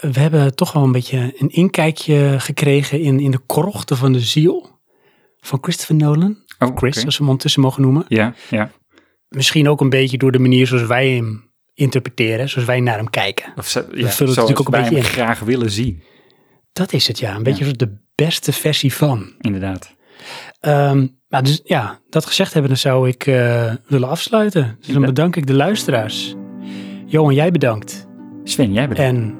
we hebben toch wel een beetje een inkijkje gekregen in, in de krochten van de ziel van Christopher Nolan. Oh, Chris, oké. als we hem ondertussen mogen noemen. Ja, ja. Misschien ook een beetje door de manier zoals wij hem interpreteren, zoals wij naar hem kijken. Of zo, ja, vullen het natuurlijk ook een beetje hem in. graag willen zien. Dat is het, ja. Een beetje zoals de beste versie van. Inderdaad. Ehm, maar dus ja, dat gezegd hebben, dan zou ik eh, willen afsluiten. Dus dan Ja. bedank ik de luisteraars. Johan, jij bedankt. Sven, jij bedankt. En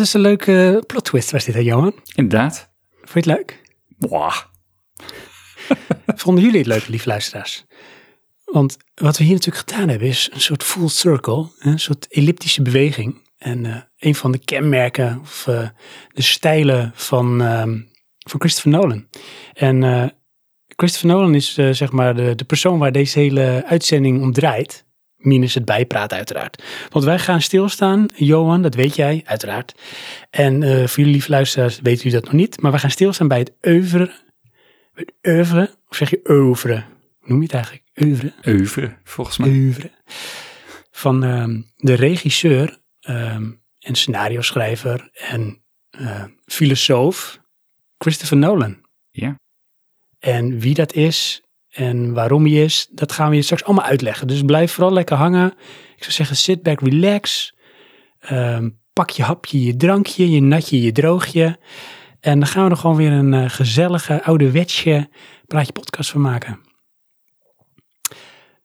Is een leuke plot twist was dit, hè Johan? Inderdaad. Vond je het leuk? Wow. Vonden jullie het leuk, lieve luisteraars? Want wat we hier natuurlijk gedaan hebben is een soort full circle, een soort elliptische beweging. En eh, een van de kenmerken of eh, de stijlen van, ehm, van Christopher Nolan. En eh, Christopher Nolan is zeg maar de, de persoon waar deze hele uitzending om draait. Minus het bijpraten uiteraard. Want wij gaan stilstaan, Johan, dat weet jij uiteraard. En eh, voor jullie lieve luisteraars weten jullie dat nog niet. Maar we gaan stilstaan bij het oeuvre. Het oeuvre, of zeg je oeuvre? Hoe noem je het eigenlijk? Oeuvre? Euven, volgens mij. Oeuvre. Van ehm, de regisseur ehm, en scenario schrijver en eh, filosoof Christopher Nolan. Ja. En wie dat is en waarom hij is, dat gaan we je straks allemaal uitleggen. Dus blijf vooral lekker hangen. Ik zou zeggen, sit back, relax. Ehm, pak je hapje, je drankje, je natje, je droogje. En dan gaan we er gewoon weer een eh, gezellige, ouderwetse praatje podcast van maken.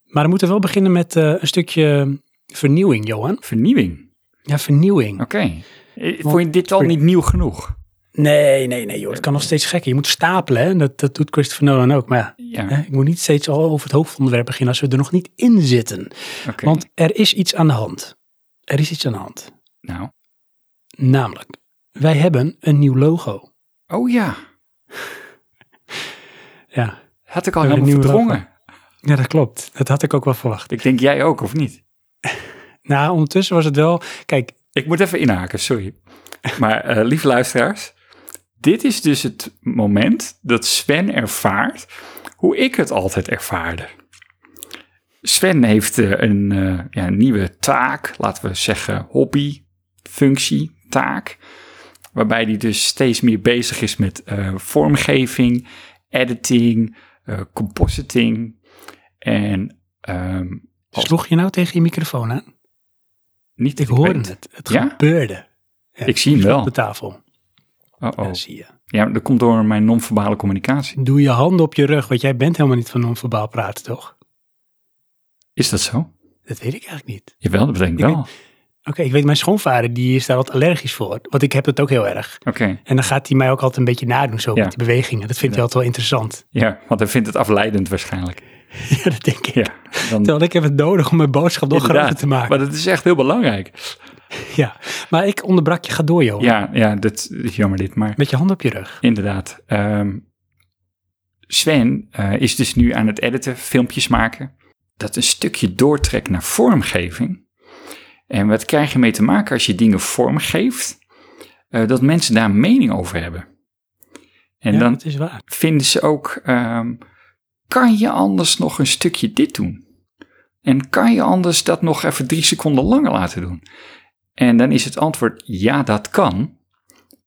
Maar dan moeten we wel beginnen met eh, een stukje vernieuwing, Johan. Vernieuwing. Ja, vernieuwing. Oké. Eh, Vond je dit al niet nieuw genoeg? Nee, nee, nee, joh. Het kan nog steeds gekker. Je moet stapelen, hè. Dat, dat doet Christopher Nolan ook. Maar ja, ik moet niet steeds al over het hoofdonderwerp beginnen als we er nog niet in zitten. Want er is iets aan de hand. Er is iets aan de hand. Nou. Namelijk, wij hebben een nieuw logo. Oh ja. Ja, Had ik al helemaal verdrongen. ja dat klopt. Dat had ik ook wel verwacht. Ik denk jij ook, of niet? Nou, ondertussen was het wel... Kijk, Ik moet even inhaken, sorry. Maar eh lieve luisteraars, dit is dus het moment dat Sven ervaart hoe ik het altijd ervaarde. Sven heeft eh, een, eh, ja, een nieuwe taak, laten we zeggen hobby, functie, taak. Waarbij hij dus steeds meer bezig is met eh, vormgeving, editing, compositing. En ehm, als- sloeg je nou tegen je microfoon aan? niet Ik hoorde het. Het Ja? gebeurde. Ja, Ik zie hem wel. op de tafel. Oh, Ja, oh. zie je. Ja, dat komt door mijn non-verbale communicatie. Doe je handen op je rug, want jij bent helemaal niet van non-verbaal praten, toch? Is dat zo? Dat weet ik eigenlijk niet. Jawel, dat betekent Ik wel. Oké, ik weet, mijn schoonvader die is daar wat allergisch voor. Want ik heb dat ook heel erg. Oké, En dan gaat hij mij ook altijd een beetje nadoen, zo Ja. met die bewegingen. Dat vindt hij altijd wel interessant. ja, want hij vindt het afleidend waarschijnlijk. ja, dat denk ik. Ja, dan, Terwijl ik heb het nodig om mijn boodschap nog groter te maken. Maar dat is echt heel belangrijk. Ja, maar ik onderbrak je. Ga door, joh. Ja, ja, dat is jammer dit, maar Met je hand op je rug. inderdaad. Ehm, Sven eh, is dus nu aan het editen, filmpjes maken. Dat een stukje doortrekt naar vormgeving. En wat krijg je mee te maken als je dingen vormgeeft? Eh, dat mensen daar mening over hebben. En ja, dan is waar. vinden ze ook, ehm, kan je anders nog een stukje dit doen? En kan je anders dat nog even drie seconden langer laten doen? En dan is het antwoord, ja, dat kan,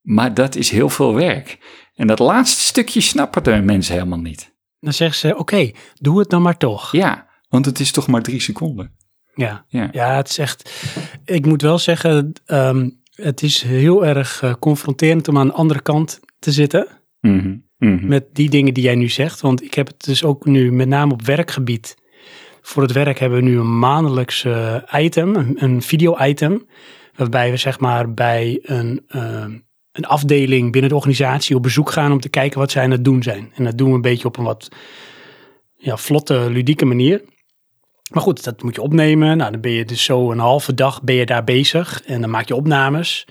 maar dat is heel veel werk. En dat laatste stukje snappen de mensen helemaal niet. Dan zeggen ze, oké, doe het dan maar toch. Ja, want het is toch maar drie seconden. Ja. Ja. Ja, het is echt. Ik moet wel zeggen, ehm, het is heel erg eh, confronterend om aan de andere kant te zitten. Mhm. Met die dingen die jij nu zegt. Want ik heb het dus ook nu met name op werkgebied voor het werk hebben we nu een maandelijks item, een, een video-item, waarbij we zeg maar bij een, eh, een afdeling binnen de organisatie op bezoek gaan om te kijken wat zij aan het doen zijn. En dat doen we een beetje op een wat ja, vlotte, ludieke manier. Maar goed, dat moet je opnemen. Nou, dan ben je dus zo een halve dag ben je daar bezig en dan maak je opnames.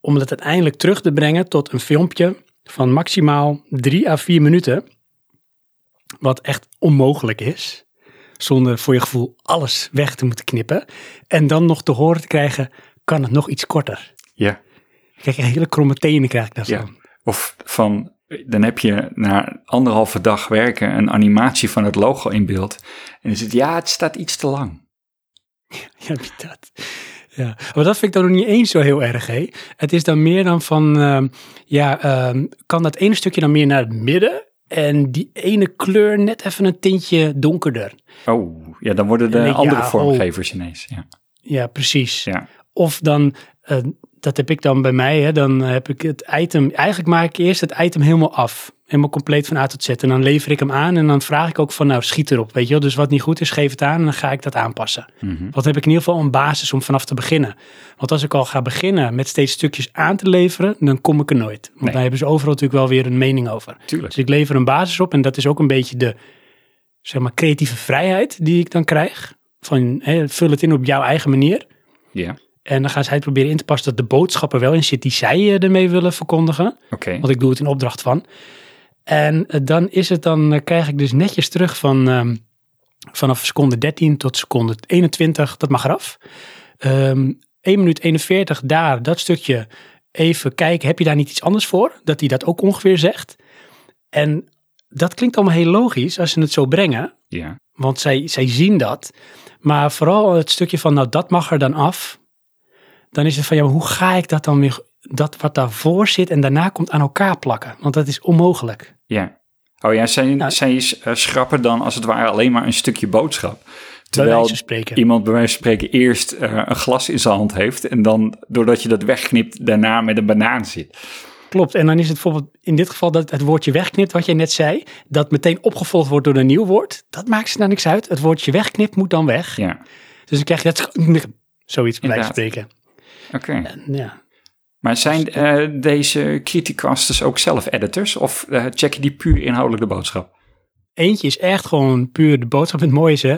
Om dat uiteindelijk terug te brengen tot een filmpje van maximaal drie à vier minuten. Wat echt onmogelijk is. Zonder voor je gevoel alles weg te moeten knippen. En dan nog te horen te krijgen, kan het nog iets korter. Ja. Kijk, hele kromme tenen krijg ik daar Ja. van. Of van, dan heb je na anderhalve dag werken een animatie van het logo in beeld. En dan zit ja, het staat iets te lang. Ja, dat? Ja, maar dat vind ik dan nog niet eens zo heel erg, hè. Het is dan meer dan van, ehm, ja, ehm, kan dat ene stukje dan meer naar het midden en die ene kleur net even een tintje donkerder. Oh, ja, dan worden de ik, ja, andere oh. vormgevers ineens. Ja. Ja, precies. Ja. Of dan, eh, dat heb ik dan bij mij, hè, dan heb ik het item, eigenlijk maak ik eerst het item helemaal af. Helemaal compleet van A tot Z. En dan lever ik hem aan en dan vraag ik ook van, nou, schiet erop, weet je wel. Dus wat niet goed is, geef het aan en dan ga ik dat aanpassen. Mhm. Wat heb ik in ieder geval een basis om vanaf te beginnen. Want als ik al ga beginnen met steeds stukjes aan te leveren, dan kom ik er nooit. Want Nee. daar hebben ze overal natuurlijk wel weer een mening over. Tuurlijk. Dus ik lever een basis op en dat is ook een beetje de zeg maar, creatieve vrijheid die ik dan krijg. Van hè, vul het in op jouw eigen manier. Ja, En dan gaan zij het proberen in te passen dat de boodschap er wel in zit die zij eh, ermee willen verkondigen. oké. Want ik doe het in opdracht van. En eh, dan is het dan, eh, krijg ik dus netjes terug van ehm, vanaf seconde 13 tot seconde 21, dat mag eraf. Ehm 1 minuut 41 daar, dat stukje even kijken, heb je daar niet iets anders voor? Dat hij dat ook ongeveer zegt. En dat klinkt allemaal heel logisch als ze het zo brengen. Ja, Want zij, zij zien dat. Maar vooral het stukje van, nou dat mag er dan af. Dan is het van, ja, maar hoe ga ik dat dan weer, dat wat daarvoor zit en daarna komt aan elkaar plakken? Want dat is onmogelijk. ja. Oh ja, zij, Nou- zij eh, schrappen dan als het ware alleen maar een stukje boodschap. Terwijl iemand bij wijze van spreken eerst eh, een glas in zijn hand heeft en dan doordat je dat wegknipt daarna met een banaan zit. Klopt. En dan is het bijvoorbeeld in dit geval dat het woordje wegknipt, wat jij net zei, dat meteen opgevolgd wordt door een nieuw woord. Dat maakt ze nou niks uit. Het woordje wegknipt moet dan weg. Ja, Dus dan krijg je dat, zoiets bij wijze van spreken. Oké. Ja. Maar zijn eh, deze criticasters ook zelf editors of eh, check je die puur inhoudelijk de boodschap? Eentje is echt gewoon puur de boodschap. Het mooie is, hè,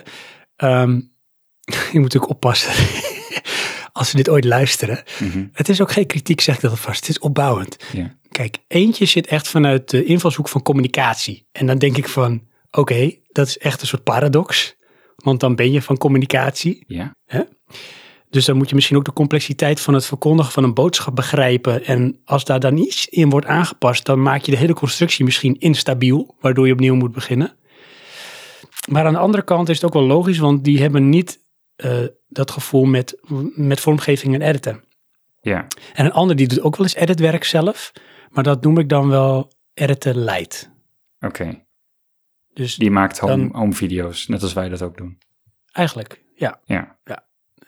ehm, je moet natuurlijk oppassen als ze dit ooit luisteren. Mhm. Het is ook geen kritiek, zeg ik dat alvast. Het is opbouwend. Kijk, eentje zit echt vanuit de invalshoek van communicatie. En dan denk ik van, oké, dat is echt een soort paradox. Want dan ben je van communicatie. Ja, Dus dan moet je misschien ook de complexiteit van het verkondigen van een boodschap begrijpen. En als daar dan iets in wordt aangepast, dan maak je de hele constructie misschien instabiel, waardoor je opnieuw moet beginnen. Maar aan de andere kant is het ook wel logisch, want die hebben niet eh, dat gevoel met, met vormgeving en editen. ja, En een ander die doet ook wel eens editwerk zelf, maar dat noem ik dan wel editen light. oké. Dus Die maakt home, Dan- home video's, net als wij dat ook doen. eigenlijk, ja. Ja,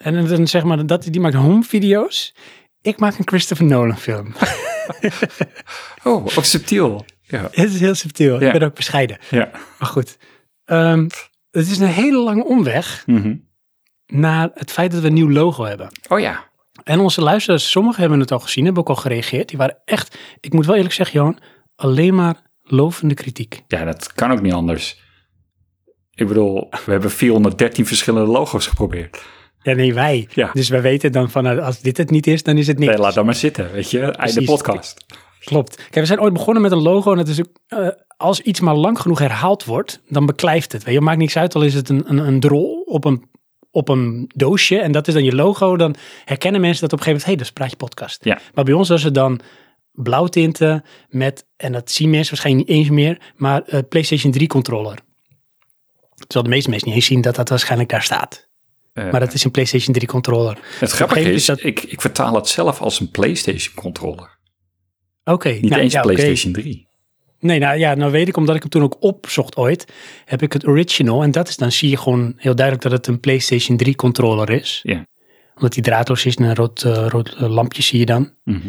En dan zeg maar, dat, die maakt home video's. Ik maak een Christopher Nolan film. oh, ook subtiel. Ja, Het is heel subtiel. Ja. Ik ben ook bescheiden. ja. Maar goed. Ehm, het is een hele lange omweg Mhm. naar het feit dat we een nieuw logo hebben. Oh ja, En onze luisteraars, sommigen hebben het al gezien, hebben ook al gereageerd. Die waren echt, ik moet wel eerlijk zeggen, Johan, alleen maar lovende kritiek. ja, dat kan ook niet anders. Ik bedoel, we hebben 413 verschillende logo's geprobeerd. Ja, nee, wij. Ja. Dus wij weten dan van, nou, als dit het niet is, dan is het niks. Nee, laat dat maar zitten, weet je. Einde Precies. podcast. Klopt. Kijk, we zijn ooit begonnen met een logo en het is ook, eh, als iets maar lang genoeg herhaald wordt, dan beklijft het. Weet je, maakt niks uit, al is het een, een, een drol op een, op een doosje en dat is dan je logo, dan herkennen mensen dat op een gegeven moment, hé, dat is Praatje Podcast. Ja. Maar bij ons was het dan blauwtinten met, en dat zien mensen waarschijnlijk niet eens meer, maar eh, PlayStation 3 controller. Terwijl de meeste mensen niet eens zien dat dat waarschijnlijk daar staat. Eh, Maar dat is een PlayStation 3 controller. het grappige is, is dat- ik, ik vertaal het zelf als een PlayStation controller. Oké. Niet nou, eens ja. PlayStation 3. Nee, nou ja, nou weet ik, omdat ik hem toen ook opzocht ooit, heb ik het original. En dat is, dan zie je gewoon heel duidelijk dat het een PlayStation 3 controller is. Ja. Omdat die draadloos is en een rood, eh, rood eh, lampje zie je dan. Mhm.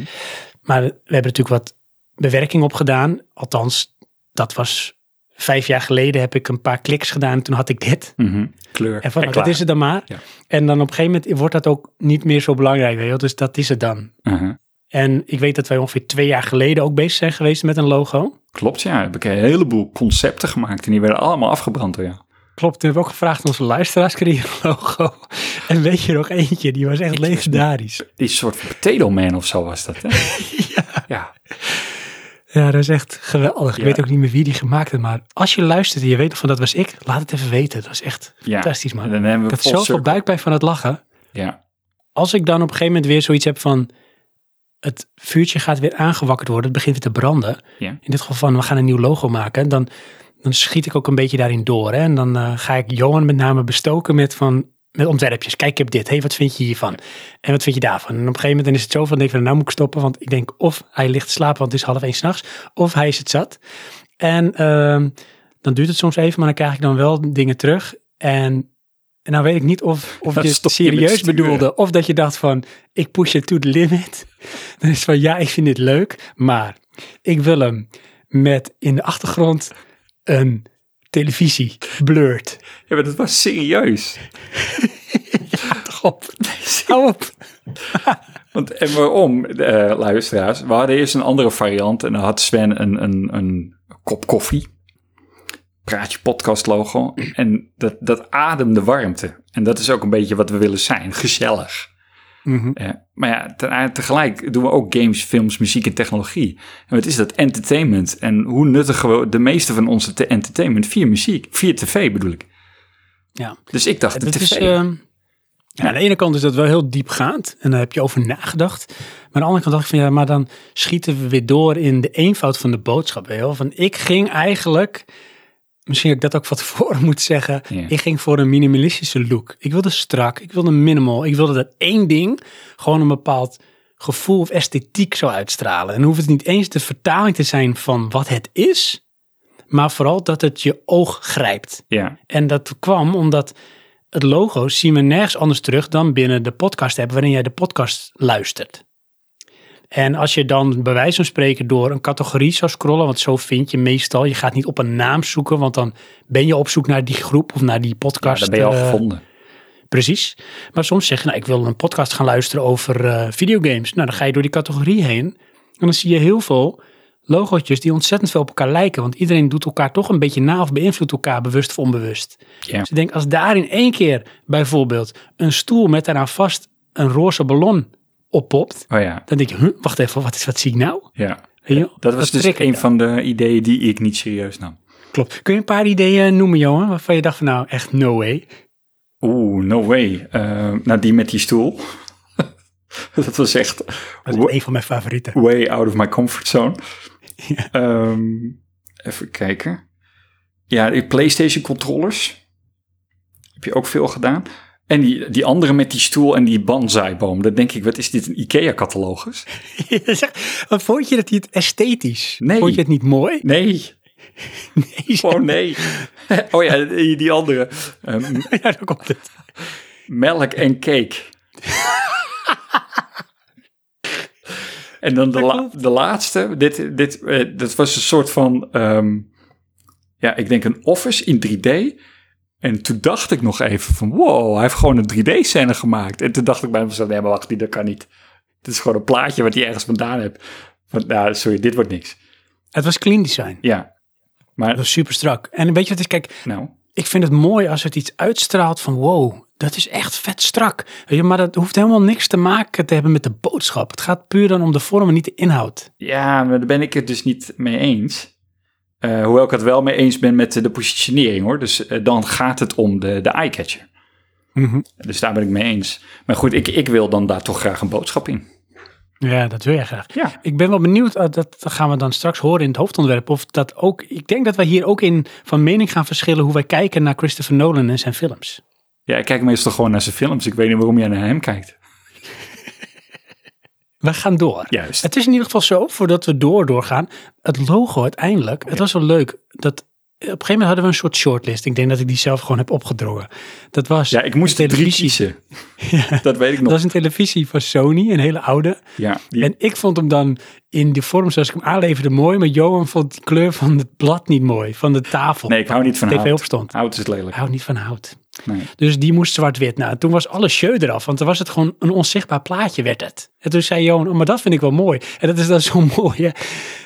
Maar we hebben natuurlijk wat bewerking op gedaan. Althans, dat was vijf jaar geleden heb ik een paar kliks gedaan en toen had ik dit. Mhm. Kleur. En van, nou, klaar. dat is het dan maar. Ja. En dan op een gegeven moment wordt dat ook niet meer zo belangrijk, weet je. Dus dat is het dan. Mhm. En ik weet dat wij ongeveer twee jaar geleden ook bezig zijn geweest met een logo. Klopt, ja. Heb ik een heleboel concepten gemaakt en die werden allemaal afgebrand door jou. Klopt, toen hebben we ook gevraagd aan onze luisteraars, kreeg een logo. En weet je nog eentje, die was echt legendarisch. Die soort van potato man of zo was dat, hè? Ja. Ja. Ja, dat is echt geweldig. Ik weet ook niet meer wie die gemaakt heeft, maar als je luistert en je weet nog van dat was ik, laat het even weten. Dat is echt ja. fantastisch, man. dan hebben Ik we had full zoveel circle. buikpijn van het lachen. Ja. Als ik dan op een gegeven moment weer zoiets heb van, het vuurtje gaat weer aangewakkerd worden, het begint weer te branden. Ja. In dit geval van, we gaan een nieuw logo maken. Dan, dan schiet ik ook een beetje daarin door. Hè? En dan eh, ga ik Johan met name bestoken met van, met ontwerpjes. Kijk, ik heb dit. hey, wat vind je hiervan? En wat vind je daarvan? En op een gegeven moment dan is het zo van, denk ik van, nou moet ik stoppen. Want ik denk of hij ligt te slapen, want het is half één s'nachts. Of hij is het zat. En ehm, dan duurt het soms even, maar dan krijg ik dan wel dingen terug. En, en dan weet ik niet of, of je het je serieus bedoelde. Of dat je dacht van, ik push it to the limit. Dan is van, ja, ik vind dit leuk. Maar ik wil hem met in de achtergrond een televisie blurred. ja, maar dat was serieus. Ja, toch op. Hou op. Want, en waarom, eh, luisteraars? We hadden eerst een andere variant en dan had Sven een, een, een kop koffie. Praatje podcast logo. En dat, dat ademde warmte. En dat is ook een beetje wat we willen zijn. Gezellig. Eh, maar ja, te- tegelijk doen we ook games, films, muziek en technologie. En wat is dat? Entertainment. En hoe nuttigen we de meeste van onze te- entertainment? Via muziek. Via tv bedoel ik. Ja, Dus ik dacht, de tv. is... ehm, ja, aan de ene kant is dat wel heel diepgaand en daar heb je over nagedacht. Maar aan de andere kant dacht ik van ja, maar dan schieten we weer door in de eenvoud van de boodschap. Wel? Van ik ging eigenlijk, misschien heb ik dat ook wat voor moet zeggen, ik ging voor een minimalistische look. Ik wilde strak, ik wilde minimal, ik wilde dat één ding gewoon een bepaald gevoel of esthetiek zou uitstralen. En dan hoeft het niet eens de vertaling te zijn van wat het is, maar vooral dat het je oog grijpt. ja, En dat kwam omdat het logo zien we nergens anders terug dan binnen de podcast app waarin jij de podcast luistert. En als je dan bij wijze van spreken door een categorie zou scrollen, want zo vind je meestal, je gaat niet op een naam zoeken, want dan ben je op zoek naar die groep of naar die ja, podcast. dat ben je al eh, gevonden. Precies. Maar soms zeg je, nou, ik wil een podcast gaan luisteren over eh, videogames. Nou, dan ga je door die categorie heen. En dan zie je heel veel logootjes die ontzettend veel op elkaar lijken. Want iedereen doet elkaar toch een beetje na of beïnvloedt elkaar bewust of onbewust. Ja. Dus ik denk, als daar in één keer bijvoorbeeld een stoel met daaraan vast een roze ballon oppopt. Oh ja, Dan denk je, huh, wacht even, wat, is, wat zie ik nou? ja. Weet je, Dat was dus een dan. van de ideeën die ik niet serieus nam. Klopt. Kun je een paar ideeën noemen, Johan, waarvan je dacht van nou, echt no way. Oeh, no way. Nou, die met die stoel. dat was echt Dat is een van mijn favorieten. way out of my comfort zone. Ja. Ehm, even kijken. Ja, PlayStation controllers. Heb je ook veel gedaan. En die, die andere met die stoel en die banzaiboom. Dan denk ik, wat is dit, een IKEA-catalogus? Wat vond je dat niet esthetisch? Nee. Vond je het niet mooi? Nee, Nee, oh nee. oh ja, die, andere. Ehm, ja, daar komt het. melk en cake. en dan de, la- de laatste. Dit, dit, eh, dat was een soort van, ehm, ja, ik denk een office in 3D. En toen dacht ik nog even van, wow, hij heeft gewoon een 3D-scène gemaakt. En toen dacht ik bij mezelf, nee, maar wacht, dat kan niet. Dit is gewoon een plaatje wat hij ergens vandaan hebt. Van, nou, sorry, dit wordt niks. Het was clean design. Ja, maar, Dat was super strak. En weet je wat is? Kijk, nou, ik vind het mooi als het iets uitstraalt van wow, dat is echt vet strak. Weet je, maar dat hoeft helemaal niks te maken te hebben met de boodschap. Het gaat puur dan om de vorm en niet de inhoud. Ja, maar daar ben ik het dus niet mee eens. Eh, hoewel ik het wel mee eens ben met de, positionering hoor. Dus eh, dan gaat het om de, de eye-catcher. Dus daar ben ik mee eens. Maar goed, ik, ik wil dan daar toch graag een boodschap in. Ja, dat wil jij graag. Ja. Ik ben wel benieuwd, eh, dat gaan we dan straks horen in het hoofdontwerp, of dat ook, ik denk dat wij hier ook in van mening gaan verschillen hoe wij kijken naar Christopher Nolan en zijn films. Ja, ik kijk meestal gewoon naar zijn films. Ik weet niet waarom jij naar hem kijkt. We gaan door. Juist. Het is in ieder geval zo, voordat we door doorgaan, het logo uiteindelijk, het was wel leuk dat gegeven moment hadden we een soort shortlist. Ik denk dat ik die zelf gewoon heb opgedrongen. Dat was Ja, ik moest een drie televisie. kiezen. Dat weet ik Dat nog. was een televisie van Sony, een hele oude. Ja, die, En ik vond hem dan in de vorm zoals ik hem aanleverde mooi. Maar Johan vond de kleur van het blad niet mooi. Van de tafel. nee, ik hou niet van TV hout. Hout is lelijk. Hij houdt niet van hout. Nee. Dus die moest zwart-wit. Nou, toen was alle show eraf. Want dan was het gewoon een onzichtbaar plaatje werd het. En toen zei Johan, oh, maar dat vind ik wel mooi. En dat is dan zo mooi, hè?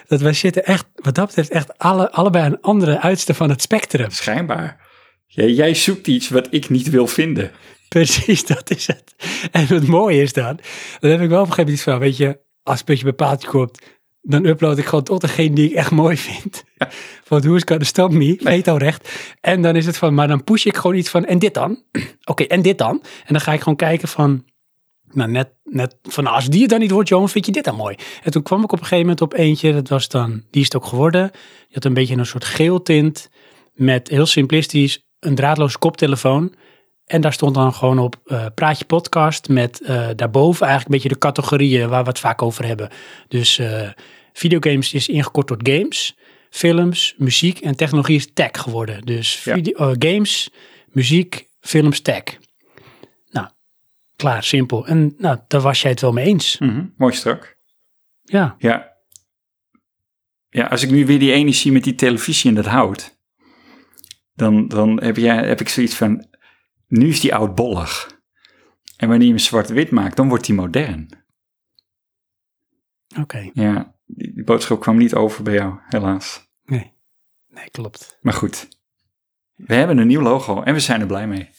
Dat wij zitten echt, wat dat betreft, echt alle, allebei een andere uiterste van het spectrum. Schijnbaar. Jij, jij zoekt iets wat ik niet wil vinden. Precies, dat is het. En het mooie is dan, dan heb ik wel op een gegeven moment iets van, weet je, als een beetje bij paaltje komt, dan upload ik gewoon tot degene die ik echt mooi vind. Van hoe is het stop me, veto recht. En dan is het van, maar dan push ik gewoon iets van, en dit dan? Oké, en dit dan? En dan ga ik gewoon kijken van, nou net, net van, nou, als die het dan niet wordt, Johan, vind je dit dan mooi? En toen kwam ik op een gegeven moment op eentje, dat was dan, die is het ook geworden. Die had een beetje een soort geel tint, met heel simplistisch een draadloze koptelefoon. En daar stond dan gewoon op eh, Praatje Podcast met eh, daarboven eigenlijk een beetje de categorieën waar we het vaak over hebben. Dus eh, videogames is ingekort tot games, films, muziek en technologie is tech geworden. Dus Ja. video, games, muziek, films, tech. Nou, klaar, simpel. En nou, daar was jij het wel mee eens. Mhm, Mooi strak. Ja, Ja. Ja, als ik nu weer die ene zie met die televisie en dat hout, dan, dan heb, jij, heb ik zoiets van, nu is die oudbollig. En wanneer je hem zwart-wit maakt, dan wordt die modern. oké. Ja, die, die boodschap kwam niet over bij jou, helaas. Nee. Nee, klopt. Maar goed, we hebben een nieuw logo en we zijn er blij mee.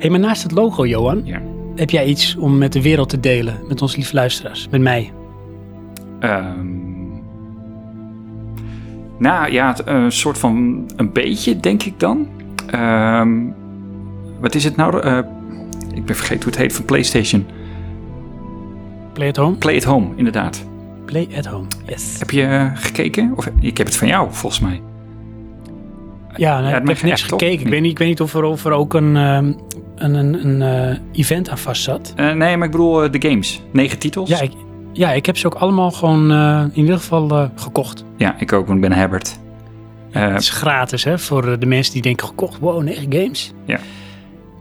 Hey, maar naast het logo, Johan, Ja. heb jij iets om met de wereld te delen, met onze lieve luisteraars, met mij? Ehm, nou ja, het, eh, een soort van een beetje, denk ik dan. Ehm, wat is het nou? Eh, ik ben vergeten hoe het heet van PlayStation. Play at home? Play at Home, inderdaad. Play at home, yes. Heb je eh, gekeken? Of, ik heb het van jou, volgens mij. Ja, nou, Ja, het ik heb niks gekeken. Ik weet, niet, ik weet niet of er, of er ook een, ehm, een, een, een eh, event aan vast zat. Eh, nee, maar ik bedoel eh, de games. Negen titels. Ja ik, ja, ik heb ze ook allemaal gewoon in ieder geval gekocht. Ja, ik ook, want ik ben Herbert. Het is gratis hè, voor de mensen die denken gekocht. Wow, negen games. Ja.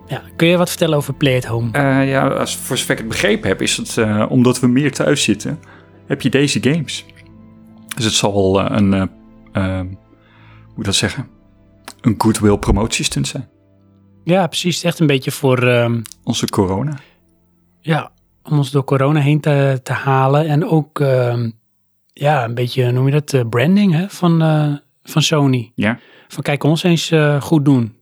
ja. Kun je wat vertellen over Play at Home? Ja, als, voor zover ik het begrepen heb, is het omdat we meer thuis zitten, heb je deze games. Dus het zal wel een, hoe moet ik dat zeggen, een goodwill promotiestunt zijn. Ja, precies. Echt een beetje voor, ehm, Onze corona. ja, om ons door corona heen te, te halen. En ook, ehm, ja, een beetje, noem je dat, eh, branding hè, van, eh, van Sony. Ja? Van kijk ons eens eh, goed doen.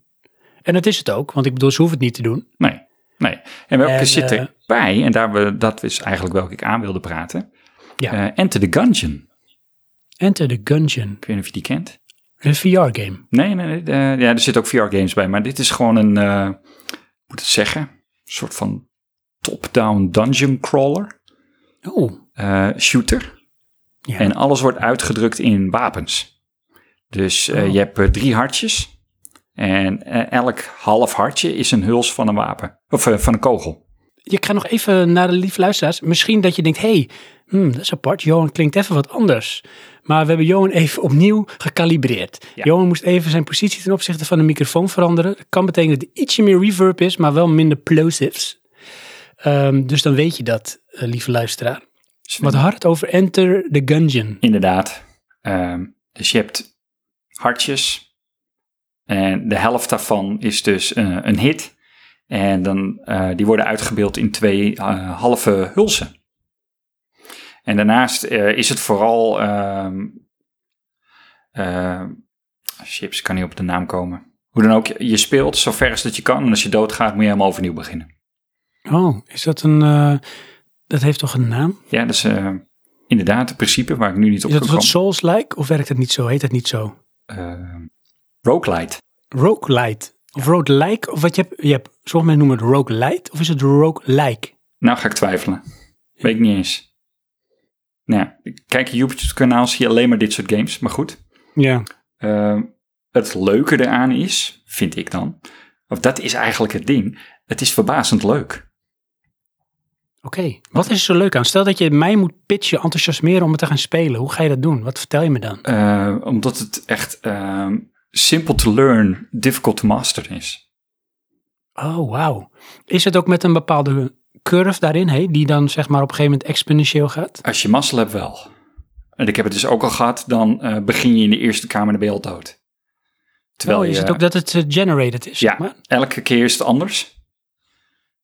En dat is het ook, want ik bedoel, ze hoeven het niet te doen. Nee, nee. En welke En, zit erbij, en daar we, dat is eigenlijk welke ik aan wilde praten, Ja. Eh, Enter the Gungeon. Enter the Gungeon. Ik weet niet of je die kent. Een VR-game. Nee, nee, nee. eh, ja, er zitten ook VR-games bij, maar dit is gewoon een, hoe moet ik het zeggen, een soort van top-down dungeon crawler. Oh, shooter. ja. En alles wordt uitgedrukt in wapens. Dus Oh. je hebt drie hartjes. En elk half hartje is een huls van een wapen. Of van een kogel. Je gaat nog even naar de lieve luisteraars. Misschien dat je denkt, hey, hmm, dat is apart. Johan klinkt even wat anders. Maar we hebben Johan even opnieuw gekalibreerd. Ja. Johan moest even zijn positie ten opzichte van de microfoon veranderen. Dat kan betekenen dat er ietsje meer reverb is, maar wel minder plosives. Ehm, dus dan weet je dat, eh, lieve luisteraar. Wat het over Enter the Gungeon? Inderdaad. Dus je hebt hartjes. En de helft daarvan is dus eh, een hit. En dan, eh, die worden uitgebeeld in twee halve hulsen. En daarnaast eh, is het vooral... ehm eh, chips, kan niet op de naam komen. Hoe dan ook, je speelt zo ver als dat je kan. En als je doodgaat, moet je helemaal overnieuw beginnen. Oh, is dat een... eh, dat heeft toch een naam? Ja, dat is eh, inderdaad het principe waar ik nu niet op Is dat kan wat komen. Souls-like of werkt het niet zo? Heet het niet zo? Uh, roguelite. Roguelite. Of roguelike, of wat je hebt, je hebt, sommige mensen noemen het roguelite, of is het roguelike? Nou ga ik twijfelen. Weet ik niet eens. Nou, kijk je YouTube-kanaal, zie je alleen maar dit soort games. Maar goed. Ja. Uh, het leuke eraan is, vind ik dan, of dat is eigenlijk het ding, het is verbazend leuk. Oké, wat is er zo leuk aan? Stel dat je mij moet pitchen, enthousiasmeren om het te gaan spelen. Hoe ga je dat doen? Wat vertel je me dan? Uh, omdat het echt uh, simple to learn, difficult to master is. Oh, wauw. Is het ook met een bepaalde curve daarin, hey, die dan zeg maar op een gegeven moment exponentieel gaat? Als je mazzel hebt wel. En ik heb het dus ook al gehad, dan uh, begin je in de eerste kamer je al dood. Terwijl oh, is je, het ook dat het uh, generated is? Ja, maar? elke keer is het anders.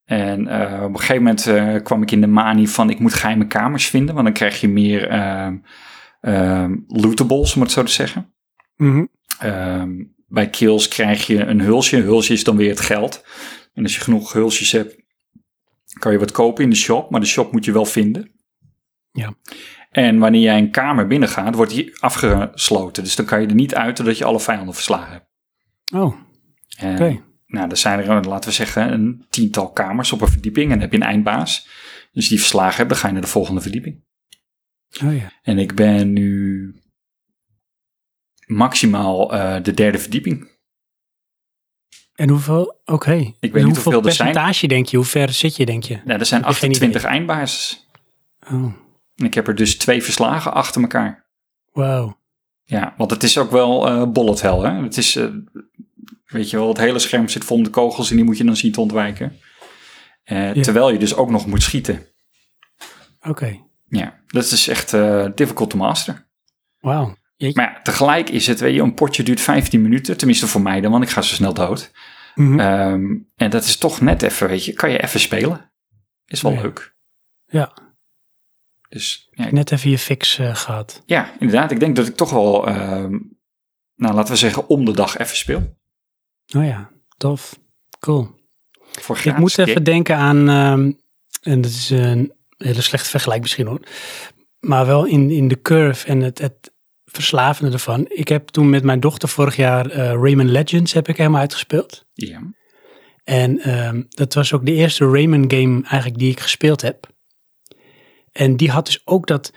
En uh, op een gegeven moment uh, kwam ik in de manie van ik moet geheime kamers vinden, want dan krijg je meer uh, lootables, om het zo te zeggen. Mm -hmm. bij kills krijg je een hulsje. Een hulsje is dan weer het geld. En als je genoeg hulsjes hebt, kan je wat kopen in de shop, maar de shop moet je wel vinden. Ja. En wanneer jij een kamer binnengaat, wordt die afgesloten. Dus dan kan je er niet uit totdat je alle vijanden verslagen hebt. Oh, oké. Okay. Nou, er zijn er, laten we zeggen, een tiental kamers op een verdieping. En dan heb je een eindbaas. Dus die verslagen hebt, dan ga je naar de volgende verdieping. Oh ja. En ik ben nu maximaal uh, de derde verdieping. En hoeveel, oké. Okay. Ik weet niet hoeveel, hoeveel er zijn. percentage denk je? Hoe ver zit je, denk je? Nou, er zijn 28 eindbases. Oh. En ik heb er dus twee verslagen achter elkaar. Wauw. Ja, want het is ook wel uh, bullet hell, hè. Het is, uh, weet je wel, het hele scherm zit vol met kogels en die moet je dan zien te ontwijken. Uh, ja. Terwijl je dus ook nog moet schieten. Oké. Okay. Ja, dat is echt uh, difficult to master. Wauw. Maar ja, tegelijk is het, weet je, een potje duurt 15 minuten. Tenminste voor mij dan, want ik ga zo snel dood. Mm -hmm. um, en dat is toch net even, weet je, kan je even spelen. Is wel leuk. Ja. Dus, ja, Net even je fix uh, gehad. Ja, inderdaad. Ik denk dat ik toch wel, uh, nou laten we zeggen, om de dag even speel. Oh ja, tof. Cool. Voor ik moet even denken aan, um, en dat is een hele slechte vergelijk misschien hoor, maar wel in, in de curve en het, het verslavende ervan. Ik heb toen met mijn dochter vorig jaar uh, Rayman Legends heb ik helemaal uitgespeeld. Ja. En um, dat was ook de eerste Rayman game eigenlijk die ik gespeeld heb. En die had dus ook dat,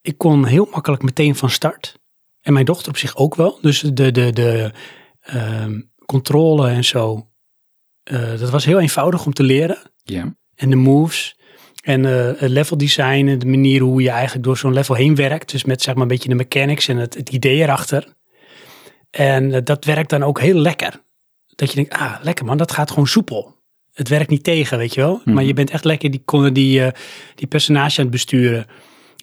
ik kon heel makkelijk meteen van start. En mijn dochter op zich ook wel. Dus de, de, de uh, controle en zo, uh, dat was heel eenvoudig om te leren. Ja. En de moves en uh, het level design en de manier hoe je eigenlijk door zo'n level heen werkt. Dus met zeg maar een beetje de mechanics en het, het idee erachter. En uh, dat werkt dan ook heel lekker. Dat je denkt, ah lekker man, dat gaat gewoon soepel het werkt niet tegen, weet je wel. Mhm. Maar je bent echt lekker die, die, uh, die personage aan het besturen.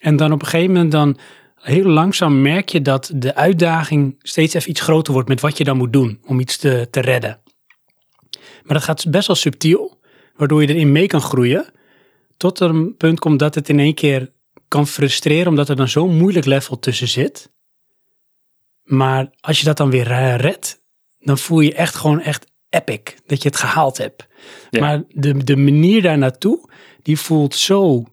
En dan op een gegeven moment dan heel langzaam merk je dat de uitdaging steeds even iets groter wordt met wat je dan moet doen om iets te, te redden. Maar dat gaat best wel subtiel, waardoor je erin mee kan groeien. Tot een punt komt dat het in één keer kan frustreren, omdat er dan zo'n moeilijk level tussen zit. Maar als je dat dan weer redt, dan voel je echt gewoon echt epic dat je het gehaald hebt. Ja. Maar de, de manier daar naartoe, die voelt zo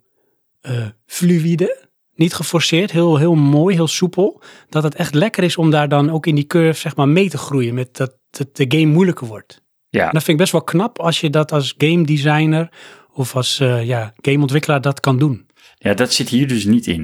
uh, fluïde, niet geforceerd, heel, heel mooi, heel soepel, dat het echt lekker is om daar dan ook in die curve zeg maar mee te groeien, met dat, dat de game moeilijker wordt. Ja. En dat vind ik best wel knap als je dat als game designer of als uh, ja, gameontwikkelaar dat kan doen. Ja, dat zit hier dus niet in.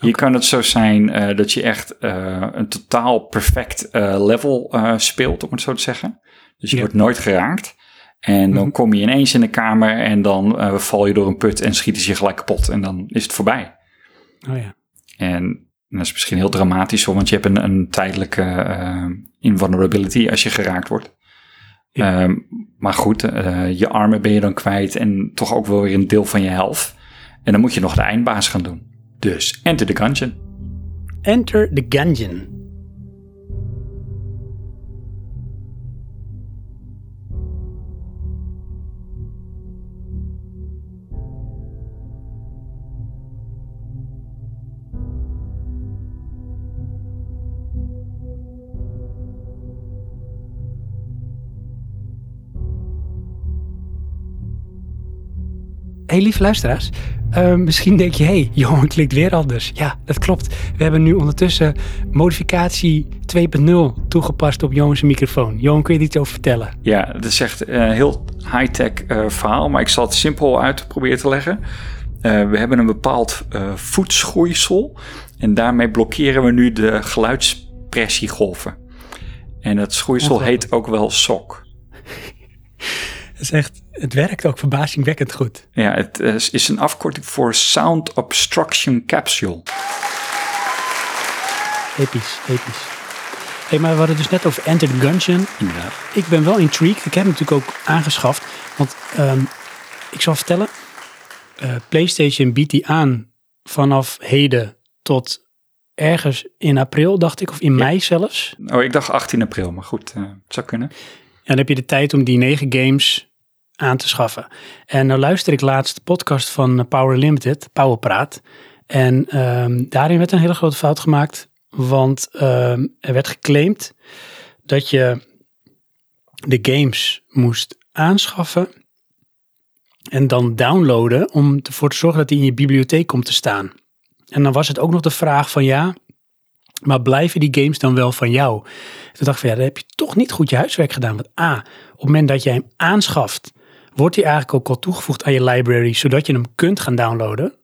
Hier okay. kan het zo zijn uh, dat je echt uh, een totaal perfect level speelt, om het zo te zeggen. Dus je Ja. wordt nooit geraakt. En dan Mhm. kom je ineens in de kamer en dan val je door een put en schieten ze je gelijk kapot. En dan is het voorbij. Oh ja. En dat is misschien heel dramatisch, hoor, want je hebt een, een tijdelijke invulnerability als je geraakt wordt. Ja. Um, maar goed, uh, je armen ben je dan kwijt en toch ook wel weer een deel van je helft. En dan moet je nog de eindbaas gaan doen. Dus enter the gungeon. Enter the Gungeon. Hey lieve luisteraars, uh, misschien denk je, hey, Johan klinkt weer anders. Ja, dat klopt. We hebben nu ondertussen modificatie 2.0 toegepast op Johan's microfoon. Johan, kun je er iets over vertellen? Ja, het is echt een heel high-tech uh, verhaal, maar ik zal het simpel uit proberen te leggen. Eh, we hebben een bepaald uh, voetschoeisel. En daarmee blokkeren we nu de geluidspressiegolven. En het schoeisel heet ook wel SOC. Het is echt, het werkt ook verbazingwekkend goed. Ja, het is een afkorting voor Sound Obstruction Capsule. Episch, episch. Hey, maar we hadden dus net over Enter the Gungeon. Ja. Ik ben wel intrigued. Ik heb hem natuurlijk ook aangeschaft. Want um, ik zal vertellen. Uh, PlayStation biedt die aan vanaf heden tot ergens in april, dacht ik. Of in mei zelfs. Oh, ik dacht 18 april. Maar goed, uh, het zou kunnen. Ja, dan heb je de tijd om die negen games aan te schaffen. En nou luister ik laatst de podcast van Power Limited, Powerpraat. En um, daarin werd een hele grote fout gemaakt want uh, er werd geclaimd dat je de games moest aanschaffen en dan downloaden om ervoor te zorgen dat die in je bibliotheek komt te staan. En dan was het ook nog de vraag van ja, maar blijven die games dan wel van jou? Toen dacht ik van ja, dan heb je toch niet goed je huiswerk gedaan. Want A, op het moment dat jij hem aanschaft, wordt hij eigenlijk ook al toegevoegd aan je library, zodat je hem kunt gaan downloaden.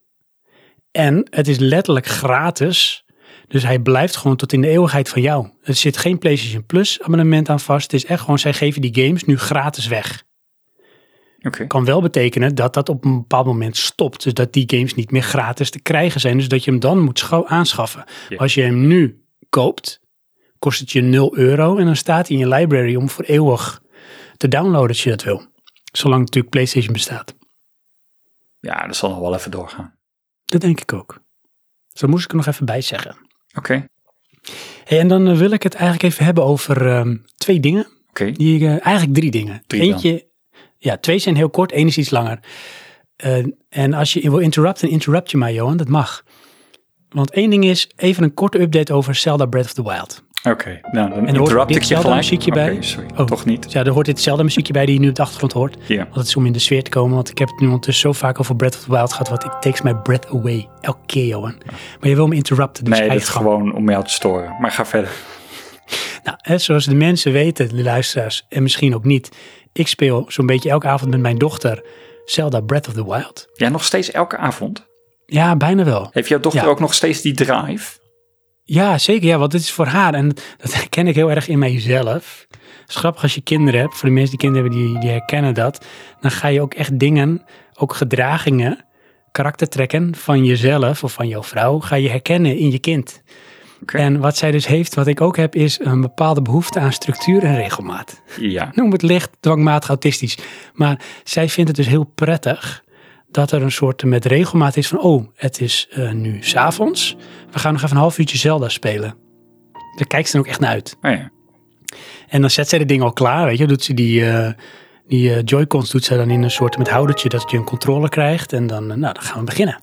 En het is letterlijk gratis dus hij blijft gewoon tot in de eeuwigheid van jou. Er zit geen PlayStation Plus abonnement aan vast. Het is echt gewoon, zij geven die games nu gratis weg. Okay. Kan wel betekenen dat dat op een bepaald moment stopt. Dus dat die games niet meer gratis te krijgen zijn. Dus dat je hem dan moet aanschaffen. Als je hem nu koopt, kost het je 0 euro. En dan staat hij in je library om voor eeuwig te downloaden als je dat wil. Zolang natuurlijk PlayStation bestaat. Ja, dat zal nog wel even doorgaan. Dat denk ik ook. Zo moest ik er nog even bij zeggen. Oké. Hey, en dan eh, wil ik het eigenlijk even hebben over uh, twee dingen. Oké. Die, uh, eigenlijk drie dingen. Drie Eentje, dan. ja, twee zijn heel kort, één is iets langer. Uh, en als je wil interrupten, interrupt je maar, Johan, dat mag. Want één ding is even een korte update over Zelda Breath of the Wild. Oké, okay, nou dan en ik je gelijk. muziekje okay, bij. sorry, oh, toch niet. Ja, er hoort dit Zelda muziekje bij die je nu op de achtergrond hoort. Ja. Want het is om in de sfeer te komen, want ik heb het nu ondertussen zo vaak over Breath of the Wild gehad, wat it takes my breath away. Elke keer, Johan. Maar je wil me interrupten, dus Nee, dat is gewoon om jou te storen. Maar ga verder. Nou, hè, zoals de mensen weten, de luisteraars, en misschien ook niet. Ik speel zo'n beetje elke avond met mijn dochter Zelda Breath of the Wild. Ja, nog steeds elke avond? Ja, bijna wel. Heeft jouw dochter Ja. ook nog steeds die drive? Ja, zeker. Ja, want dit is voor haar. En dat herken ik heel erg in mijzelf. Het is grappig als je kinderen hebt. Voor de mensen die kinderen hebben, die, die herkennen dat. Dan ga je ook echt dingen, ook gedragingen, karaktertrekken van jezelf of van jouw vrouw, ga je herkennen in je kind. En wat zij dus heeft, wat ik ook heb, is een bepaalde behoefte aan structuur en regelmaat. Ja. Noem het licht, dwangmatig, autistisch. Maar zij vindt het dus heel prettig dat er een soort met regelmaat is van, oh, het is uh, nu s'avonds. We gaan nog even een half uurtje Zelda spelen. Daar kijkt ze dan ook echt naar uit. Oh ja. En dan zet zij de ding al klaar, weet je. Doet ze die, uh, die uh, Joy-Cons doet ze dan in een soort met houdertje dat je een controle krijgt. En dan, nou, dan gaan we beginnen.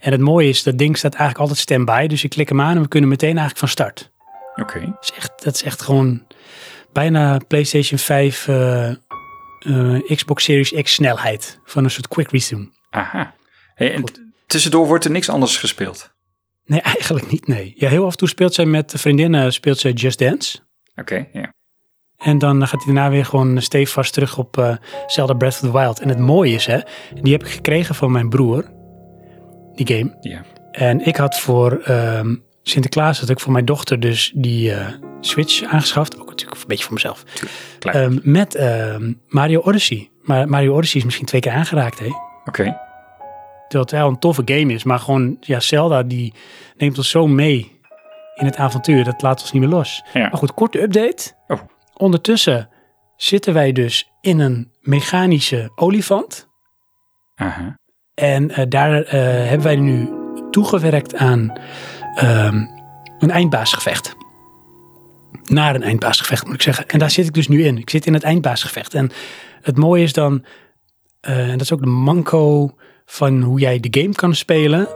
En het mooie is, dat ding staat eigenlijk altijd stand-by. Dus je klik hem aan en we kunnen meteen eigenlijk van start. Oké. Dat, is echt, dat is echt gewoon bijna PlayStation 5, Xbox Series X snelheid. Van een soort quick resume. Aha. Hey, en tussendoor wordt er niks anders gespeeld? Nee, eigenlijk niet, nee. Ja, heel af en toe speelt zij met vriendinnen speelt zij Just Dance. Oké, okay, ja. En dan gaat hij daarna weer gewoon stevast terug op uh, Zelda Breath of the Wild. En het mooie is, hè, die heb ik gekregen van mijn broer, die game. Ja. En ik had voor um, Sinterklaas, had ik voor mijn dochter dus die uh, Switch aangeschaft. Ook natuurlijk een beetje voor mezelf. Um, met um, Mario Odyssey. Maar Mario Odyssey is misschien twee keer aangeraakt, hè. Oké. Okay. Het wel een toffe game is. Maar gewoon, ja, Zelda die neemt ons zo mee in het avontuur. Dat laat ons niet meer los. Ja. Maar goed, korte update. Oh. Ondertussen zitten wij dus in een mechanische olifant. Aha. En uh, daar uh, hebben wij nu toegewerkt aan um, een eindbaasgevecht. Naar een eindbaasgevecht moet ik zeggen. En daar zit ik dus nu in. Ik zit in het eindbaasgevecht. En het mooie is dan, uh, en dat is ook de manco van hoe jij de game kan spelen.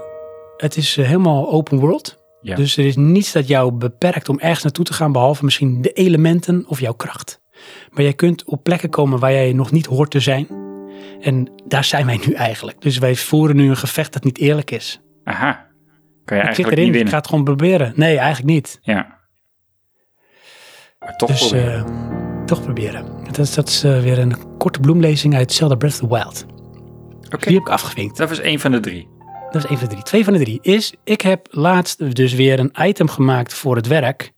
Het is uh, helemaal open world. Ja. Dus er is niets dat jou beperkt om ergens naartoe te gaan, behalve misschien de elementen of jouw kracht. Maar jij kunt op plekken komen waar jij nog niet hoort te zijn. En daar zijn wij nu eigenlijk. Dus wij voeren nu een gevecht dat niet eerlijk is. Aha. Kan je ik eigenlijk zit erin, niet winnen? ik ga het gewoon proberen. Nee, eigenlijk niet. Ja. Maar toch dus proberen. uh, toch proberen. Dat is, dat is uh, weer een korte bloemlezing uit Zelda Breath of the Wild. Oké. Okay. Die heb ik afgevinkt. Dat was één van de drie. Dat is één van de drie. Twee van de drie is, ik heb laatst dus weer een item gemaakt voor het werk.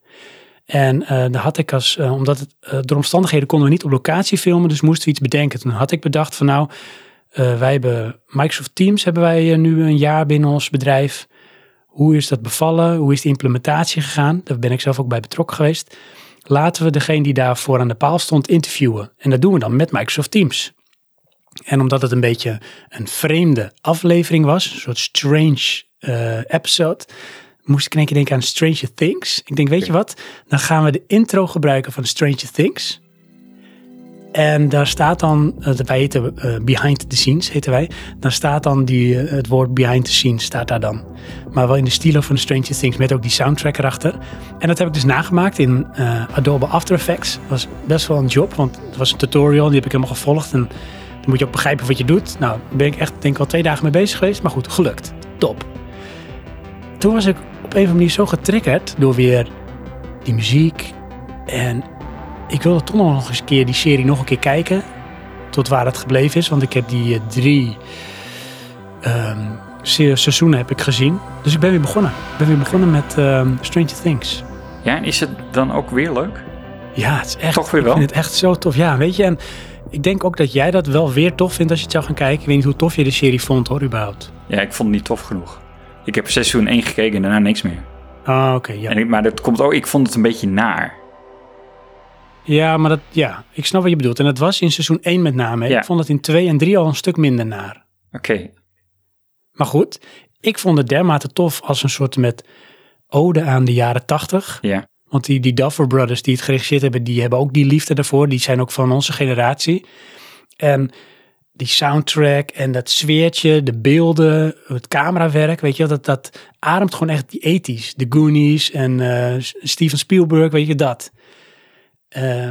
En eh daar had ik als, eh, omdat het, eh, door omstandigheden konden we niet op locatie filmen, dus moesten we iets bedenken. Toen had ik bedacht van nou, eh, wij hebben Microsoft Teams hebben wij eh, nu een jaar binnen ons bedrijf. Hoe is dat bevallen? Hoe is de implementatie gegaan? Daar ben ik zelf ook bij betrokken geweest. Laten we degene die daarvoor aan de paal stond interviewen. En dat doen we dan met Microsoft Teams. En omdat het een beetje een vreemde aflevering was, een soort strange eh, episode, moest ik in één keer denken aan Stranger Things. Ik denk, weet je wat? Dan gaan we de intro gebruiken van Stranger Things. En daar staat dan, eh, wij heten eh, Behind the Scenes, heten wij. Dan staat dan die, eh, het woord Behind the Scenes, staat daar dan. Maar wel in de stilo van Stranger Things, met ook die soundtrack erachter. En dat heb ik dus nagemaakt in Adobe After Effects. Dat was best wel een job, want het was een tutorial, die heb ik helemaal gevolgd. En dan moet je ook begrijpen wat je doet. Nou, daar ben ik echt, denk ik, al twee dagen mee bezig geweest. Maar goed, gelukt. Top. Toen was ik op een of andere manier zo getriggerd door weer die muziek. En ik wilde toch nog eens een keer die serie nog een keer kijken. Tot waar het gebleven is. Want ik heb die eh, drie ehm, se- seizoenen heb ik gezien. Dus ik ben weer begonnen. Ik ben weer begonnen met ehm, Stranger Things. Ja, en is het dan ook weer leuk? Ja, het is echt. Toch weer wel? Ik vind het echt zo tof. Ja, weet je. En ik denk ook dat jij dat wel weer tof vindt als je het zou gaan kijken. Ik weet niet hoe tof je de serie vond hoor, überhaupt. Ja, ik vond het niet tof genoeg. Ik heb seizoen 1 gekeken en daarna niks meer. Ah, oké. ja. En ik, maar dat komt ook, ik vond het een beetje naar. Ja, maar dat, ja, ik snap wat je bedoelt. En dat was in seizoen 1 met name. Ja. Ik vond het in 2 en 3 al een stuk minder naar. Oké, Maar goed, ik vond het dermate tof als een soort met ode aan de jaren 80. ja. Want die, die Duffer Brothers die het geregisseerd hebben, die hebben ook die liefde daarvoor. Die zijn ook van onze generatie. En die soundtrack en dat sfeertje, de beelden, het camerawerk, weet je wel, dat, dat ademt gewoon echt die ethisch. De Goonies en eh, Steven Spielberg, weet je dat. Eh,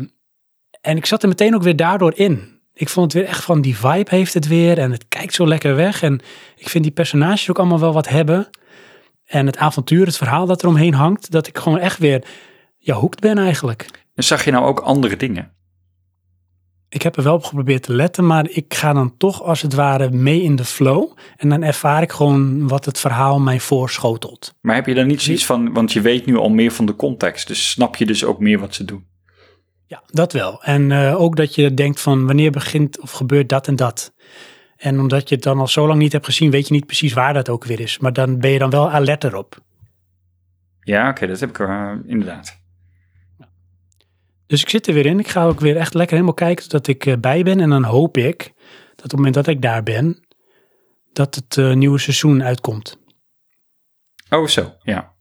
en ik zat er meteen ook weer daardoor in. Ik vond het weer echt van die vibe heeft het weer en het kijkt zo lekker weg. En ik vind die personages ook allemaal wel wat hebben. En het avontuur, het verhaal dat er omheen hangt, dat ik gewoon echt weer ja, hoekt ben eigenlijk. En zag je nou ook andere dingen? Ik heb er wel op geprobeerd te letten, maar ik ga dan toch als het ware mee in de flow. En dan ervaar ik gewoon wat het verhaal mij voorschotelt. Maar heb je dan niet zoiets van, want je weet nu al meer van de context, dus snap je dus ook meer wat ze doen? Ja, dat wel. En eh, ook dat je denkt van wanneer begint of gebeurt dat en dat. En omdat je het dan al zo lang niet hebt gezien, weet je niet precies waar dat ook weer is. Maar dan ben je dan wel alert erop. Ja, oké, dat heb ik eh, inderdaad. Dus ik zit er weer in. Ik ga ook weer echt lekker helemaal kijken totdat ik eh, bij ben. En dan hoop ik dat op het moment dat ik daar ben, dat het nieuwe seizoen uitkomt. Oh, zo, ja.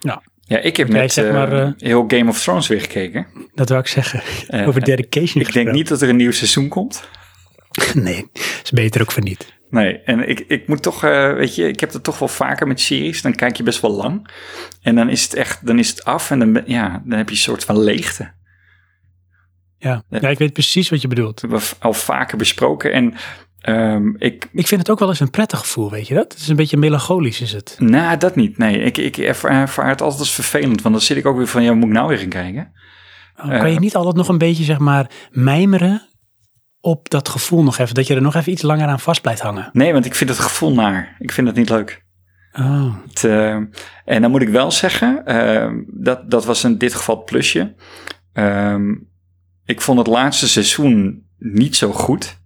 Ja. Ja, ik heb Jij net zeg eh, maar, eh, heel Game of Thrones weer gekeken. Dat wil ik zeggen. Eh, Over dedication Ik denk niet dat er een nieuw seizoen komt. Nee, is beter ook voor niet. Nee, en ik, ik moet toch, weet je, ik heb het toch wel vaker met series. Dan kijk je best wel lang. En dan is het echt, dan is het af en dan, ja, dan heb je een soort van leegte. Ja. ja, ik weet precies wat je bedoelt. Dat hebben we al vaker besproken. En ehm, ik, Ik vind het ook wel eens een prettig gevoel, weet je dat? Het is een beetje melancholisch is het. nou, dat niet. Nee, ik, ik ervaar, het altijd als vervelend. Want dan zit ik ook weer van, ja, moet ik nou weer gaan kijken? Oh, kan je niet altijd nog een beetje, zeg maar, mijmeren op dat gevoel nog even? Dat je er nog even iets langer aan vast blijft hangen. Nee, want ik vind het gevoel naar. Ik vind het niet leuk. Oh, Het, eh, en dan moet ik wel zeggen, eh, dat, dat was in dit geval het plusje. Ehm, ik vond het laatste seizoen niet zo goed.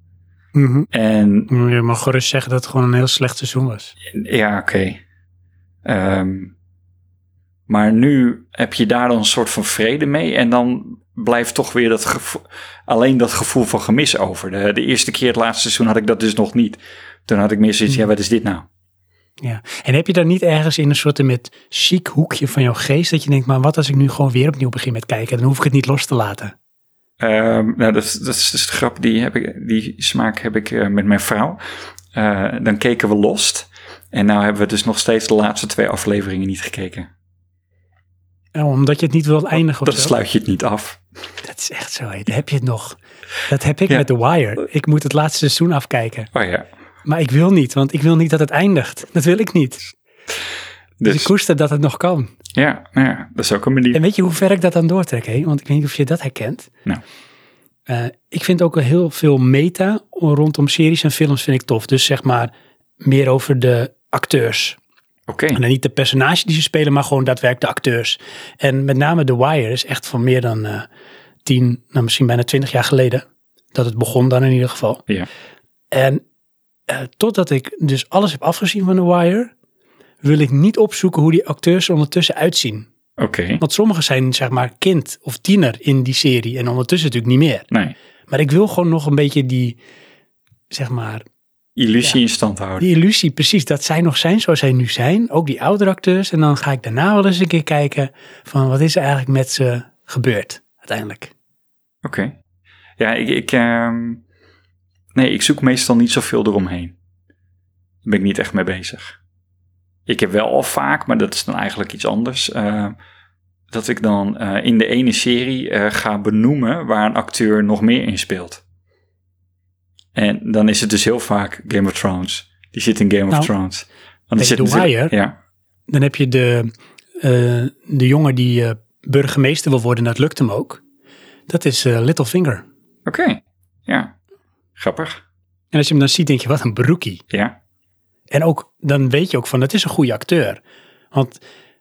Mhm. En Je mag gerust zeggen dat het gewoon een heel slecht seizoen was. ja, oké. Ehm, maar nu heb je daar dan een soort van vrede mee. En dan blijft toch weer dat gevoel, alleen dat gevoel van gemis over. De, de eerste keer het laatste seizoen had ik dat dus nog niet. Toen had ik meer zoiets, ja, wat is dit nou? Ja. En heb je daar niet ergens in een soort met chic hoekje van jouw geest dat je denkt, maar wat als ik nu gewoon weer opnieuw begin met kijken? Dan hoef ik het niet los te laten. Ehm, nou, dat, is- dat is dus de grap, die, heb ik, die smaak heb ik eh, met mijn vrouw. Eh, dan keken we Lost. En nou hebben we dus nog steeds de laatste twee afleveringen niet gekeken. Oh, omdat je het niet wilt eindigen of Dan zo. sluit je het niet af. Dat is echt zo. Heb je het nog? Dat heb ik Ja. met The Wire. Ik moet het laatste seizoen afkijken. Oh ja. Maar ik wil niet, want ik wil niet dat het eindigt. Dat wil ik niet. Dus, Dus, ik koester dat het nog kan. ja, nou ja, dat is ook een manier. En weet je hoe ver ik dat dan doortrek? Hè? Want ik weet niet of je dat herkent. Nou. Eh, ik vind ook heel veel meta rondom series en films vind ik tof. Dus zeg maar meer over de acteurs. Oké. En dan niet de personage die ze spelen, maar gewoon daadwerkelijk de acteurs. En met name The Wire is echt van meer dan eh tien, nou misschien bijna twintig jaar geleden. Dat het begon dan in ieder geval. Ja. En eh, totdat ik dus alles heb afgezien van The Wire, wil ik niet opzoeken hoe die acteurs er ondertussen uitzien. Oké. Want sommigen zijn zeg maar kind of tiener in die serie en ondertussen natuurlijk niet meer. Nee. Maar ik wil gewoon nog een beetje die, zeg maar, Illusie in stand houden. die illusie precies, dat zij nog zijn zoals zij nu zijn. Ook die oudere acteurs. En dan ga ik daarna wel eens een keer kijken van wat is er eigenlijk met ze gebeurd uiteindelijk. Oké. Ja, ik, ik, ehm, nee, ik zoek meestal niet zoveel eromheen. Daar ben ik niet echt mee bezig. Ik heb wel al vaak, maar dat is dan eigenlijk iets anders, eh, dat ik dan eh, in de ene serie eh, ga benoemen waar een acteur nog meer in speelt. En dan is het dus heel vaak Game of Thrones. Die zit in Game of Nou, Thrones. The Wire- Ja, Dan heb je de, de jongen die burgemeester wil worden, dat lukt hem ook. Dat is Littlefinger. oké. Ja, grappig. En als je hem dan ziet, denk je, wat een broekie. Ja, En ook, dan weet je ook van, dat is een goede acteur. Want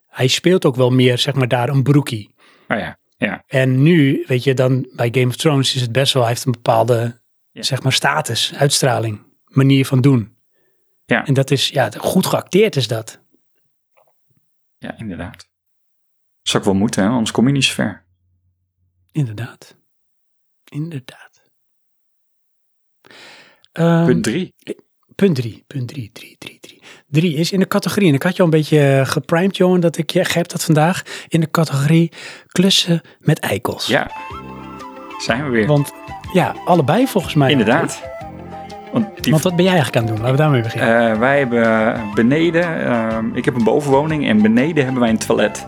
hij speelt ook wel meer, zeg maar, daar een broekie. oh ja, ja, En nu, weet je, dan bij Game of Thrones is het best wel, hij heeft een bepaalde, Ja. zeg maar, status, uitstraling, manier van doen. Ja. En dat is, ja, goed geacteerd is dat. ja, inderdaad. Zou ik wel moeten, hè? anders kom je niet zo ver. Inderdaad. Inderdaad. Ehm, Punt drie. Punt drie, punt drie, drie, drie, drie. Drie is in de categorie, en ik had je al een beetje eh, geprimed, Johan, dat ik je heb dat vandaag, in de categorie klussen met eikels. Ja, zijn we weer. Want ja, allebei volgens mij. Inderdaad. Want, die, Want wat ben jij eigenlijk aan het doen? Laten we daarmee beginnen. eh, wij hebben beneden, ehm, ik heb een bovenwoning en beneden hebben wij een toilet.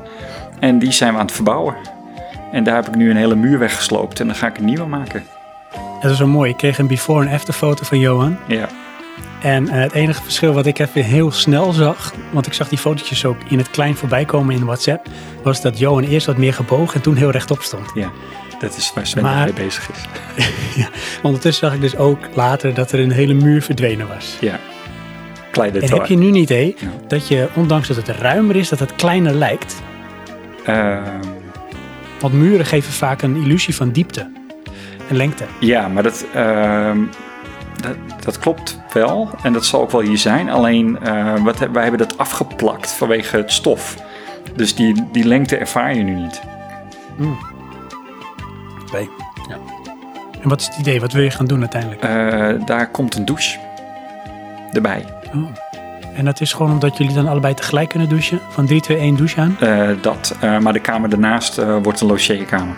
En die zijn we aan het verbouwen. En daar heb ik nu een hele muur weggesloopt en dan ga ik een nieuwe maken. dat is wel mooi. Ik kreeg een before- en after foto van Johan. Ja, En eh, het enige verschil wat ik even heel snel zag, want ik zag die fotootjes ook in het klein voorbij komen in WhatsApp, was dat Johan eerst wat meer gebogen en toen heel rechtop stond. ja. Dat is waar Sven Maar- mee bezig is. Ondertussen zag ik dus ook later dat er een hele muur verdwenen was. Ja, klein En heb je nu een idee Ja. dat je, ondanks dat het ruimer is, dat het kleiner lijkt? Ehm, Want muren geven vaak een illusie van diepte en lengte. Ja, maar dat, ehm, dat, dat klopt wel. En dat zal ook wel hier zijn. Alleen, eh, wat, wij hebben dat afgeplakt vanwege het stof. Dus die, die lengte ervaar je nu niet. Nee. Ja. En wat is het idee? Wat wil je gaan doen uiteindelijk? Eh, daar komt een douche erbij. Oh. En dat is gewoon omdat jullie dan allebei tegelijk kunnen douchen? Van 3, 2, 1 douche aan? Eh, dat, maar de kamer daarnaast wordt een logeerkamer.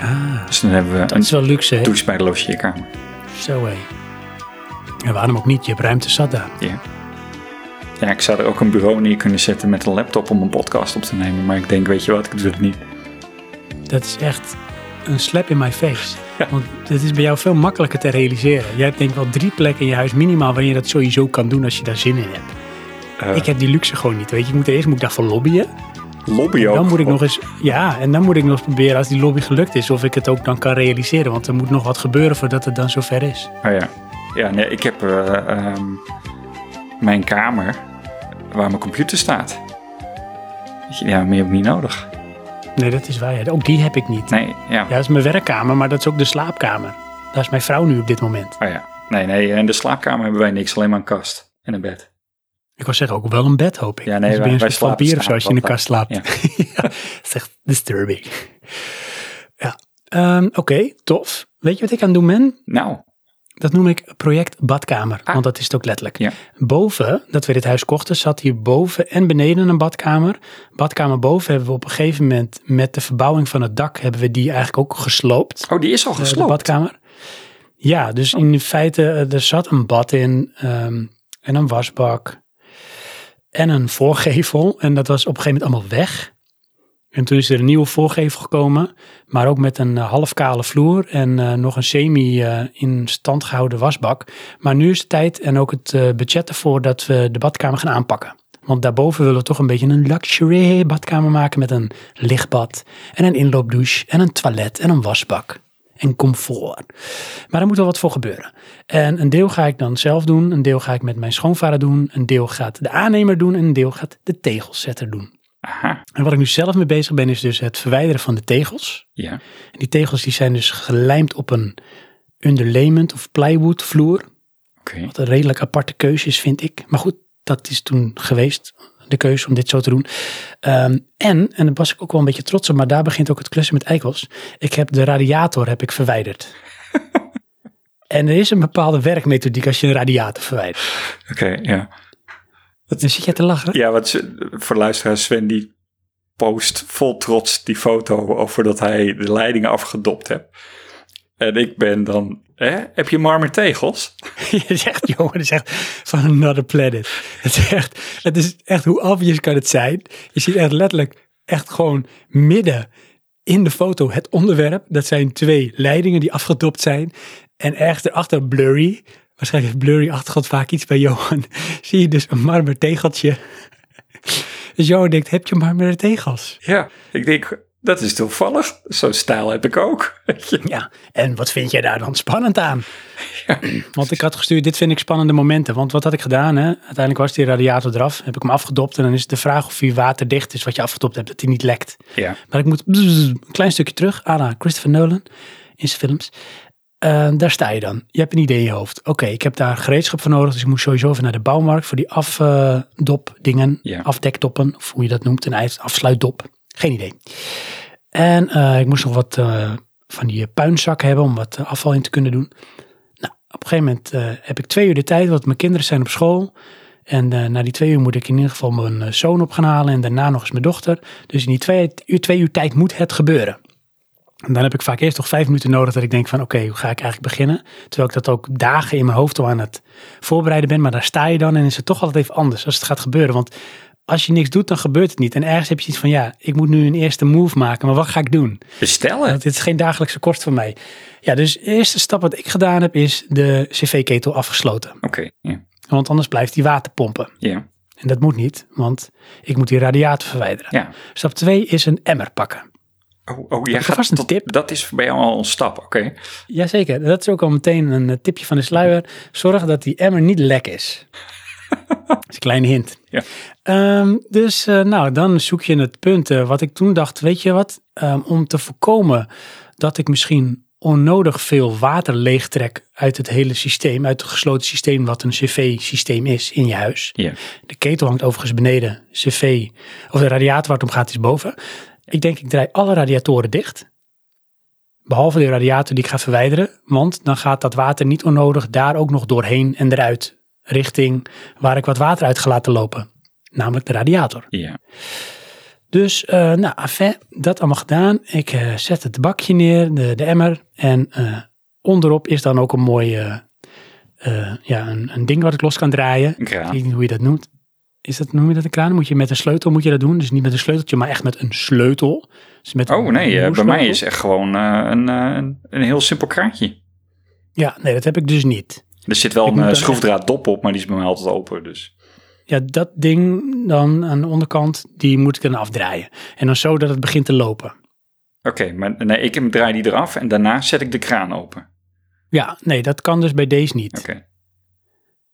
Ah, Dus dan hebben we dat een is wel luxe, douche bij de logeerkamer. Zo, hé. En waarom ook niet? Je hebt ruimte zat daar. Ja. Ja, ik zou er ook een bureau neer kunnen zetten met een laptop om een podcast op te nemen. Maar ik denk, weet je wat, ik doe het niet. Dat is echt een slap in my face. Ja. Want het is bij jou veel makkelijker te realiseren. Jij hebt denk ik wel drie plekken in je huis minimaal waar je dat sowieso kan doen als je daar zin in hebt. Eh, Ik heb die luxe gewoon niet. Weet je, ik moet eerst moet ik daarvoor lobbyen. Lobby ook. Dan moet ik nog eens, ja, en dan moet ik nog eens proberen als die lobby gelukt is, of ik het ook dan kan realiseren. Want er moet nog wat gebeuren voordat het dan zover is. Oh ja. Ja, nee, ik heb eh, ehm, mijn kamer waar mijn computer staat. Ja, meer heb ik niet nodig. Nee, dat is waar. ja. Ook die heb ik niet. Nee, ja. Ja, dat is mijn werkkamer, maar dat is ook de slaapkamer. Daar is mijn vrouw nu op dit moment. Oh ja. Nee, nee, in de slaapkamer hebben wij niks, alleen maar een kast en een bed. Ik wil zeggen, ook wel een bed, hoop ik. Ja, nee, Dus ben wij- je een vampier of zo als je in de kast slaapt. Ja. Is echt disturbing. Ja, Ehm, oké, tof. Weet je wat ik aan het doen ben? Nou, Dat noem ik project badkamer, Ah. want dat is het ook letterlijk. Ja. Boven, dat we dit huis kochten, zat hier boven en beneden een badkamer. Badkamer boven hebben we op een gegeven moment met de verbouwing van het dak, hebben we die eigenlijk ook gesloopt. oh, die is al Eh, de gesloopt. badkamer. Ja, dus in feite, eh, er zat een bad in ehm, en een wasbak en een voorgevel. En dat was op een gegeven moment allemaal weg. En toen is er een nieuwe voorgevel gekomen, maar ook met een eh, half kale vloer en eh, nog een semi eh, in stand gehouden wasbak. Maar nu is het tijd en ook het budget ervoor dat we de badkamer gaan aanpakken. Want daarboven willen we toch een beetje een luxury badkamer maken met een lichtbad en een inloopdouche en een toilet en een wasbak. En comfort. Maar er moet wel wat voor gebeuren. En een deel ga ik dan zelf doen, een deel ga ik met mijn schoonvader doen, een deel gaat de aannemer doen en een deel gaat de tegelzetter doen. Aha. En wat ik nu zelf mee bezig ben, is dus het verwijderen van de tegels. Ja. En die tegels die zijn dus gelijmd op een underlayment of plywood vloer. Oké. Wat een redelijk aparte keuze is, vind ik. Maar goed, dat is toen geweest, de keuze om dit zo te doen. Ehm, en, en daar was ik ook wel een beetje trots op, maar daar begint ook het klussen met eikels. Ik heb de radiator heb ik verwijderd. en er is een bepaalde werkmethodiek als je een radiator verwijdert. Oké, ja. Dan zit je te lachen. Ja, wat voor luisteraars, Sven die post vol trots die foto over dat hij de leidingen afgedopt heeft. En ik ben dan, hè, heb je marmertegels? Je zegt, jongen, het is echt van another planet. Het is echt, het is echt, hoe obvious kan het zijn? Je ziet echt letterlijk, echt gewoon midden in de foto het onderwerp. Dat zijn twee leidingen die afgedopt zijn. En ergens erachter blurry. Waarschijnlijk heeft blurry achtergrond vaak iets bij Johan. Zie je dus een marmer tegeltje. Dus Johan denkt, heb je marmeren tegels? Ja, ik denk, dat is toevallig. Zo'n stijl heb ik ook. Ja, en wat vind jij daar dan spannend aan? Ja. Want ik had gestuurd, dit vind ik spannende momenten. Want wat had ik gedaan? Hè? Uiteindelijk was die radiator eraf. Heb ik hem afgedopt. En dan is het de vraag of hij waterdicht is wat je afgedopt hebt. Dat hij niet lekt. Ja, Maar ik moet een klein stukje terug. à la Christopher Nolan in zijn films. Eh, daar sta je dan. Je hebt een idee in je hoofd. Oké, ik heb daar gereedschap voor nodig. Dus ik moest sowieso even naar de bouwmarkt voor die afdop dingen. Ja. Afdekdoppen, of hoe je dat noemt. Een afsluitdop. Geen idee. En eh, ik moest nog wat eh, van die puinzakken hebben om wat eh, afval in te kunnen doen. Nou, op een gegeven moment eh, heb ik twee uur de tijd, want mijn kinderen zijn op school. En eh, na die twee uur moet ik in ieder geval mijn eh, zoon op gaan halen en daarna nog eens mijn dochter. Dus in die twee uur, twee uur tijd moet het gebeuren. En dan heb ik vaak eerst nog vijf minuten nodig dat ik denk van oké, hoe ga ik eigenlijk beginnen? Terwijl ik dat ook dagen in mijn hoofd al aan het voorbereiden ben. Maar daar sta je dan en is het toch altijd even anders als het gaat gebeuren. Want als je niks doet, dan gebeurt het niet. En ergens heb je iets van ja, ik moet nu een eerste move maken, maar wat ga ik doen? bestellen. Want dit is geen dagelijkse kost voor mij. Ja, dus de eerste stap wat ik gedaan heb is de cv-ketel afgesloten. Oké, ja. Want anders blijft die water pompen. Ja, En dat moet niet, want ik moet die radiator verwijderen. ja. Stap 2 is een emmer pakken. Oh, oh gaat vast een tot- tip? Dat is bij jou al een stap, oké. Jazeker, dat is ook al meteen een tipje van de sluier. Zorg dat die emmer niet lek is. Dat is een kleine hint. Ja. Ehm, dus eh, nou, dan zoek je het punt eh, wat ik toen dacht, weet je wat, Ehm, om te voorkomen dat ik misschien onnodig veel water leegtrek uit het hele systeem, uit het gesloten systeem wat een cv-systeem is in je huis. Ja. De ketel hangt overigens beneden, cv, of de radiator waar het om gaat is boven. Ik denk, ik draai alle radiatoren dicht. Behalve de radiator die ik ga verwijderen, want dan gaat dat water niet onnodig daar ook nog doorheen en eruit. Richting waar ik wat water uit ga laten lopen. Namelijk de radiator. Ja, Dus, eh nou, dat allemaal gedaan. Ik eh, zet het bakje neer, de, de emmer. En eh, onderop is dan ook een mooi, eh, ja, een, een ding wat ik los kan draaien. Ik weet niet hoe je dat noemt. Is dat, noem je dat een kraan? Moet je met een sleutel moet je dat doen? Dus niet met een sleuteltje, maar echt met een sleutel. Dus met Oh nee, bij mij is echt gewoon een, een, een heel simpel kraantje. Ja, nee, dat heb ik dus niet. Er zit wel Ik een moet eh, schroefdraaddop op, maar die is bij mij altijd open. Dus. Ja, dat ding dan aan de onderkant, die moet ik dan afdraaien. En dan zo dat het begint te lopen. Oké, maar nee, ik draai die eraf en daarna zet ik de kraan open. Ja, nee, dat kan dus bij deze niet. Oké,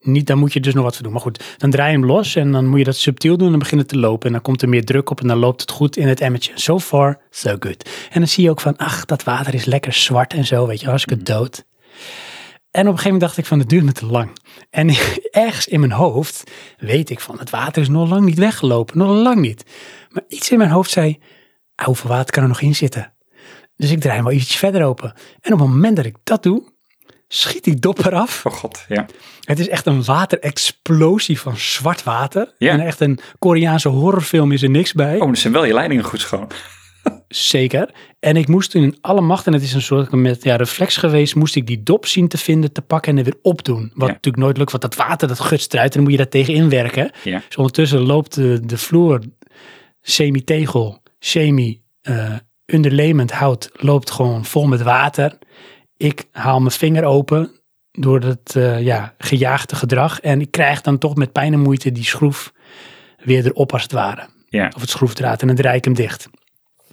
niet. Dan moet je dus nog wat voor doen. Maar goed, dan draai je hem los en dan moet je dat subtiel doen en dan begint het te lopen. En dan komt er meer druk op en dan loopt het goed in het emmertje. So far, so good. En dan zie je ook van, ach, dat water is lekker zwart en zo, weet je, hartstikke dood. En op een gegeven moment dacht ik van, het duurt me te lang. En ergens in mijn hoofd weet ik van, het water is nog lang niet weggelopen, nog lang niet. Maar iets in mijn hoofd zei, hoeveel water kan er nog in zitten? Dus ik draai hem wel ietsje verder open. En op het moment dat ik dat doe, schiet die dop eraf. oh god, ja. Het is echt een waterexplosie van zwart water. Ja. En echt een Koreaanse horrorfilm is er niks bij. Oh, dan zijn wel je leidingen goed schoon. Zeker. En ik moest toen in alle macht, en het is een soort met ja, reflex geweest, moest ik die dop zien te vinden, te pakken en er weer opdoen. Wat Ja. natuurlijk nooit lukt, want dat water dat gutst eruit en dan moet je daar tegen inwerken. Ja. Dus ondertussen loopt de, de vloer semi-tegel, semi underlayment hout, loopt gewoon vol met water. Ik haal mijn vinger open door het eh, ja, gejaagde gedrag en ik krijg dan toch met pijn en moeite die schroef weer erop als het ware Ja, of het schroefdraad en dan draai ik hem dicht.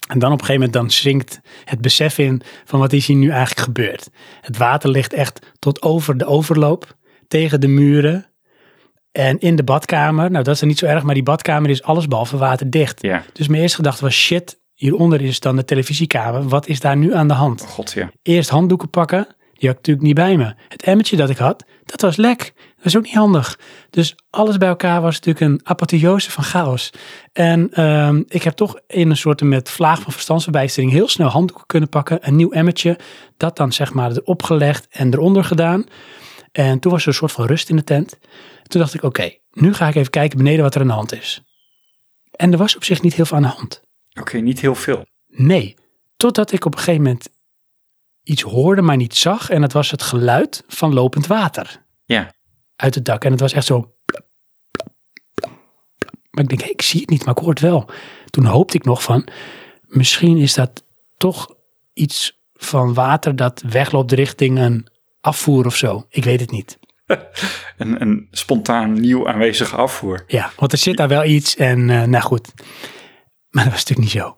En dan op een gegeven moment dan zinkt het besef in van wat is hier nu eigenlijk gebeurd. Het water ligt echt tot over de overloop, tegen de muren en in de badkamer. Nou, dat is dan niet zo erg, maar die badkamer is allesbehalve waterdicht. Ja, Dus mijn eerste gedachte was shit, hieronder is dan de televisiekamer. Wat is daar nu aan de hand? oh god ja. Eerst handdoeken pakken, die had ik natuurlijk niet bij me. Het emmertje dat ik had, dat was lek. Dat was ook niet handig. Dus alles bij elkaar was natuurlijk een apotheose van chaos. En ehm, ik heb toch in een soort met vlaag van verstandsverbijstering heel snel handdoeken kunnen pakken. Een nieuw emmertje, dat dan zeg maar erop gelegd en eronder gedaan. En toen was er een soort van rust in de tent. Toen dacht ik, oké, nu ga ik even kijken beneden wat er aan de hand is. En er was op zich niet heel veel aan de hand. Oké, niet heel veel. Nee, totdat ik op een gegeven moment iets hoorde, maar niet zag. En dat was het geluid van lopend water Ja, uit het dak. En het was echt zo... Maar ik denk, ik zie het niet, maar ik hoor het wel. Toen hoopte ik nog van, misschien is dat toch iets van water dat wegloopt richting een afvoer of zo. Ik weet het niet. een, een spontaan nieuw aanwezige afvoer. Ja, want er zit daar wel iets en eh, nou goed. Maar dat was natuurlijk niet zo.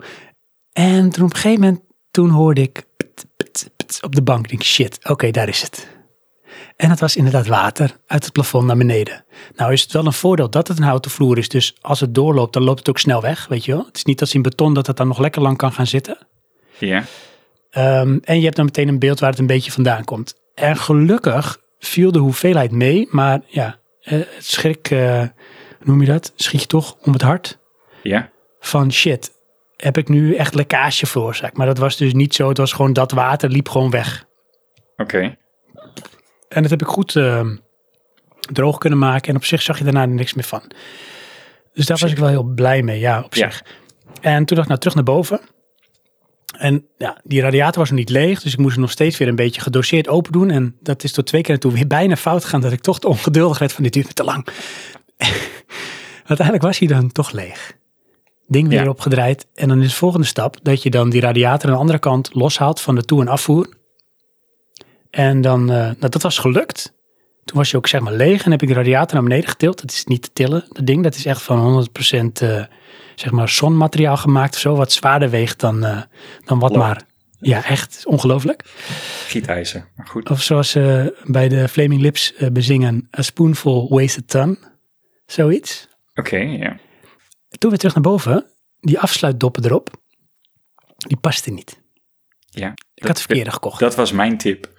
En toen op een gegeven moment, toen hoorde ik pit, pit, pit op de bank. Ik denk, shit, oké, daar is het. En het was inderdaad water uit het plafond naar beneden. Nou is het wel een voordeel dat het een houten vloer is. Dus als het doorloopt, dan loopt het ook snel weg, weet je wel. Het is niet als in beton dat het dan nog lekker lang kan gaan zitten. Ja, Ehm, en je hebt dan meteen een beeld waar het een beetje vandaan komt. En gelukkig viel de hoeveelheid mee, maar ja, eh, het schrik, hoe noem je dat? Schiet je toch om het hart ja, van shit, heb ik nu echt lekkage veroorzaakt. Maar dat was dus niet zo, het was gewoon dat water liep gewoon weg. oké. En dat heb ik goed ehm, droog kunnen maken en op zich zag je daarna niks meer van. Dus daar was ik wel heel blij mee, ja, op Ja. zich. En toen dacht ik nou terug naar boven. En ja, die radiator was nog niet leeg, dus ik moest hem nog steeds weer een beetje gedoseerd open doen. En dat is tot twee keer en toe weer bijna fout gegaan dat ik toch te ongeduldig werd van dit duurt te lang. Uiteindelijk was hij dan toch leeg. Ding weer Ja. opgedraaid. En dan is de volgende stap dat je dan die radiator aan de andere kant loshaalt van de toe- en afvoer. En dan, eh, nou, dat was gelukt. Toen was je ook zeg maar leeg en heb ik de radiator naar beneden getild. Dat is niet te tillen, dat ding. Dat is echt van 100% eh, zeg maar zonmateriaal gemaakt of zo. Wat zwaarder weegt dan, eh, dan wat maar. Ja, echt ongelooflijk. Gietijzer, maar goed. Of zoals ze bij de Flaming Lips bezingen. A spoonful a ton. Zoiets. Oké, ja. Toen weer terug naar boven. Die afsluitdoppen erop. Die paste niet. ja. Ik had de verkeerde gekocht. Dat was mijn tip.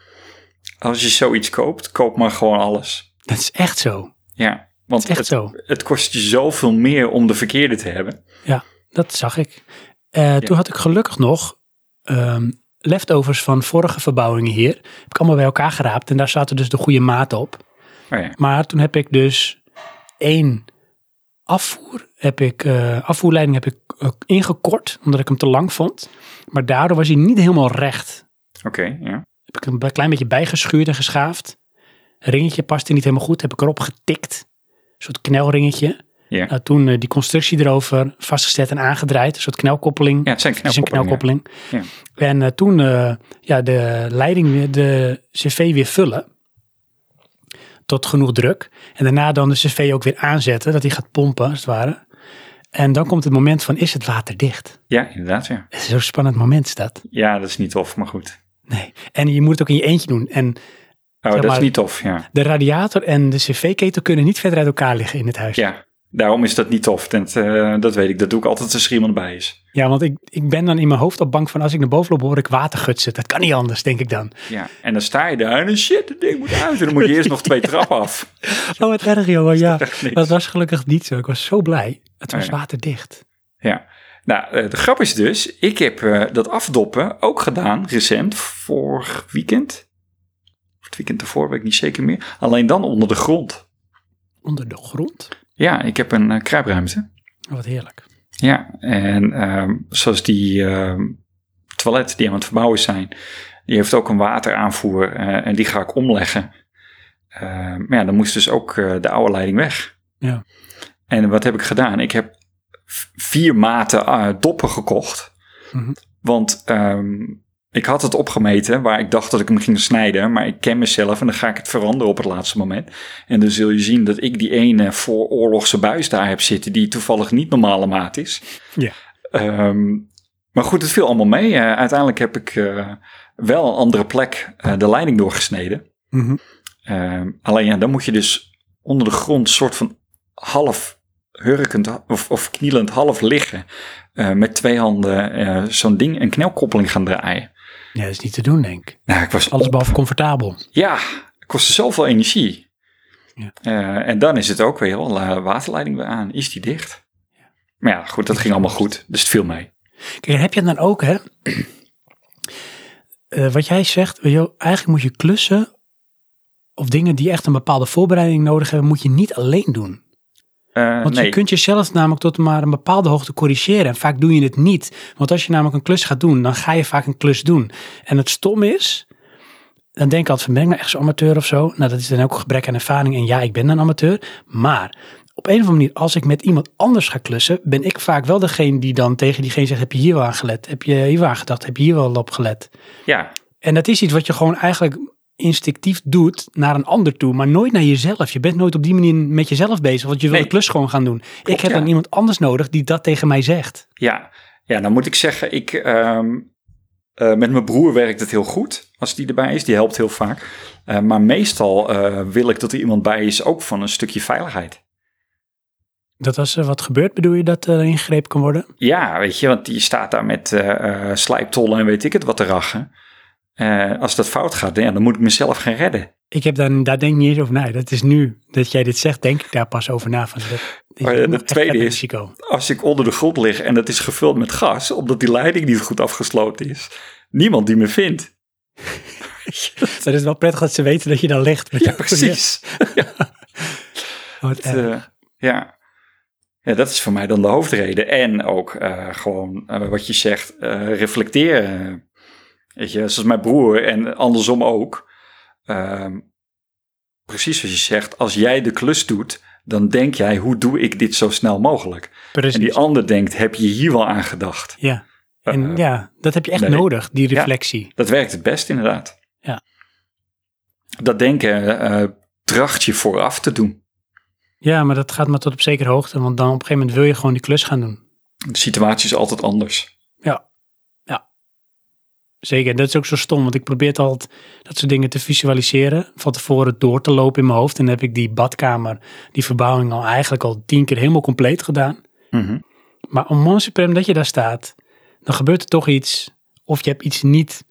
Als je zoiets koopt, koop maar gewoon alles. Dat is echt zo. Ja, want Echt het, zo. het kost je zoveel meer om de verkeerde te hebben. Ja, dat zag ik. Eh, Toen had ik gelukkig nog ehm, leftovers van vorige verbouwingen hier. Heb ik allemaal bij elkaar geraapt en daar zaten dus de goede maten op. Oh ja, Maar toen heb ik dus één afvoer, heb ik, eh, afvoerleiding heb ik eh, ingekort, omdat ik hem te lang vond. Maar daardoor was hij niet helemaal recht. oké, ja. Heb ik een klein beetje bijgeschuurd en geschaafd. Ringetje paste niet helemaal goed, heb ik erop getikt. Een soort knelringetje. Ja. Nou, toen eh, die constructie erover vastgezet en aangedraaid. Een soort knelkoppeling. Ja, het zijn Het is een knelkoppeling. En eh, toen eh, ja, de leiding, de cv weer vullen. Tot genoeg druk. En daarna dan de cv ook weer aanzetten. Dat die gaat pompen, als het ware. En dan komt het moment van, is het water dicht? Ja, inderdaad, ja. Het is zo'n spannend moment is dat. Ja, dat is niet tof, maar goed. Nee. En je moet het ook in je eentje doen. En Oh, dat is niet tof, ja. de radiator en de cv-ketel kunnen niet verder uit elkaar liggen in het huis. Ja, daarom is dat niet tof. Dat, eh, dat weet ik. Dat doe ik altijd als er iemand bij is. Ja, want ik, ik ben dan in mijn hoofd al bang van als ik naar boven loop hoor ik water gutsen. Dat kan niet anders, denk ik dan. Ja, en dan sta je daar en shit, het ding moet uit. En dan moet je eerst nog twee trappen af. Oh, wat erg jongen, ja. Dat was gelukkig niet zo. Ik was zo blij. Het was Oh ja. waterdicht. Ja, nou, eh, de grap is dus, ik heb eh, dat afdoppen ook gedaan, recent, vorig weekend. Of het weekend ervoor, weet ik niet zeker meer. Alleen dan onder de grond. Onder de grond. Ja, ik heb een eh, kruipruimte. Oh, wat heerlijk. Ja, en ehm, zoals die ehm toiletten die aan het verbouwen zijn, die heeft ook een wateraanvoer en die ga ik omleggen. Ehm, maar ja, dan moest dus ook de oude leiding weg. Ja. En wat heb ik gedaan? Ik heb vier maten eh, doppen gekocht. Mhm. Want ehm, ik had het opgemeten waar ik dacht dat ik hem ging snijden. Maar ik ken mezelf en dan ga ik het veranderen op het laatste moment. En dan zul je zien dat ik die ene vooroorlogse buis daar heb zitten. Die toevallig niet normale maat is. Ja. Ehm, Maar goed, het viel allemaal mee. Eh, uiteindelijk heb ik eh, wel een andere plek de leiding doorgesneden. Mhm. Eh, alleen ja, dan moet je dus onder de grond soort van half hurkend of, of knielend half liggen. eh, met twee handen eh, zo'n ding, een knelkoppeling gaan draaien. Ja, dat is niet te doen, denk ik. Nou, ik was Alles op. behalve comfortabel. Ja, het kostte zoveel energie. Ja. Eh, en dan is het ook weer eh, waterleiding weer aan. Is die dicht? Maar ja, goed, dat ging allemaal goed. Dus het viel mee. Kijk, heb je het dan ook, hè? Wat jij zegt, wel, eigenlijk moet je klussen of dingen die echt een bepaalde voorbereiding nodig hebben, moet je niet alleen doen. Eh, Want nee, je kunt jezelf namelijk tot maar een bepaalde hoogte corrigeren. En vaak doe je het niet. Want als je namelijk een klus gaat doen, dan ga je vaak een klus doen. En het stom is, dan denk ik altijd van, ben ik nou echt zo'n amateur of zo? Nou, dat is dan ook een gebrek aan ervaring. En ja, ik ben een amateur. Maar op een of andere manier, als ik met iemand anders ga klussen, ben ik vaak wel degene die dan tegen diegene zegt, heb je hier wel aan gelet? Heb je hier wel aan gedacht? Heb je hier wel op gelet? ja, En dat is iets wat je gewoon eigenlijk instinctief doet naar een ander toe, maar nooit naar jezelf. Je bent nooit op die manier met jezelf bezig, want je wil Nee. de klus gewoon gaan doen. ik heb ja. dan iemand anders nodig die dat tegen mij zegt. ja, ja, dan moet ik zeggen, ik, ehm, eh, met mijn broer werkt het heel goed als die erbij is. Die helpt heel vaak. Eh, maar meestal eh, wil ik dat er iemand bij is, ook van een stukje veiligheid. Dat als er wat gebeurt, bedoel je dat er ingegrepen kan worden? Ja, weet je, want die staat daar met slijptollen en weet ik het wat te rachen. Eh, als dat fout gaat, ja, dan moet ik mezelf gaan redden. Ik heb dan, daar denk ik niet eens over na. Dat is nu dat jij dit zegt, denk ik daar pas over na. Van, dat, echt tweede is-. Als ik onder de grond lig en het is gevuld met gas, omdat die leiding niet goed afgesloten is, niemand die me vindt. Dat is wel prettig dat ze weten dat je daar ligt. met Ja, precies. Wat Het, eh, ja. ja, dat is voor mij dan de hoofdreden. En ook eh, gewoon wat je zegt, reflecteren. Weet je, zoals mijn broer en andersom ook. Ehm, precies zoals je zegt, als jij de klus doet, dan denk jij, hoe doe ik dit zo snel mogelijk? Precies. En die ander denkt, heb je hier wel aan gedacht? ja. En Eh, ja, dat heb je echt nee. nodig, die reflectie. Dat werkt het best inderdaad. Ja. Dat denken eh tracht je vooraf te doen. Ja, maar dat gaat maar tot op zekere hoogte, want dan op een gegeven moment wil je gewoon die klus gaan doen. De situatie is altijd anders. Zeker, dat is ook zo stom, want ik probeer altijd dat soort dingen te visualiseren, van tevoren door te lopen in mijn hoofd. En dan heb ik die badkamer, die verbouwing al eigenlijk al tien keer helemaal compleet gedaan. Mhm. Maar om moment suprem dat je daar staat, dan gebeurt er toch iets, of je hebt iets niet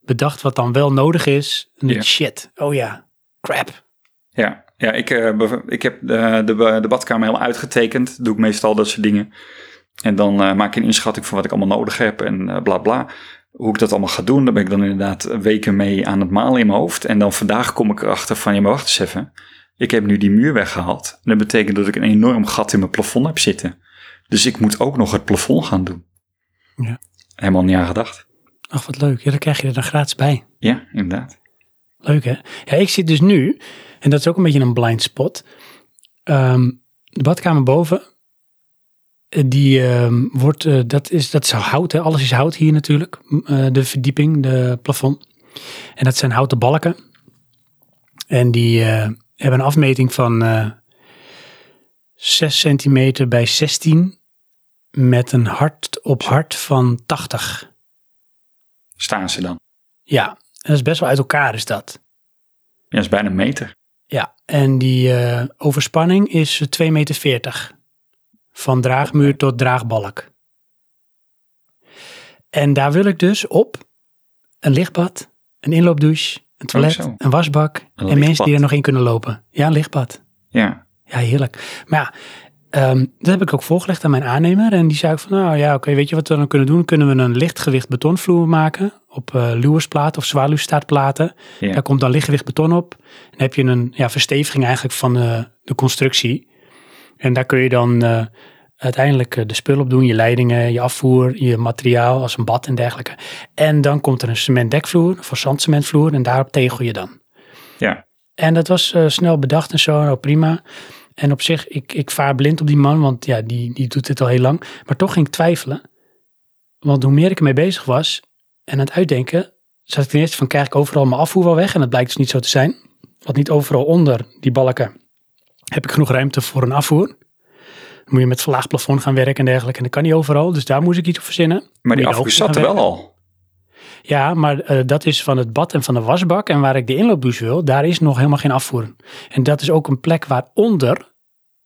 bedacht wat dan wel nodig is. En shit, oh ja, crap. Ja, ja ik, eh, ik heb de, de, de badkamer helemaal uitgetekend. Doe ik meestal dat soort dingen. En dan eh, maak ik een inschatting van wat ik allemaal nodig heb en eh, bla bla. Hoe ik dat allemaal ga doen, daar ben ik dan inderdaad weken mee aan het malen in mijn hoofd. En dan vandaag kom ik erachter van, ja maar wacht eens even. Ik heb nu die muur weggehaald. En dat betekent dat ik een enorm gat in mijn plafond heb zitten. Dus ik moet ook nog het plafond gaan doen. Ja. Helemaal niet aan gedacht. Ach, wat leuk. Ja, dan krijg je er dan gratis bij. Ja, inderdaad. Leuk hè? Ja, ik zit dus nu, en dat is ook een beetje een blind spot. Ehm, de badkamer boven, die ehm, wordt, eh, dat, is, dat is hout hè? Alles is hout hier natuurlijk. Eh, de verdieping, de plafond. En dat zijn houten balken. En die eh, hebben een afmeting van eh 6 centimeter bij 16 met een hart op hart van 80. Staan ze dan. Ja, en dat is best wel uit elkaar is dat. Ja, dat is bijna een meter. Ja, en die overspanning is 2,40 meter. Van draagmuur tot draagbalk. En daar wil ik dus op een lichtbad, een inloopdouche, een toilet, zo. een wasbak en lichtbad. mensen die er nog in kunnen lopen. Ja, een lichtbad. Ja, Ja, heerlijk. Maar ja, ehm, dat heb ik ook voorgelegd aan mijn aannemer. En die zei ook van, nou ja, oké, weet je wat we dan kunnen doen? Kunnen we een lichtgewicht betonvloer maken op eh luwersplaten of zwaluwstaartplaten. ja. Daar komt dan lichtgewicht beton op. Dan heb je een ja, versteviging eigenlijk van eh, de constructie. En daar kun je dan eh, uiteindelijk eh, de spul op doen. Je leidingen, je afvoer, je materiaal als een bad en dergelijke. En dan komt er een cementdekvloer of een zandcementvloer. En daarop tegel je dan. ja. En dat was eh, snel bedacht en zo, nou prima. En op zich, ik, ik vaar blind op die man, want ja, die, die doet dit al heel lang. Maar toch ging ik twijfelen. Want hoe meer ik ermee bezig was en aan het uitdenken, zat ik ten eerste van, krijg ik overal mijn afvoer wel weg? En dat blijkt dus niet zo te zijn. Want niet overal onder die balken heb ik genoeg ruimte voor een afvoer. moet je met verlaagd plafond gaan werken en dergelijke. En dat kan niet overal, dus daar moest ik iets op verzinnen. Maar die hoogte zat er wel al. Ja, maar eh, dat is van het bad en van de wasbak. En waar ik de inloopdouche wil, daar is nog helemaal geen afvoer. En dat is ook een plek waaronder,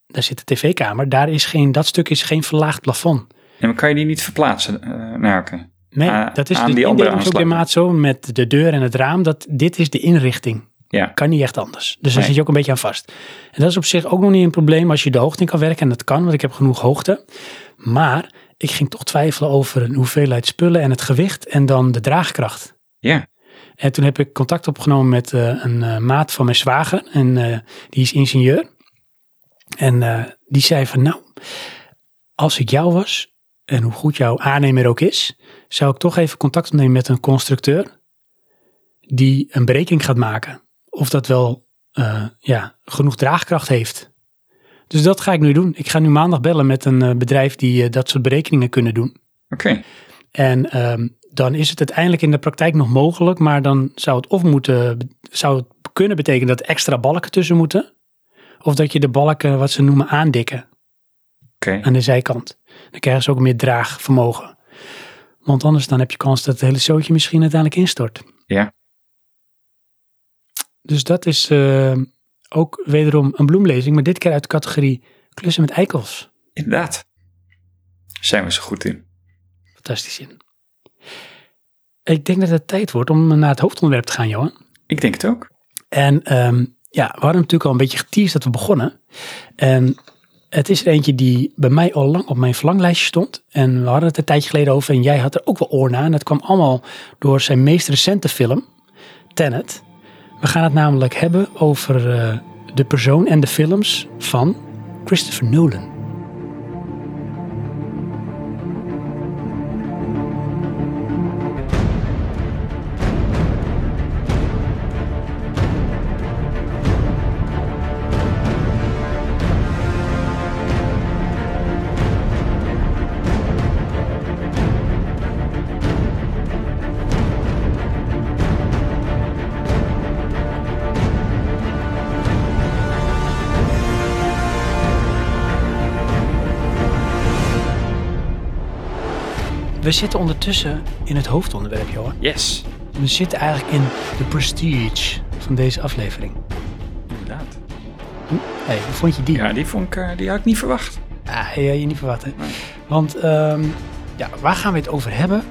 daar zit de tv-kamer, daar is geen, dat stuk is geen verlaagd plafond. En kan je die niet verplaatsen. oké. Nee, Ah, dat is aan de die andere indeling is ook weer maat zo met de deur en het raam. Dat dit is de inrichting. Ja. Kan niet echt anders. Dus daar Nee. zit je ook een beetje aan vast. En dat is op zich ook nog niet een probleem als je de hoogte in kan werken. En dat kan, want ik heb genoeg hoogte. Maar ik ging toch twijfelen over een hoeveelheid spullen en het gewicht en dan de draagkracht. Ja. En toen heb ik contact opgenomen met eh, een eh, maat van mijn zwager. En eh, die is ingenieur. En die zei van nou, als ik jou was en hoe goed jouw aannemer ook is, zou ik toch even contact opnemen met een constructeur die een berekening gaat maken. Of dat wel eh, ja, genoeg draagkracht heeft. Dus dat ga ik nu doen. Ik ga nu maandag bellen met een eh, bedrijf die eh, dat soort berekeningen kunnen doen. Oké. En ehm, dan is het uiteindelijk in de praktijk nog mogelijk, maar dan zou het of moeten, zou het kunnen betekenen dat extra balken tussen moeten. Of dat je de balken, wat ze noemen, aandikken aan de zijkant. Dan krijgen ze ook meer draagvermogen. Want anders dan heb je kans dat het hele zootje misschien uiteindelijk instort. Ja. Dus dat is eh, ook wederom een bloemlezing, maar dit keer uit de categorie klussen met eikels. Inderdaad. Zijn we zo goed in. Fantastisch in. Ik denk dat het tijd wordt om naar het hoofdonderwerp te gaan, Johan. Ik denk het ook. En ehm, ja, we hadden natuurlijk al een beetje geteased dat we begonnen. En het is er eentje die bij mij al lang op mijn verlanglijstje stond. En we hadden het een tijdje geleden over en jij had er ook wel oor naar. En dat kwam allemaal door zijn meest recente film, Tenet. We gaan het namelijk hebben over eh, de persoon en de films van Christopher Nolan. We zitten ondertussen in het hoofdonderwerp, Johan. Yes. We zitten eigenlijk in de prestige van deze aflevering. Inderdaad. hey, hoe vond je die? Ja, die, vond ik, eh, die had ik niet verwacht. Ah, ja, je niet verwachten. Nee. Want ehm, ja, waar gaan we het over hebben?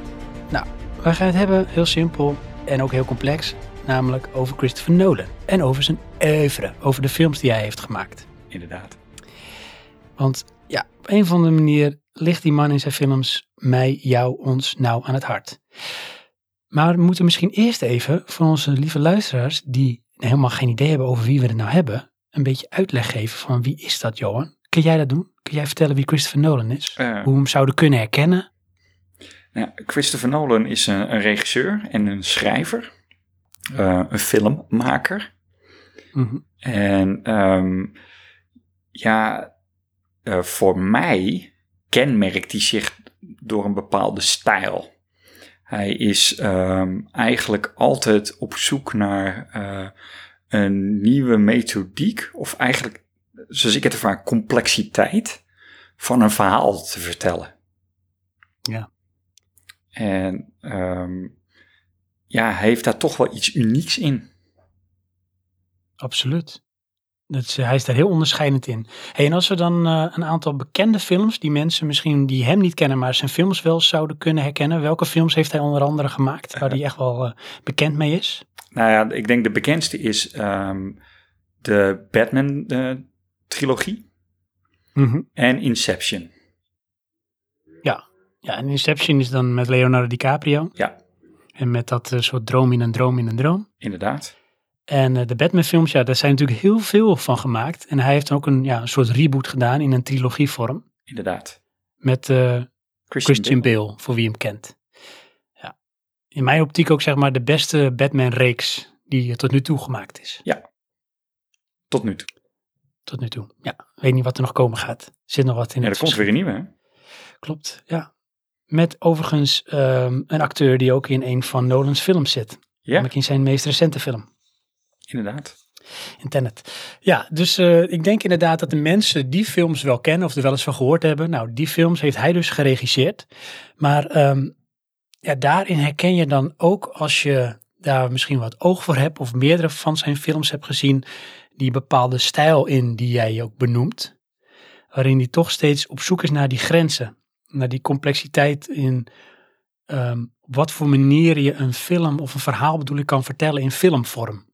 Nou, we gaan het hebben heel simpel en ook heel complex. Namelijk over Christopher Nolan. En over zijn oeuvre. Over de films die hij heeft gemaakt. Inderdaad. Want ja, op een of andere manier ligt die man in zijn films mij, jou, ons nauw aan het hart. Maar we moeten misschien eerst even voor onze lieve luisteraars die helemaal geen idee hebben over wie we het nou hebben, een beetje uitleg geven van wie is dat, Johan? Kun jij dat doen? Kun jij vertellen wie Christopher Nolan is? Eh, Hoe we hem zouden kunnen herkennen? nou, Christopher Nolan is een, een regisseur en een schrijver. eh, een filmmaker. Mhm. En ehm, ja, eh, voor mij kenmerkt hij zich door een bepaalde stijl. Hij is ehm, eigenlijk altijd op zoek naar eh, een nieuwe methodiek, of eigenlijk, zoals ik het ervaar, complexiteit van een verhaal te vertellen. Ja. En ehm, ja, hij heeft daar toch wel iets unieks in. Absoluut. Is, hij is daar heel onderscheidend in. Hey, en als we dan eh, een aantal bekende films, die mensen misschien die hem niet kennen, maar zijn films wel zouden kunnen herkennen. Welke films heeft hij onder andere gemaakt, waar hij echt wel eh, bekend mee is? Nou ja, ik denk de bekendste is ehm, de Batman-trilogie en Inception. Ja, en Inception is dan met Leonardo DiCaprio. Ja. En met dat eh, soort droom in een droom in een droom. Inderdaad. En eh, de Batman films, ja, daar zijn natuurlijk heel veel van gemaakt. En hij heeft ook een, ja, een soort reboot gedaan in een trilogievorm. Inderdaad. Met eh, Christian, Christian Bale. Bale, voor wie hem kent. Ja. In mijn optiek ook zeg maar de beste Batman-reeks die er tot nu toe gemaakt is. Tot nu toe. Tot nu toe. Ja, weet niet wat er nog komen gaat. Zit nog wat in Ja, het er komt weer een nieuwe, hè? Klopt, ja. Met overigens ehm, een acteur die ook in een van Nolan's films zit. Ja, Namelijk in zijn meest recente film. Inderdaad. In Tenet. Ja, dus eh, ik denk inderdaad dat de mensen die films wel kennen of er wel eens van gehoord hebben. Nou, die films heeft hij dus geregisseerd. Maar ehm, ja, daarin herken je dan ook als je daar misschien wat oog voor hebt of meerdere van zijn films hebt gezien, die bepaalde stijl in die jij ook benoemt. Waarin hij toch steeds op zoek is naar die grenzen. Naar die complexiteit in ehm, wat voor manier je een film of een verhaal bedoel ik kan vertellen in filmvorm.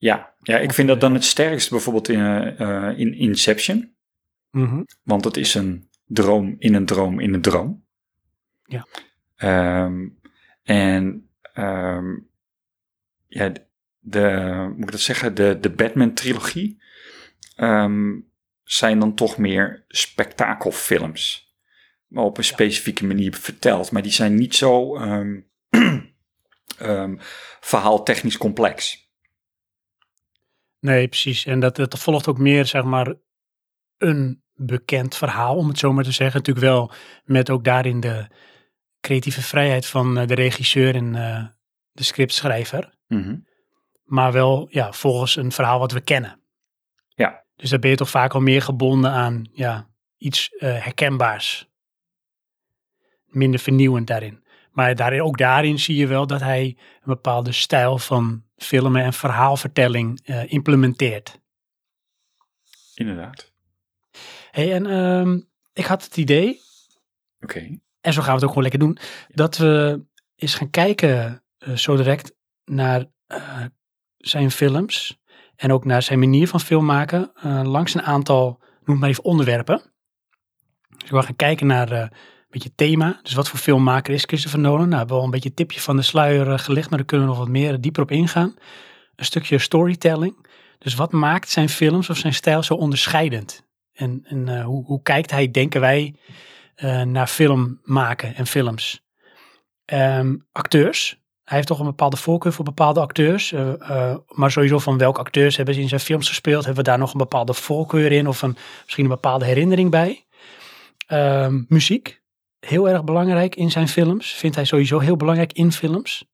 Ja, ja ik vind dat dan het sterkst bijvoorbeeld in, eh, eh, in Inception. Mhm. Want het is een droom in een droom in een droom. Ja. Ehm, en ehm, ja, de, moet ik dat zeggen, de, de Batman-trilogie ehm, zijn dan toch meer spektakelfilms. Maar op een specifieke manier verteld. Maar die zijn niet zo verhaaltechnisch complex. Nee, precies. En dat, dat volgt ook meer, zeg maar, een bekend verhaal, om het zo maar te zeggen. Natuurlijk wel met ook daarin de creatieve vrijheid van eh, de regisseur en eh, de scriptschrijver. Mhm. Maar wel, ja, volgens een verhaal wat we kennen. Ja. Dus daar ben je toch vaak al meer gebonden aan, ja, iets eh, herkenbaars. Minder vernieuwend daarin. Maar daarin, ook daarin zie je wel dat hij een bepaalde stijl van filmen en verhaalvertelling eh, implementeert. Inderdaad. Hey, en ehm, ik had het idee, Oké. en zo gaan we het ook gewoon lekker doen, dat we eens gaan kijken eh, zo direct naar eh, zijn films en ook naar zijn manier van film maken eh, langs een aantal, noem maar even onderwerpen. Dus we gaan kijken naar beetje thema, dus wat voor filmmaker is Christopher Nolan? Nou, we hebben al een beetje een tipje van de sluier eh, gelegd, maar daar kunnen we nog wat meer dieper op ingaan. Een stukje storytelling, dus wat maakt zijn films of zijn stijl zo onderscheidend? En, en eh, hoe, hoe kijkt hij, denken wij, eh, naar film maken en films. Ehm, acteurs. Hij heeft toch een bepaalde voorkeur voor bepaalde acteurs. eh, eh, maar sowieso van welke acteurs hebben ze in zijn films gespeeld. Hebben we daar nog een bepaalde voorkeur in of een, misschien een bepaalde herinnering bij. Ehm, muziek. Heel erg belangrijk in zijn films. Vindt hij sowieso heel belangrijk in films.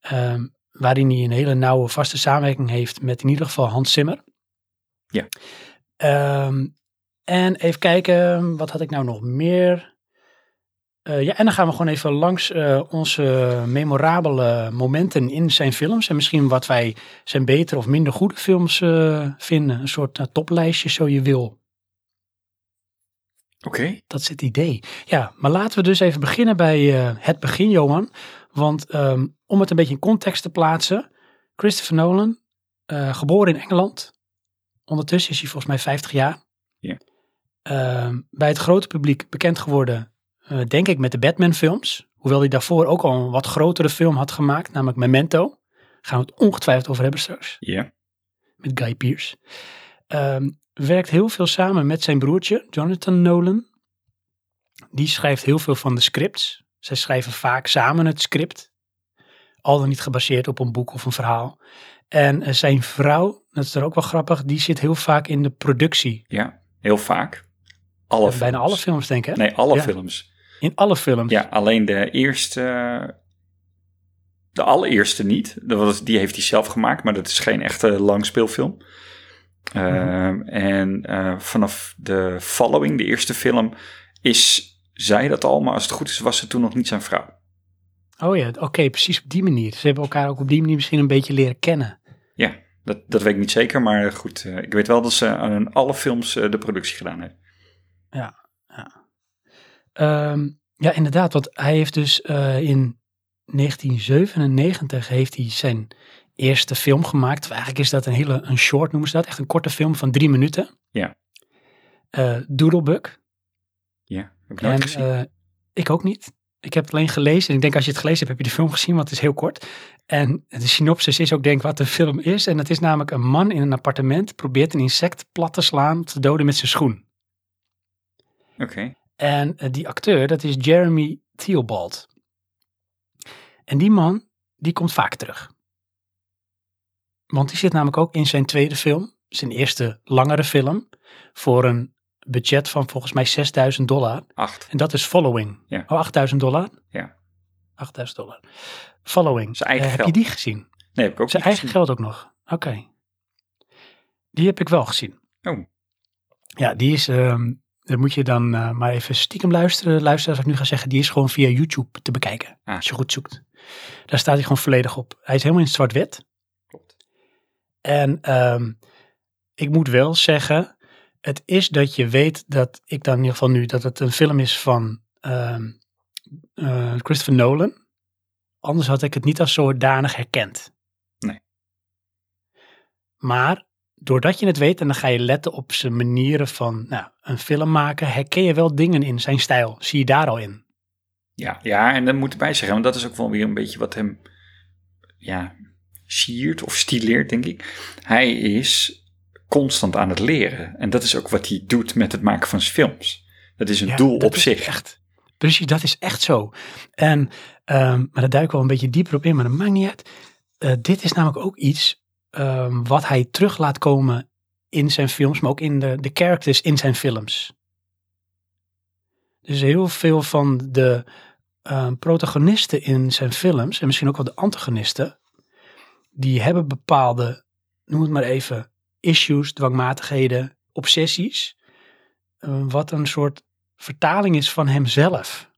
Ehm, waarin hij een hele nauwe vaste samenwerking heeft met in ieder geval Hans Zimmer. Ja. Ehm, en even kijken, wat had ik nou nog meer? Eh, ja, en dan gaan we gewoon even langs eh, onze memorabele momenten in zijn films. En misschien wat wij zijn betere of minder goede films eh, vinden. Een soort toplijstje, zo je wil. Oké. Dat is het idee. Ja, maar laten we dus even beginnen bij eh, het begin, Johan. Want ehm, om het een beetje in context te plaatsen. Christopher Nolan, eh, geboren in Engeland. Ondertussen is hij volgens mij 50 jaar. Ja. Ehm, bij het grote publiek bekend geworden, eh, denk ik, met de Batman films. Hoewel hij daarvoor ook al een wat grotere film had gemaakt, namelijk Memento. Daar gaan we het ongetwijfeld over hebben straks Ja. met Guy Pearce. Ehm, werkt heel veel samen met zijn broertje, Jonathan Nolan. Die schrijft heel veel van de scripts. Zij schrijven vaak samen het script. Al dan niet gebaseerd op een boek of een verhaal. En eh, zijn vrouw, dat is er ook wel grappig, die zit heel vaak in de productie. Ja. Heel vaak. Alle Bijna alle films, denk ik. hè? Nee, alle Ja. films. In alle films. Ja, alleen de eerste. De allereerste niet. Dat was, die heeft hij zelf gemaakt, maar dat is geen echte langspeelfilm. Ehm, en eh, vanaf de Following, de eerste film, is zij dat al, maar als het goed is, was ze toen nog niet zijn vrouw. Oh ja, oké, precies op die manier. Ze hebben elkaar ook op die manier misschien een beetje leren kennen. Ja, dat, dat weet ik niet zeker, maar goed. eh, ik weet wel dat ze aan alle films eh, de productie gedaan heeft. Ehm, ja, inderdaad, want hij heeft dus in 1997 heeft hij zijn eerste film gemaakt. Eigenlijk is dat een hele een short, noemen ze dat. Echt een korte film van drie minuten. Ja. Eh, Doodlebug. Ja, heb ik nooit En gezien. eh, ik ook niet. Ik heb het alleen gelezen. En ik denk als je het gelezen hebt, heb je de film gezien, want het is heel kort. En de synopsis is ook denk ik wat de film is. En dat is namelijk een man in een appartement probeert een insect plat te slaan, te doden met zijn schoen. Oké, En eh, die acteur, dat is Jeremy Theobald. En die man, die komt vaak terug. Want die zit namelijk ook in zijn tweede film, zijn eerste langere film, voor een budget van volgens mij 6000 dollar. acht. En dat is Following. Ja. Oh, 8000 dollar? Ja. 8000 dollar. Following. Zijn eigen Eh, heb je geld. die gezien? Nee, heb ik ook Zijn eigen gezien. geld ook nog. Oké. Die heb ik wel gezien. Oh. Ja, die is, ehm dan moet je dan eh, maar even stiekem luisteren. Luisteren als ik nu ga zeggen, die is gewoon via YouTube te bekijken. Ah. Als je goed zoekt. Daar staat hij gewoon volledig op. Hij is helemaal in zwart-wit. En ehm, ik moet wel zeggen, het is dat je weet dat ik dan in ieder geval nu, dat het een film is van ehm, eh, Christopher Nolan. Anders had ik het niet als zodanig herkend. Nee. Maar doordat je het weet en dan ga je letten op zijn manieren van nou, een film maken, herken je wel dingen in zijn stijl. Zie je daar al in. Ja, ja, en dan moet erbij zeggen, want dat is ook wel weer een beetje wat hem ja, siert of stileert, denk ik. Hij is constant aan het leren. En dat is ook wat hij doet met het maken van zijn films. Dat is een Ja, doel op zich. Echt, precies, dat is echt zo. En, ehm, maar daar duik ik wel een beetje dieper op in, maar dat maakt niet uit. Eh, dit is namelijk ook iets ehm, wat hij terug laat komen in zijn films, maar ook in de, de characters in zijn films. Dus heel veel van de ehm, protagonisten in zijn films, en misschien ook wel de antagonisten, die hebben bepaalde, noem het maar even, issues, dwangmatigheden, obsessies, eh, wat een soort vertaling is van hemzelf.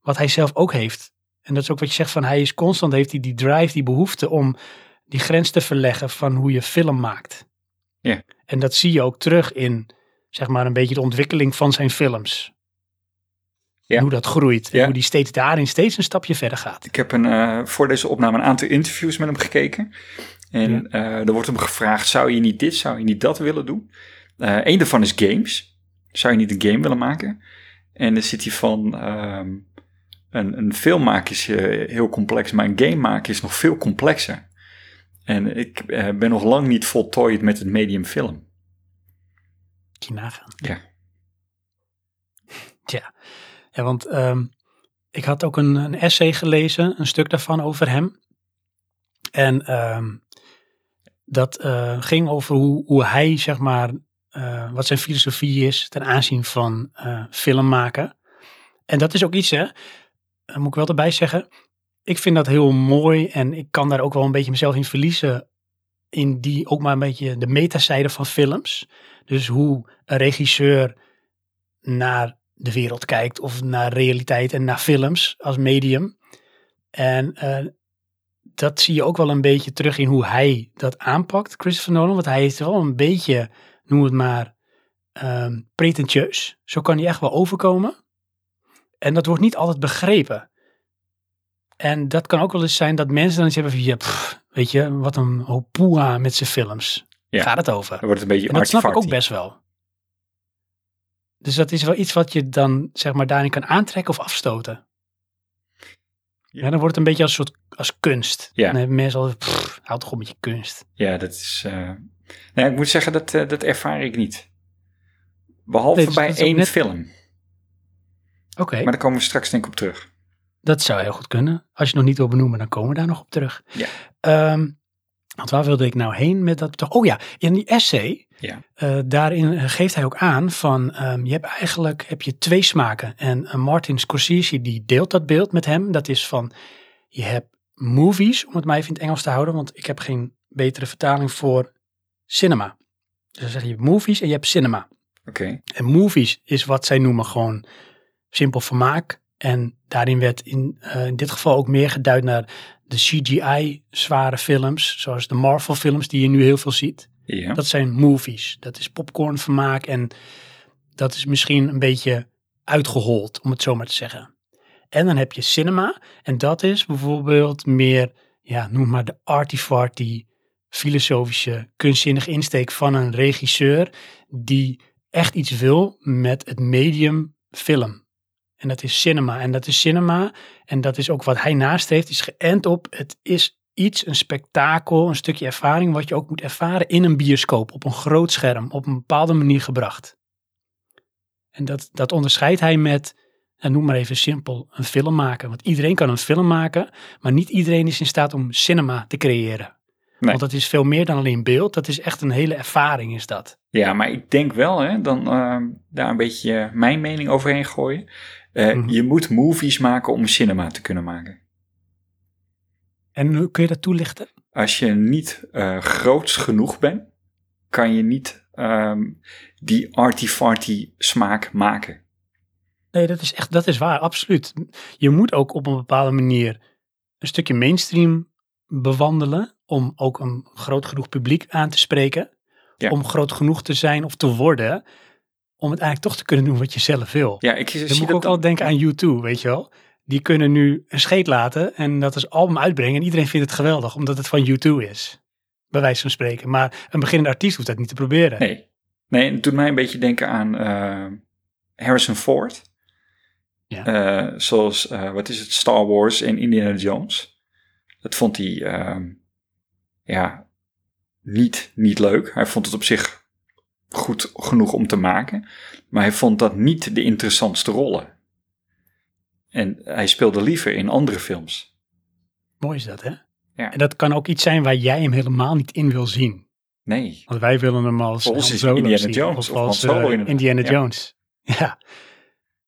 Wat hij zelf ook heeft. En dat is ook wat je zegt van hij is constant, heeft hij die drive, die behoefte om die grens te verleggen van hoe je film maakt. Ja. En dat zie je ook terug in, zeg maar, een beetje de ontwikkeling van zijn films. Ja. Hoe dat groeit. En Ja. hoe die steeds daarin steeds een stapje verder gaat. Ik heb een, eh, voor deze opname een aantal interviews met hem gekeken. En eh er wordt hem gevraagd, zou je niet dit, zou je niet dat willen doen? Eh een daarvan is games. Zou je niet een game willen maken? En dan zit hij van, ehm, een, een film maken is heel complex, maar een game maken is nog veel complexer. En ik ben nog lang niet voltooid met het medium film. Je nagaan. Ja. Tja, want ehm, ik had ook een, een essay gelezen, een stuk daarvan over hem. En ehm, dat eh, ging over hoe, hoe hij, zeg maar, eh, wat zijn filosofie is ten aanzien van eh, film maken. En dat is ook iets, hè, moet ik wel erbij zeggen. Ik vind dat heel mooi en ik kan daar ook wel een beetje mezelf in verliezen. In die ook maar een beetje de metazijde van films. Dus hoe een regisseur naar de wereld kijkt of naar realiteit en naar films als medium. En eh, dat zie je ook wel een beetje terug in hoe hij dat aanpakt, Christopher Nolan. Want hij is wel een beetje, noem het maar, ehm, pretentieus. Zo kan hij echt wel overkomen. En dat wordt niet altijd begrepen. En dat kan ook wel eens zijn dat mensen dan iets hebben van, ja, pff, weet je, wat een hoop poeha met zijn films. Ja. Gaat het over? Dan wordt het een beetje En dat snap ik ook best wel. Dus dat is wel iets wat je dan, zeg maar, daarin kan aantrekken of afstoten. Ja. Dan wordt het een beetje als een soort als kunst. Ja. Dan hebben mensen altijd, houd toch op met je kunst. Ja, dat is. eh nee, ik moet zeggen, dat, eh, dat ervaar ik niet. Behalve Nee, dus bij één net- film. Oké, Maar daar komen we straks denk ik op terug. dat zou heel goed kunnen. Als je het nog niet wil benoemen, dan komen we daar nog op terug. Ja. Ehm, want waar wilde ik nou heen met dat? Oh ja, in die essay, Ja. eh, daarin geeft hij ook aan van, ehm, je hebt eigenlijk heb je twee smaken. En eh, Martin Scorsese, die deelt dat beeld met hem. Dat is van, je hebt movies, om het maar even in het Engels te houden, want ik heb geen betere vertaling voor cinema. Dus dan zeg je, movies en je hebt cinema. Oké. En movies is wat zij noemen gewoon simpel vermaak. En daarin werd in, eh, in dit geval ook meer geduid naar de CGI-zware films, zoals de Marvel-films die je nu heel veel ziet. Ja. Dat zijn movies. Dat is popcornvermaak en dat is misschien een beetje uitgehold, om het zo maar te zeggen. En dan heb je cinema en dat is bijvoorbeeld meer, ja, noem maar de artifarty, filosofische, kunstzinnige insteek van een regisseur die echt iets wil met het medium film. En dat is cinema. En dat is cinema. En dat is ook wat hij nastreeft. Is geënt op. Het is iets, een spektakel, een stukje ervaring. wat je ook moet ervaren in een bioscoop. Op een groot scherm. Op een bepaalde manier gebracht. En dat, dat onderscheidt hij met. En noem maar even simpel. Een film maken. Want iedereen kan een film maken. Maar niet iedereen is in staat om cinema te creëren. Nee. Want dat is veel meer dan alleen beeld. Dat is echt een hele ervaring, is dat. ja, maar ik denk wel, hè, dan eh, daar een beetje mijn mening overheen gooien. Mhm. Je moet movies maken om cinema te kunnen maken. En hoe kun je dat toelichten? Als je niet eh groots genoeg bent, kan je niet ehm, die arty-farty smaak maken. Nee, dat is echt, dat is waar, absoluut. Je moet ook op een bepaalde manier een stukje mainstream bewandelen om ook een groot genoeg publiek aan te spreken. Ja. Om groot genoeg te zijn of te worden, om het eigenlijk toch te kunnen doen wat je zelf wil. Ja, ik zie Dan moet ik dat ook altijd denken aan U2, weet je wel. Die kunnen nu een scheet laten en dat als album uitbrengen en iedereen vindt het geweldig, omdat het van U2 is. Bij wijze van spreken. Maar een beginnende artiest hoeft dat niet te proberen. Nee. Nee, het doet mij een beetje denken aan eh, Harrison Ford. Ja. Eh, zoals, eh, wat is het, Star Wars en Indiana Jones. Dat vond hij, ehm, ja, niet, niet leuk. Hij vond het op zich goed genoeg om te maken. Maar hij vond dat niet de interessantste rollen. En hij speelde liever in andere films. Mooi is dat, hè? Ja. En dat kan ook iets zijn waar jij hem helemaal niet in wil zien. Nee. Want wij willen hem als Voor ons Han is Solo Indiana zien, Jones Of als eh. Indiana Ja. Jones. Ja.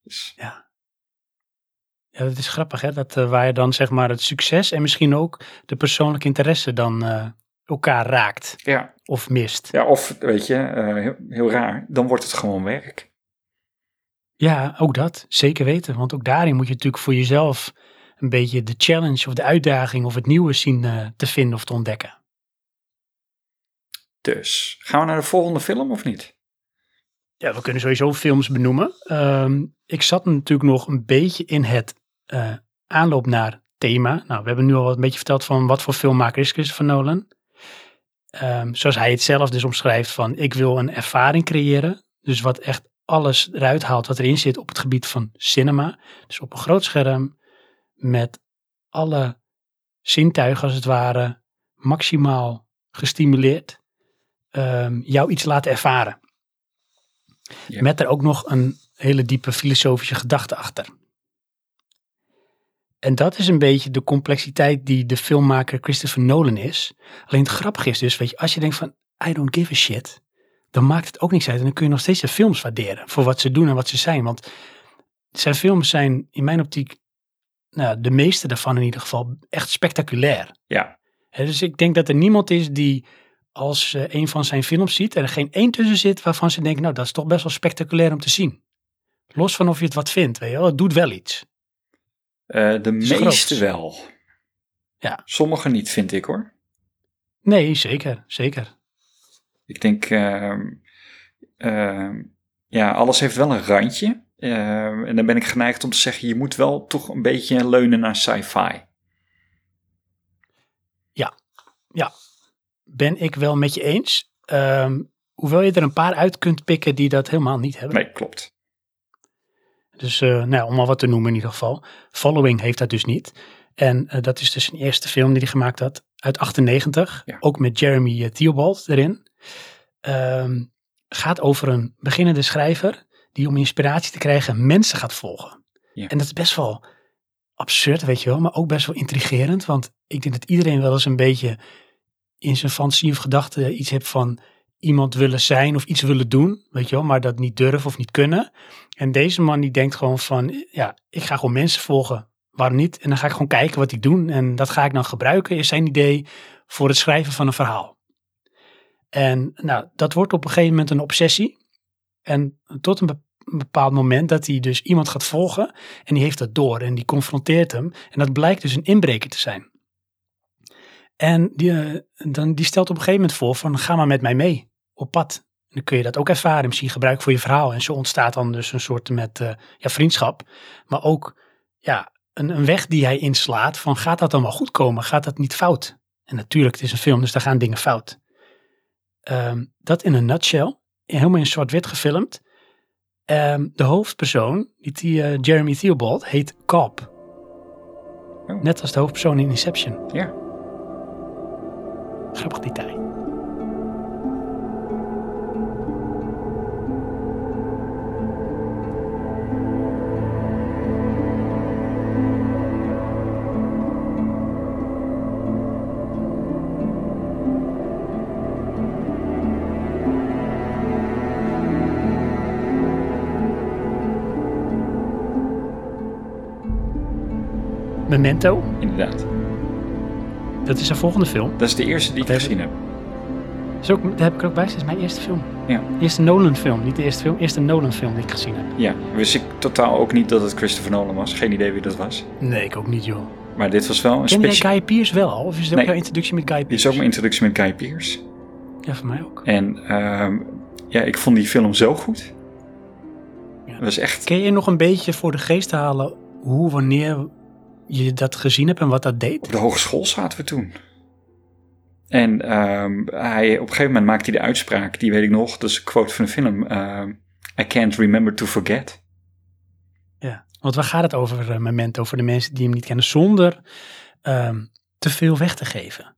Dus, Ja, dat is grappig hè, dat eh, waar je dan zeg maar het succes en misschien ook de persoonlijke interesse dan eh, elkaar raakt ja. of mist. ja, of weet je, heel, heel raar, dan wordt het gewoon werk. Ja, ook dat, zeker weten. Want ook daarin moet je natuurlijk voor jezelf een beetje de challenge of de uitdaging of het nieuwe zien eh, te vinden of te ontdekken. Dus, gaan we naar de volgende film of niet? Ja, we kunnen sowieso films benoemen. Ehm, ik zat natuurlijk nog een beetje in het eh, aanloop naar thema. Nou, we hebben nu al wat een beetje verteld van wat voor filmmaker is Christopher Nolan. Ehm, zoals hij het zelf dus omschrijft van ik wil een ervaring creëren. Dus wat echt alles eruit haalt wat erin zit op het gebied van cinema. Dus op een groot scherm met alle zintuigen als het ware maximaal gestimuleerd. ehm, jou iets laten ervaren. Met er ook nog een hele diepe filosofische gedachte achter. En dat is een beetje de complexiteit die de filmmaker Christopher Nolan is. Alleen het grappige is dus, weet je, als je denkt van I don't give a shit, dan maakt het ook niks uit. En dan kun je nog steeds de films waarderen voor wat ze doen en wat ze zijn. Want zijn films zijn in mijn optiek, nou, de meeste daarvan in ieder geval, echt spectaculair. Ja, dus ik denk dat er niemand is die als eh, een van zijn films ziet en er geen één tussen zit waarvan ze denken, nou dat is toch best wel spectaculair om te zien. Los van of je het wat vindt, weet je wel, het doet wel iets. eh, de meeste wel. Ja. Sommige niet, vind ik hoor. Nee, zeker, zeker. Ik denk, ehm, ehm, ja, alles heeft wel een randje. Ehm, en dan ben ik geneigd om te zeggen, je moet wel toch een beetje leunen naar sci-fi. Ja, ben ik wel met je eens. Hoewel je er een paar uit kunt pikken die dat helemaal niet hebben. Nee, klopt. Dus eh, nou, om al wat te noemen in ieder geval. Following heeft dat dus niet. En eh, dat is dus zijn eerste film die hij gemaakt had. Uit 98. Ja. Ook met Jeremy eh, Theobald erin. Ehm, gaat over een beginnende schrijver. Die om inspiratie te krijgen mensen gaat volgen. Ja. En dat is best wel absurd, weet je wel. Maar ook best wel intrigerend. Want ik denk dat iedereen wel eens een beetje in zijn fantasie of gedachten iets heeft van iemand willen zijn of iets willen doen, weet je wel, maar dat niet durven of niet kunnen. En deze man die denkt gewoon van, ja, ik ga gewoon mensen volgen. Waarom niet? En dan ga ik gewoon kijken wat die doen en dat ga ik dan gebruiken, is zijn idee voor het schrijven van een verhaal. En nou, dat wordt op een gegeven moment een obsessie. En tot een be- een bepaald moment dat hij dus iemand gaat volgen en die heeft dat door en die confronteert hem. En dat blijkt dus een inbreker te zijn. En die, eh, dan, die stelt op een gegeven moment voor van ga maar met mij mee op pad. En dan kun je dat ook ervaren, misschien gebruiken voor je verhaal. En zo ontstaat dan dus een soort met eh, ja, vriendschap. Maar ook ja, een, een weg die hij inslaat van gaat dat dan wel goed komen? Gaat dat niet fout? En natuurlijk, het is een film, dus daar gaan dingen fout. Ehm, dat in een nutshell, helemaal in zwart-wit gefilmd. Ehm, de hoofdpersoon, die, eh, Jeremy Theobald, heet Cobb. Oh. Net als de hoofdpersoon in Inception. Ja. Grappig detail. Memento, Inderdaad. dat is zijn volgende film. Dat is de eerste die ik gezien heb. Is ook, daar heb ik er ook bij. Het is mijn eerste film. Ja. Eerste Nolan film. Niet de eerste film. Eerste Nolan film die ik gezien heb. Ja, wist ik totaal ook niet dat het Christopher Nolan was. Geen idee wie dat was. Nee, ik ook niet joh. Maar dit was wel een Ken jij speciaal... Guy Pearce wel al? Of is het ook Nee. jouw introductie met Guy Dit Pearce? is ook mijn introductie met Guy Pearce. Ja, voor mij ook. En ehm, ja, ik vond die film zo goed. Ja. Het was echt... Kun je nog een beetje voor de geest halen hoe, wanneer je dat gezien hebt en wat dat deed? Op de hogeschool zaten we toen. En ehm, hij, op een gegeven moment maakte hij de uitspraak, die weet ik nog, dat is een quote van de film. ehm, I can't remember to forget. Ja. Want waar gaat het over, uh, Memento, voor de mensen die hem niet kennen, zonder ehm, te veel weg te geven?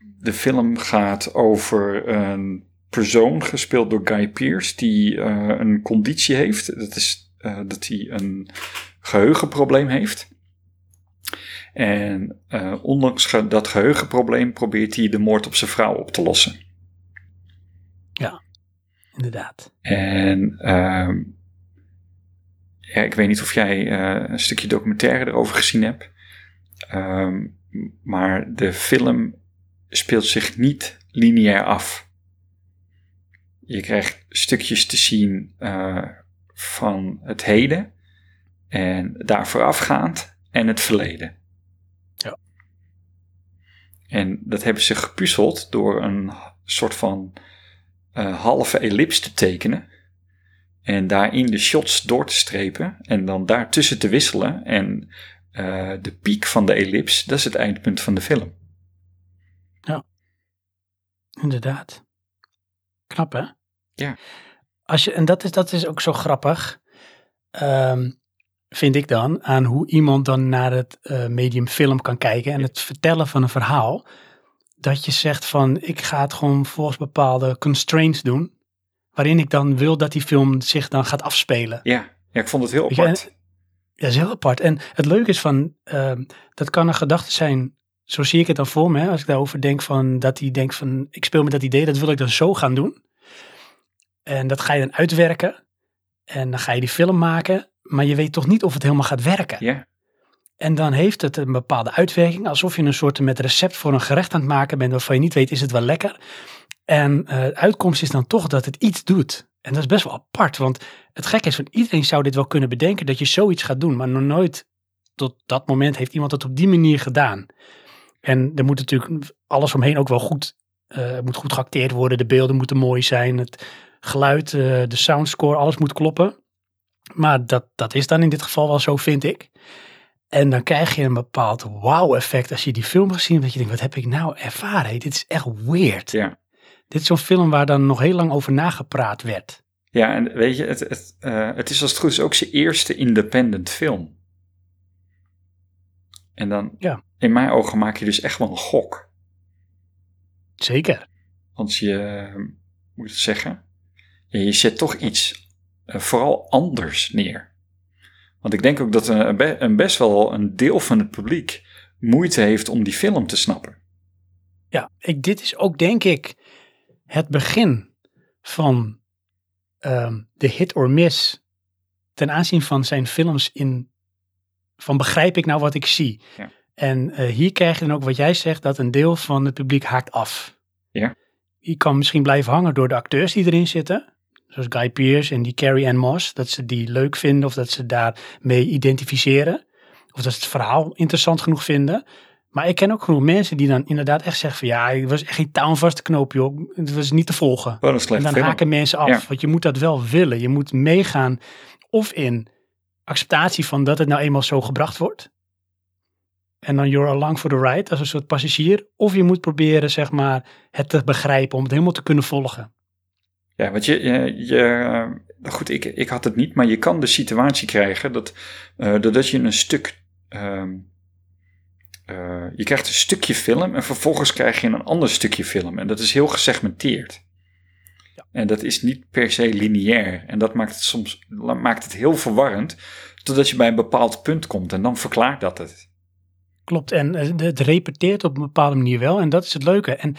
De film gaat over een persoon gespeeld door Guy Pearce die eh, een conditie heeft. Dat is eh, dat hij een geheugenprobleem heeft. En eh, ondanks ge- dat geheugenprobleem probeert hij de moord op zijn vrouw op te lossen. Inderdaad. En ehm, ja, ik weet niet of jij eh, een stukje documentaire erover gezien hebt. Ehm, maar de film speelt zich niet lineair af. Je krijgt stukjes te zien eh, van het heden en daar voorafgaand en het verleden. Ja. En dat hebben ze gepuzzeld door een soort van eh, halve ellips te tekenen. En daarin de shots door te strepen. En dan daartussen te wisselen. En eh, de piek van de ellips, dat is het eindpunt van de film. Inderdaad. Knap, hè? Ja. Als je, en dat is, dat is ook zo grappig, ehm, vind ik dan, aan hoe iemand dan naar het eh, medium film kan kijken en het vertellen van een verhaal. Dat je zegt van, ik ga het gewoon volgens bepaalde constraints doen, waarin ik dan wil dat die film zich dan gaat afspelen. Ja, ja ik vond het heel je, apart. en- Ja, dat is heel apart. En het leuke is van, ehm, dat kan een gedachte zijn, zo zie ik het dan voor me, hè, als ik daarover denk van, dat hij denkt van, ik speel met dat idee, dat wil ik dan zo gaan doen. En dat ga je dan uitwerken. En dan ga je die film maken, maar je weet toch niet of het helemaal gaat werken. Ja, En dan heeft het een bepaalde uitwerking, alsof je een soort met recept voor een gerecht aan het maken bent, waarvan je niet weet, is het wel lekker? En eh, de uitkomst is dan toch dat het iets doet. En dat is best wel apart, want het gekke is van iedereen zou dit wel kunnen bedenken dat je zoiets gaat doen, maar nog nooit tot dat moment heeft iemand het op die manier gedaan. En er moet natuurlijk alles omheen ook wel goed, eh, moet goed geacteerd worden, de beelden moeten mooi zijn, het geluid, eh, de soundscore, alles moet kloppen. Maar dat, dat is dan in dit geval wel zo, vind ik. En dan krijg je een bepaald wow-effect als je die film gezien hebt. Dat je denkt, wat heb ik nou ervaren? Dit is echt weird. ja. Dit is zo'n film waar dan nog heel lang over nagepraat werd. Ja, en weet je, het, het, eh, het is als het goed is ook zijn eerste independent film. En dan, Ja. in mijn ogen maak je dus echt wel een gok. Zeker. Want je, eh, moet ik het zeggen? Je zet toch iets vooral anders neer. Want ik denk ook dat een, een be- een best wel een deel van het publiek moeite heeft om die film te snappen. Ja, ik, dit is ook denk ik het begin van ehm, de hit or miss ten aanzien van zijn films in van begrijp ik nou wat ik zie. Ja. En eh, hier krijg je dan ook wat jij zegt, dat een deel van het publiek haakt af. Ja. Die kan misschien blijven hangen door de acteurs die erin zitten. Zoals Guy Pearce en die Carrie Ann Moss. Dat ze die leuk vinden of dat ze daarmee identificeren. Of dat ze het verhaal interessant genoeg vinden. Maar ik ken ook genoeg mensen die dan inderdaad echt zeggen van ja, het was echt geen touw vast te knopen joh. Het was niet te volgen. Een En dan film. haken mensen af. Ja. Want je moet dat wel willen. Je moet meegaan of in acceptatie van dat het nou eenmaal zo gebracht wordt. En dan you're along for the ride als een soort passagier. Of je moet proberen zeg maar het te begrijpen om het helemaal te kunnen volgen. Ja, want je, je, je eh, goed, ik, ik had het niet, maar je kan de situatie krijgen dat, eh, doordat je een stuk, ehm, eh, je krijgt een stukje film en vervolgens krijg je een ander stukje film. En dat is heel gesegmenteerd. Ja. En dat is niet per se lineair. En dat maakt het soms maakt het heel verwarrend, totdat je bij een bepaald punt komt en dan verklaart dat het. Klopt, en het repeteert op een bepaalde manier wel. En dat is het leuke. En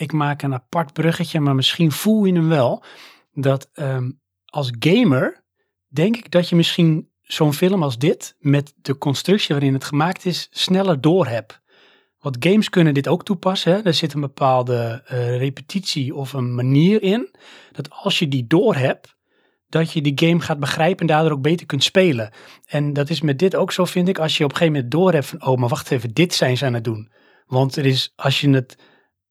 ik maak een apart bruggetje, maar misschien voel je hem wel. Dat ehm, als gamer denk ik dat je misschien zo'n film als dit, met de constructie waarin het gemaakt is, sneller door hebt. Want games kunnen dit ook toepassen. Er zit een bepaalde eh, repetitie of een manier in. Dat als je die doorhebt, dat je die game gaat begrijpen en daardoor ook beter kunt spelen. En dat is met dit ook zo, vind ik. Als je op een gegeven moment doorhebt van, oh, maar wacht even, dit zijn ze aan het doen. Want er is, als je het,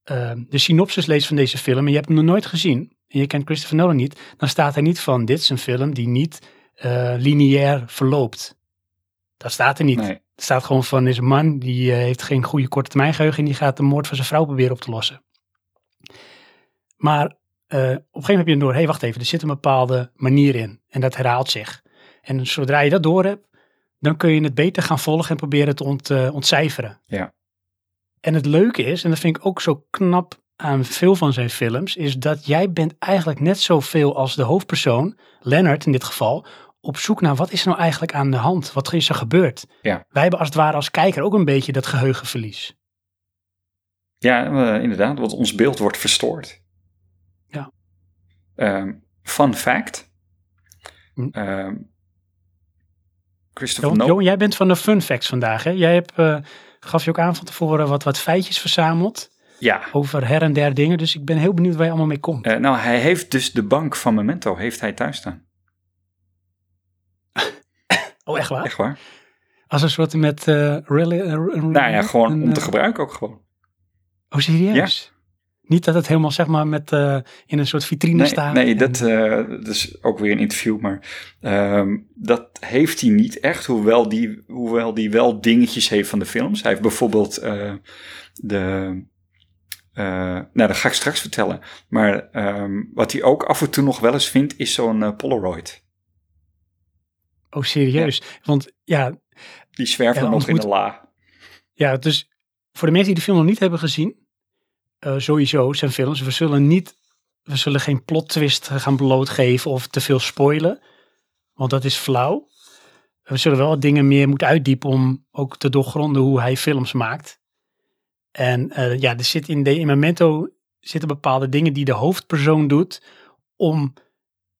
eh, de synopsis leest van deze film en je hebt hem nog nooit gezien, en je kent Christopher Nolan niet, dan staat er niet van, dit is een film die niet eh, lineair verloopt. Dat staat er niet. Nee. Er staat gewoon van, is een man die eh, heeft geen goede korte termijn geheugen en die gaat de moord van zijn vrouw proberen op te lossen. Maar eh, op een gegeven moment heb je door, hé hey, wacht even, er zit een bepaalde manier in en dat herhaalt zich. En zodra je dat door hebt, dan kun je het beter gaan volgen en proberen te ont, ontcijferen. Ja. En het leuke is, en dat vind ik ook zo knap aan veel van zijn films, is dat jij bent eigenlijk net zoveel als de hoofdpersoon, Leonard in dit geval, op zoek naar wat is er nou eigenlijk aan de hand? Wat is er gebeurd? Ja. Wij hebben als het ware als kijker ook een beetje dat geheugenverlies. Ja, eh, inderdaad, want ons beeld wordt verstoord. Ja. Ehm, fun fact. Hm. Ehm, Christopher Nolan. Jij bent van de fun facts vandaag. Hè? Jij hebt, eh, gaf je ook aan van tevoren wat, wat feitjes verzameld Ja, over her en der dingen. Dus ik ben heel benieuwd waar je allemaal mee komt. eh, nou hij heeft dus de bank van Memento heeft hij thuis staan. oh, echt waar? Echt waar? Als een soort met rally. eh, een- Nou ja, gewoon een, om te gebruiken ook gewoon. Oh, serieus? Niet dat het helemaal zeg maar met eh, in een soort vitrine Nee, staat. nee en- dat, eh, dat is ook weer een interview, maar ehm, dat heeft hij niet echt, hoewel die, hoewel die wel dingetjes heeft van de films. Hij heeft bijvoorbeeld eh, de, nou dat ga ik straks vertellen, maar ehm, wat hij ook af en toe nog wel eens vindt, is zo'n Polaroid. Oh, serieus? Want ja, Die Ja, dan nog in de la. ja, dus voor de mensen die de film nog niet hebben gezien, eh, sowieso zijn films, we zullen niet, we zullen geen plot twist gaan blootgeven of te veel spoilen, want dat is flauw. We zullen wel dingen meer moeten uitdiepen om ook te doorgronden hoe hij films maakt. En eh, ja, er zit in, de, in Memento zitten bepaalde dingen die de hoofdpersoon doet om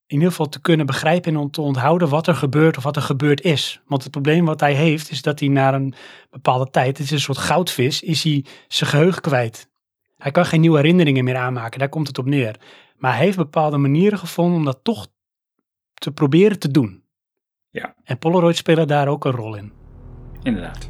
in ieder geval te kunnen begrijpen en te onthouden wat er gebeurt of wat er gebeurd is. Want het probleem wat hij heeft is dat hij na een bepaalde tijd, het is een soort goudvis, is hij zijn geheugen kwijt. Hij kan geen nieuwe herinneringen meer aanmaken, daar komt het op neer. Maar hij heeft bepaalde manieren gevonden om dat toch te proberen te doen. Ja. En Polaroid spelen daar ook een rol in. Inderdaad.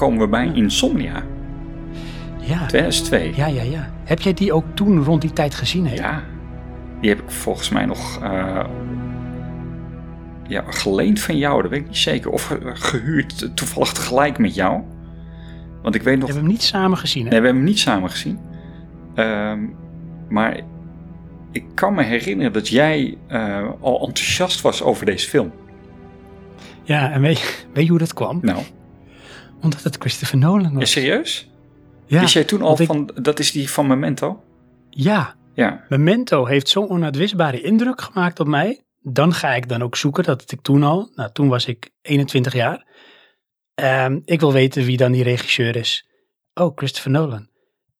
Komen we bij Insomnia, Ja, 2002. ja, ja, ja. Heb jij die ook toen rond die tijd gezien? Hè? Ja, die heb ik volgens mij nog eh, ja, geleend van jou, dat weet ik niet zeker. Of ge- gehuurd, eh, toevallig tegelijk met jou. Want ik weet nog, We hebben hem niet samen gezien. Hè? nee, we hebben hem niet samen gezien. Ehm, maar ik kan me herinneren dat jij eh, al enthousiast was over deze film. Ja, en weet, je- weet je hoe dat kwam? Nou, Omdat het Christopher Nolan ja, was. serieus? Ja, Wist jij toen al ik- van, dat is die van Memento? ja, Ja, Memento heeft zo'n onuitwisbare indruk gemaakt op mij. Dan ga ik dan ook zoeken, dat had ik toen al. Nou, toen was ik 21 jaar. Ehm, ik wil weten wie dan die regisseur is. Oh, Christopher Nolan.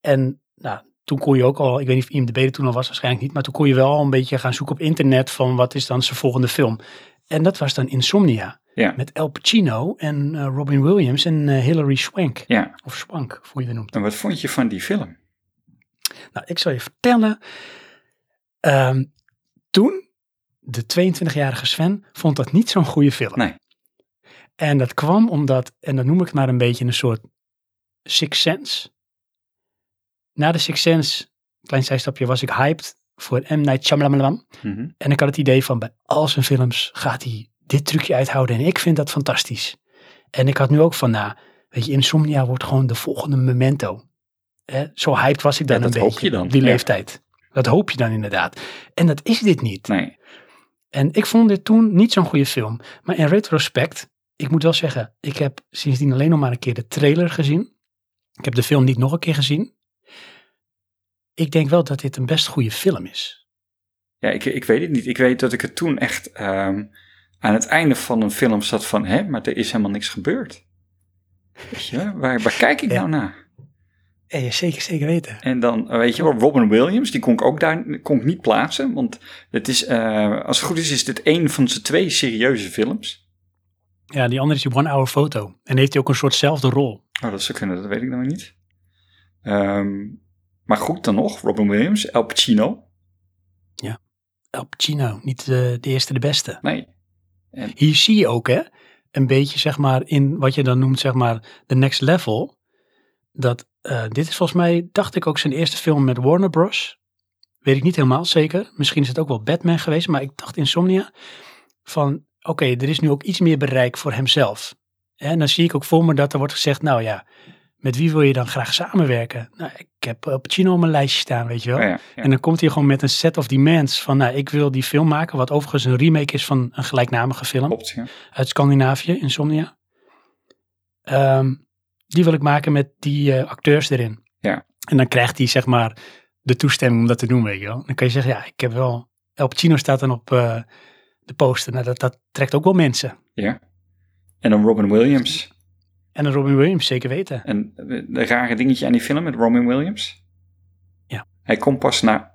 En nou, toen kon je ook al, ik weet niet of IMDb er toen al was, waarschijnlijk niet. Maar toen kon je wel al een beetje gaan zoeken op internet van wat is dan zijn volgende film. En dat was dan Insomnia. Ja. Met Al Pacino en eh, Robin Williams en eh, Hilary Swank. ja. Of Swank, hoe je dat noemt. En wat vond je van die film? Nou, ik zal je vertellen. Ehm, toen, de 22-jarige Sven, vond dat niet zo'n goede film. Nee. En dat kwam omdat, en dan noem ik het maar een beetje een soort Six Sense. Na de Six Sense, klein zijstapje, was ik hyped voor M. Night Shyamalan. Mhm. En ik had het idee van, bij al zijn films gaat hij dit trucje uithouden. En ik vind dat fantastisch. En ik had nu ook van, nou, weet je, Insomnia wordt gewoon de volgende Memento. Hè? Zo hyped was ik dan Ja, een dat hoop beetje je dan. die Ja. leeftijd. Dat hoop je dan inderdaad. En dat is dit niet. Nee. En ik vond dit toen niet zo'n goede film. Maar in retrospect, ik moet wel zeggen, ik heb sindsdien alleen nog maar een keer de trailer gezien. Ik heb de film niet nog een keer gezien. ik denk wel dat dit een best goede film is. Ja, ik, ik weet het niet. Ik weet dat ik het toen echt ehm, aan het einde van een film zat van, hè, maar er is helemaal niks gebeurd. Weet je, waar, waar kijk ik Ja. nou naar? Ja, zeker, zeker weten. En dan, eh, weet je wel, Robin Williams, die kon ik ook daar kon ik niet plaatsen. Want het is, eh, als het goed is, is dit één van zijn twee serieuze films. Ja, die andere is die One Hour Photo. En heeft hij ook een soortzelfde rol. Oh, dat zou kunnen, dat weet ik nou niet. Ehm, maar goed, dan nog, Robin Williams, El Pacino. Al Pacino, niet de, de eerste de beste. Nee, Hier zie je ook, hè, een beetje, zeg maar, in wat je dan noemt, zeg maar, de next level. Dat, eh, dit is volgens mij, dacht ik ook, zijn eerste film met Warner Bros. Weet ik niet helemaal zeker. Misschien is het ook wel Batman geweest, maar ik dacht Insomnia. Van, oké, er is nu ook iets meer bereik voor hemzelf. En dan zie ik ook voor me dat er wordt gezegd, nou ja, met wie wil je dan graag samenwerken? Nou, ik heb Al Pacino op mijn lijstje staan, weet je wel. Oh ja, ja. En dan komt hij gewoon met een set of demands van, nou, ik wil die film maken, wat overigens een remake is van een gelijknamige film klopt. Uit Scandinavië, Insomnia. Ehm, die wil ik maken met die eh, acteurs erin. Ja. En dan krijgt hij, zeg maar, de toestemming om dat te doen, weet je wel. Dan kan je zeggen, ja, ik heb wel... El Pacino staat dan op eh, de poster. Nou, dat, dat trekt ook wel mensen. ja. En dan Robin Williams. En Robin Williams, zeker weten. En de, de rare dingetje aan die film met Robin Williams. Ja. Hij komt pas na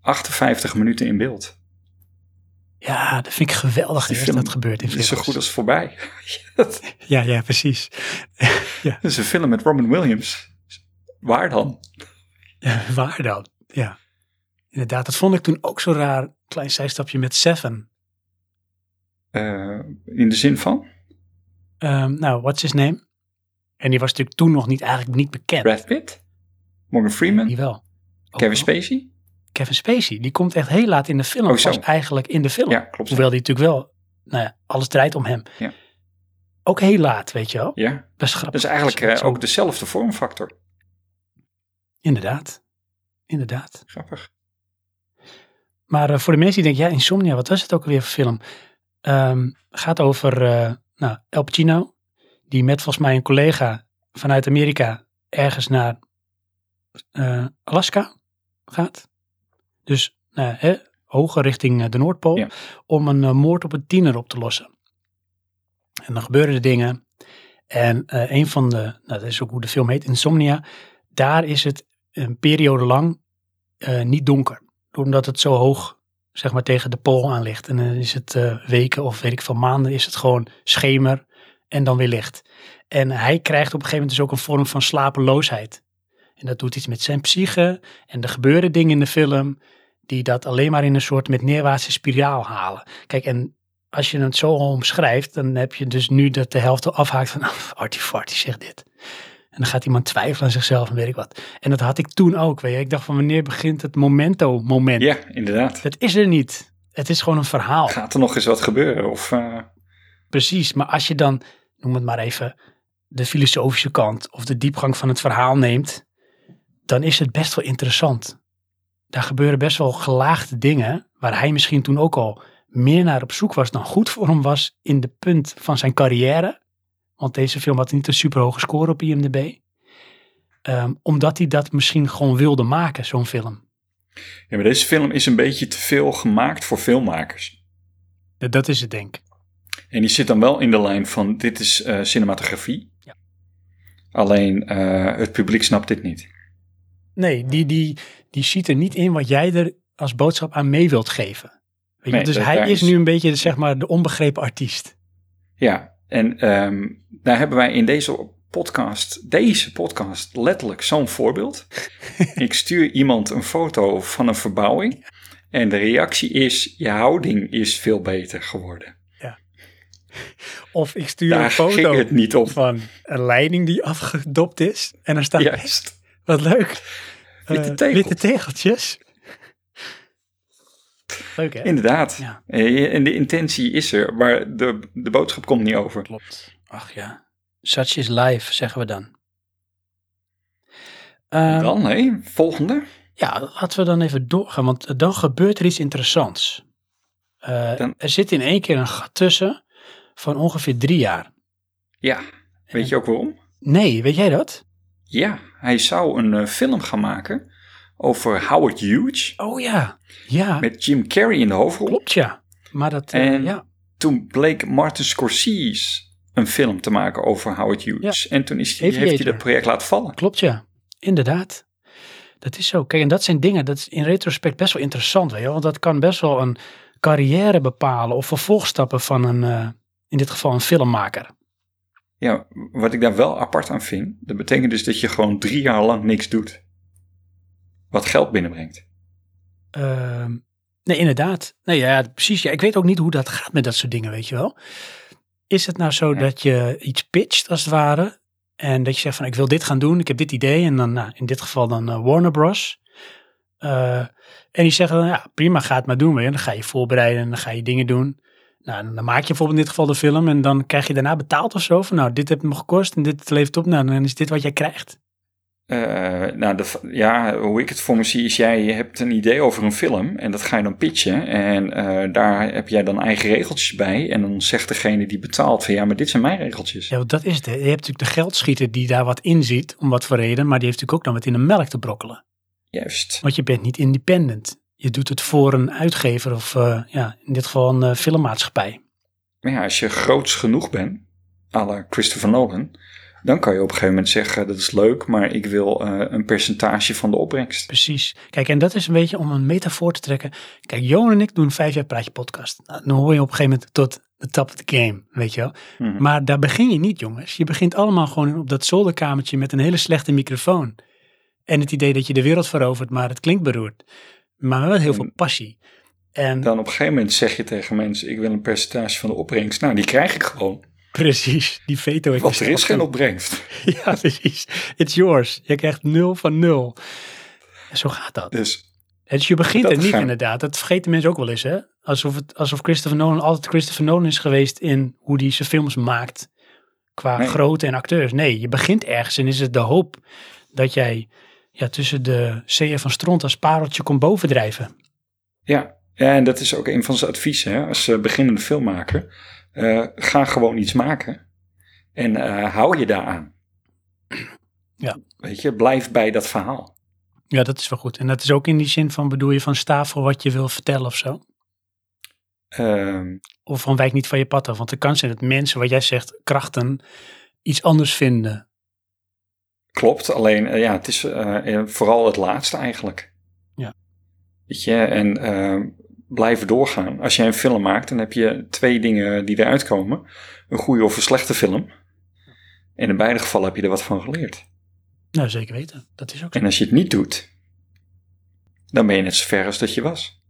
58 minuten in beeld. Ja, dat vind ik geweldig Die film dat gebeurt in Het is zo films. goed als voorbij. Ja, ja, precies. is een film met Robin Williams. Waar dan? Ja, waar dan? Ja. Inderdaad, dat vond ik toen ook zo raar. Klein zijstapje met Seven. Eh, in de zin van Ehm, nou, what's his name? En die was natuurlijk toen nog niet, eigenlijk niet bekend. Brad Pitt, Morgan Freeman, Die wel. Kevin. Spacey. Kevin Spacey, die komt echt heel laat in de film. Oh. Pas eigenlijk in de film. Ja, klopt. Hoewel die natuurlijk wel, nou ja, alles draait om hem. Ja. Ook heel laat, weet je wel. Ja, Best dat grappig. is eigenlijk eh, ook dezelfde vormfactor. Inderdaad. Inderdaad. Grappig. Maar eh, voor de mensen die denken, ja, Insomnia, wat was het ook alweer voor film? Ehm, gaat over eh nou, El Pacino, die met volgens mij een collega vanuit Amerika ergens naar eh, Alaska gaat. Dus nou, hè, hoger richting eh, de Noordpool, Ja. om een eh, moord op een tiener op te lossen. En dan gebeuren er dingen. En een van de, nou, dat is ook hoe de film heet, Insomnia, daar is het een periode lang niet donker omdat het zo hoog zeg maar tegen de pool aan ligt. En dan is het weken of weet ik veel maanden is het gewoon schemer en dan weer licht. En hij krijgt op een gegeven moment dus ook een vorm van slapeloosheid. En dat doet iets met zijn psyche. En er gebeuren dingen in de film die dat alleen maar in een soort met neerwaartse spiraal halen. Kijk, en als je het zo omschrijft, dan heb je dus nu dat de helft afhaakt van, oh, Artie Farty zegt dit. En dan gaat iemand twijfelen aan zichzelf en weet ik wat. En dat had ik toen ook, weet je. Ik dacht van, wanneer begint het momento-moment? Ja, inderdaad. Dat is er niet. Het is gewoon een verhaal. Gaat er nog eens wat gebeuren? Of, eh, Precies. Maar als je dan, noem het maar even, de filosofische kant of de diepgang van het verhaal neemt, dan is het best wel interessant. Daar gebeuren best wel gelaagde dingen, waar hij misschien toen ook al meer naar op zoek was dan goed voor hem was in de punt van zijn carrière. Want deze film had niet een superhoge score op IMDb. Ehm, omdat hij dat misschien gewoon wilde maken, zo'n film. ja, maar deze film is een beetje te veel gemaakt voor filmmakers. Dat is het denk ik. En die zit dan wel in de lijn van dit is eh, cinematografie. Ja. Alleen eh, het publiek snapt dit niet. Nee, die, die, die ziet er niet in wat jij er als boodschap aan mee wilt geven. Weet je? Nee, dus hij is- nu een beetje zeg maar de onbegrepen artiest. Ja, en ehm, daar hebben wij in deze podcast, deze podcast, letterlijk zo'n voorbeeld. Ik stuur iemand een foto van een verbouwing en de reactie is, je houding is veel beter geworden. Of ik stuur Daar een foto ging het niet om. van een leiding die afgedopt is. En dan staat, Juist. wat leuk, Witte eh, witte tegeltjes. Leuk hè? Inderdaad. Ja. Eh, En de intentie is er, maar de, de boodschap komt niet over. Klopt. Ach ja. Such is life, zeggen we dan. Ehm, Dan, hé, volgende. Ja, laten we dan even doorgaan, want dan gebeurt er iets interessants. Eh, Dan- Er zit in één keer een gat tussen van ongeveer drie jaar. Ja, weet je ook waarom? Nee, weet jij dat? Ja, hij zou een eh, film gaan maken over Howard Hughes. Oh ja, ja, Met Jim Carrey in de hoofdrol. klopt ja. Maar dat, eh, En- ja, Toen bleek Martin Scorsese een film te maken over Howard Hughes. En toen is die, heeft hij dat project laten vallen. klopt ja. Inderdaad. Dat is zo. Kijk, en dat zijn dingen, dat is in retrospect best wel interessant, weet je. Want dat kan best wel een carrière bepalen of vervolgstappen van een, eh, in dit geval een filmmaker. Ja, wat ik daar wel apart aan vind, dat betekent dus dat je gewoon drie jaar lang niks doet. Wat geld binnenbrengt. Ehm, nee, inderdaad. Nee, ja, precies. Ja, ik weet ook niet hoe dat gaat met dat soort dingen, weet je wel. Is het nou zo Ja. dat je iets pitcht, als het ware, en dat je zegt van ik wil dit gaan doen, ik heb dit idee, en dan nou, in dit geval dan eh, Warner Bros. Eh, en die zeggen dan, ja, prima, ga het maar doen. weet je. Dan ga je voorbereiden en dan ga je dingen doen. Nou, dan maak je bijvoorbeeld in dit geval de film en dan krijg je daarna betaald of zo. Van nou, dit heeft me gekost en dit levert op. Nou, dan is dit wat jij krijgt. Eh, nou, de, ja, hoe ik het voor me zie is, jij hebt een idee over een film en dat ga je dan pitchen. En eh, daar heb jij dan eigen regeltjes bij. En dan zegt degene die betaalt van ja, maar dit zijn mijn regeltjes. Ja, dat is het. hè. Je hebt natuurlijk de geldschieter die daar wat in ziet, om wat voor reden. Maar die heeft natuurlijk ook dan wat in de melk te brokkelen. Juist. Want je bent niet independent. Je doet het voor een uitgever of eh, ja, in dit geval een eh, filmmaatschappij. Maar ja, als je groots genoeg bent, à la Christopher Nolan, dan kan je op een gegeven moment zeggen, dat is leuk, maar ik wil eh, een percentage van de opbrengst. Precies. Kijk, en dat is een beetje om een metafoor te trekken. Kijk, Johan en ik doen vijf jaar praatje podcast. Nou, dan hoor je op een gegeven moment tot de top of the game, weet je wel. Mhm. Maar daar begin je niet, jongens. Je begint allemaal gewoon op dat zolderkamertje met een hele slechte microfoon. En het idee dat je de wereld verovert, maar het klinkt beroerd. Maar wel heel En- veel passie. En Dan op een gegeven moment zeg je tegen mensen, ik wil een percentage van de opbrengst. Nou, die krijg ik gewoon, precies, die veto ik want er is geen opbrengst. Ja, precies. It's yours. Je krijgt nul van nul. En zo gaat dat. Dus dus je begint er niet gaan- inderdaad. Dat vergeten mensen ook wel eens, hè? Alsof, het, alsof Christopher Nolan altijd Christopher Nolan is geweest in hoe hij zijn films maakt. Qua Nee. grootte en acteurs. Nee, je begint ergens en is het de hoop dat jij ja, tussen de zeeën van stront als pareltje komt bovendrijven. ja, ja, en dat is ook een van zijn adviezen hè? als eh, beginnende filmmaker. eh, ga gewoon iets maken en eh, hou je daaraan. Ja. Weet je, blijf bij dat verhaal. Ja, dat is wel goed. En dat is ook in die zin van, bedoel je van sta voor wat je wil vertellen of zo? Ehm, Of van wijk niet van je pad af. Want het kan zijn dat mensen, wat jij zegt, krachten, iets anders vinden. Klopt, alleen eh, ja, het is eh, eh, vooral het laatste eigenlijk. Ja. Weet je, en eh, blijven doorgaan. Als jij een film maakt, dan heb je twee dingen die eruit komen. Een goede of een slechte film. En in beide gevallen heb je er wat van geleerd. Nou, zeker weten. Dat is ook zo. En als je het niet doet, dan ben je net zo ver als dat je was.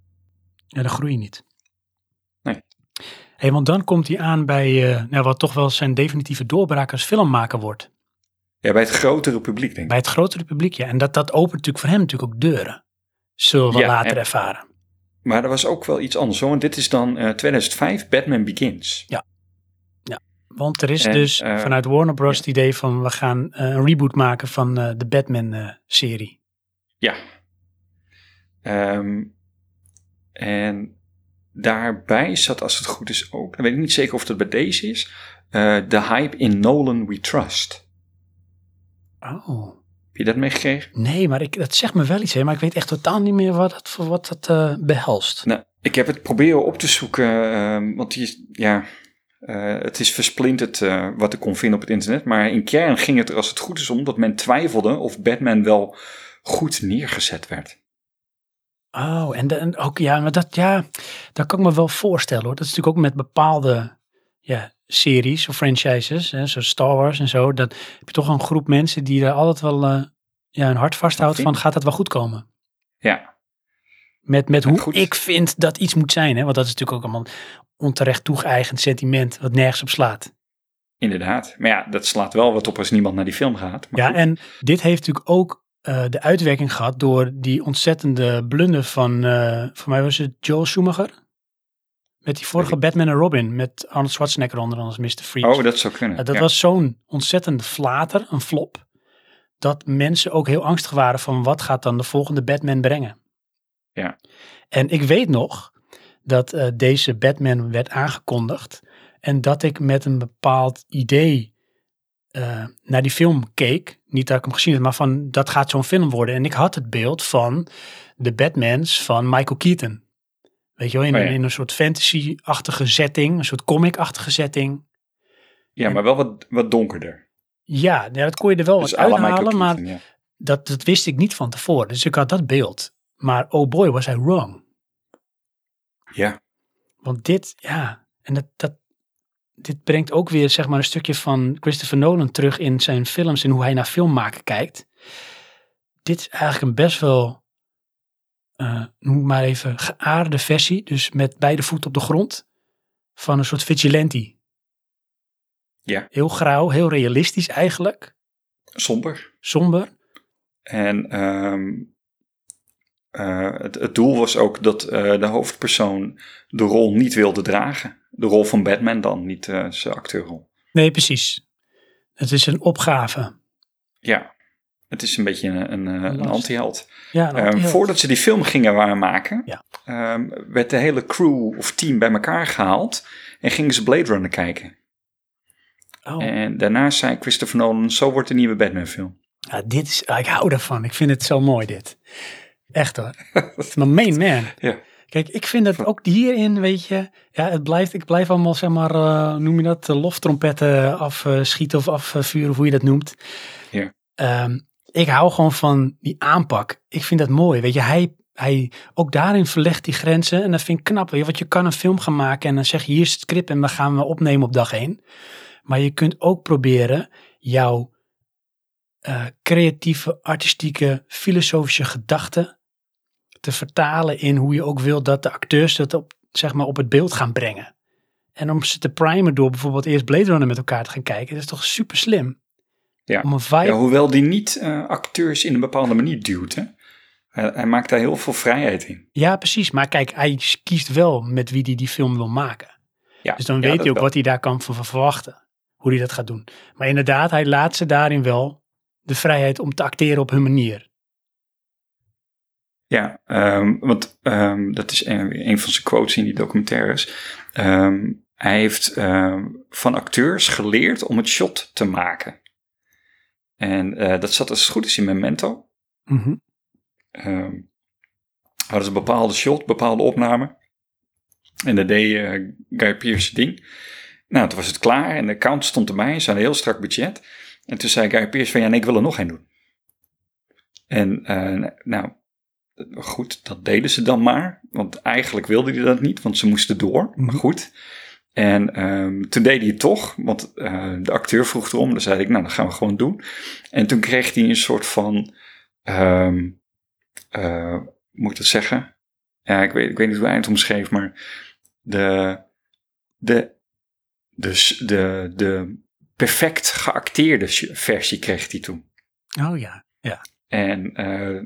Ja, dan groei je niet. Nee. Hey, want dan komt hij aan bij nou, wat toch wel zijn definitieve doorbraak als filmmaker wordt. Ja, bij het grotere publiek denk ik. Bij het grotere publiek, ja. En dat, dat opent natuurlijk voor hem natuurlijk ook deuren. Zullen we Ja, later en- ervaren. Maar er was ook wel iets anders hoor. Want dit is dan eh, 2005, Batman Begins. Want er is En, dus eh, vanuit Warner Bros. ja. het idee van we gaan eh, een reboot maken van eh, de Batman-serie. Ja. Ehm, en daarbij zat, als het goed is ook, dan weet ik niet zeker of dat bij deze is, eh, de hype in Nolan We Trust. Oh. Heb je dat meegekregen? Nee, maar ik, dat zegt me wel iets, hè, maar ik weet echt totaal niet meer wat dat, voor wat dat eh, behelst. Nou, ik heb het proberen op te zoeken, ehm, want die ja, eh, het is versplinterd eh, wat ik kon vinden op het internet. Maar in kern ging het er als het goed is om dat men twijfelde of Batman wel goed neergezet werd. Oh, en, de- en ook, ja, maar dat, ja, dat kan ik me wel voorstellen hoor. Dat is natuurlijk ook met bepaalde ja, series of franchises, hè, zoals Star Wars en zo. Dat heb je toch een groep mensen die daar altijd wel eh, ja, hun hart vasthoudt van, gaat dat wel goed komen? Ja, Met, met hoe Goed. ik vind dat iets moet zijn, hè? want dat is natuurlijk ook allemaal onterecht toegeëigend sentiment, wat nergens op slaat. inderdaad. Maar ja, dat slaat wel wat op als niemand naar die film gaat. Maar Ja, goed. en dit heeft natuurlijk ook eh, de uitwerking gehad door die ontzettende blunder van, eh voor mij was het Joel Schumacher. Met die vorige Batman en Robin, met Arnold Schwarzenegger onder als Mr. Freeze. Oh, dat zou kunnen. Ja, dat ja. was zo'n ontzettende flater, een flop, dat mensen ook heel angstig waren van wat gaat dan de volgende Batman brengen. Ja. En ik weet nog dat eh, deze Batman werd aangekondigd en dat ik met een bepaald idee eh, naar die film keek, niet dat ik hem gezien heb, maar van dat gaat zo'n film worden. En ik had het beeld van de Batmans van Michael Keaton. Weet je wel, in, Oh ja. in een soort fantasy-achtige setting, een soort comic-achtige setting. Ja, maar wel wat, wat donkerder. Ja, ja, dat kon je er wel Dus wat Michael uithalen, maar Keaton, ja. dat, dat wist ik niet van tevoren. Dus ik had dat beeld. Maar oh boy, was hij wrong. Ja, Want dit, ja, en dat, dat, dit brengt ook weer zeg maar een stukje van Christopher Nolan terug in zijn films en hoe hij naar filmmaken kijkt. Dit is eigenlijk een best wel, eh, noem het maar even, geaarde versie, dus met beide voeten op de grond, van een soort vigilante. Ja. Heel grauw, heel realistisch eigenlijk, somber. somber. En ehm, eh, het, het doel was ook dat eh, de hoofdpersoon de rol niet wilde dragen. De rol van Batman dan, niet zijn acteurrol. Nee, precies. Het is een opgave. Ja, het is een beetje een, een, eh, een anti-held. Ja, Ehm, voordat ze die film gingen waarmaken, Ja. ehm, werd de hele crew of team bij elkaar gehaald en gingen ze Blade Runner kijken. Oh. En daarna zei Christopher Nolan, zo wordt de nieuwe Batman film. Ja, dit is, ah, ik hou ervan. Ik vind het zo mooi dit. Echt hoor. Het is mijn main man. Ja. Kijk, ik vind dat ook hierin, weet je, ja, het blijft, ik blijf allemaal, zeg maar, eh, noem je dat, de loftrompetten afschieten of afvuren, of hoe je dat noemt. Ja. Ehm, ik hou gewoon van die aanpak. Ik vind dat mooi, weet je, hij, hij, ook daarin verlegt die grenzen en dat vind ik knap, weet je, want je kan een film gaan maken en dan zeg je, hier is het script en we gaan we opnemen op dag één. Maar je kunt ook proberen jouw eh, creatieve, artistieke, filosofische gedachten te vertalen in hoe je ook wilt dat de acteurs dat op, zeg maar, op het beeld gaan brengen. En om ze te primen door bijvoorbeeld eerst Blade Runner met elkaar te gaan kijken, dat is toch super slim. Ja. Om een vibe, Ja, hoewel die niet eh, acteurs in een bepaalde manier duwt. Hè? Hij, hij maakt daar heel veel vrijheid in. ja precies, maar kijk, hij kiest wel met wie hij die film wil maken. Ja, Dus dan weet hij ook wel. wat hij daar kan van verwachten, hoe hij dat gaat doen. Maar inderdaad, hij laat ze daarin wel de vrijheid om te acteren op hun manier. Ja, ehm, want ehm, dat is een, een van zijn quotes in die documentaires. Ehm, hij heeft van acteurs geleerd om het shot te maken. En eh, dat zat als het goed is in Memento. Mhm. Ehm hadden ze een bepaalde shot, bepaalde opname. En dat deed eh, Guy Pearce ding. Nou, toen was het klaar en de account stond erbij. Ze hadden een heel strak budget. En toen zei Guy Pearce van, ja, nee, ik wil er nog één doen. En eh, nou, goed, dat deden ze dan maar. Want eigenlijk wilde hij dat niet, want ze moesten door. Maar Mhm. goed. En ehm, toen deed hij het toch, want eh, de acteur vroeg erom. Dan zei ik, nou, dat gaan we gewoon doen. En toen kreeg hij een soort van, hoe moet ik dat zeggen? Ja, ik weet, ik weet niet hoe hij het omschreef, maar de, de, de, de, de perfect geacteerde versie kreeg hij toen. Oh ja, ja. En, eh,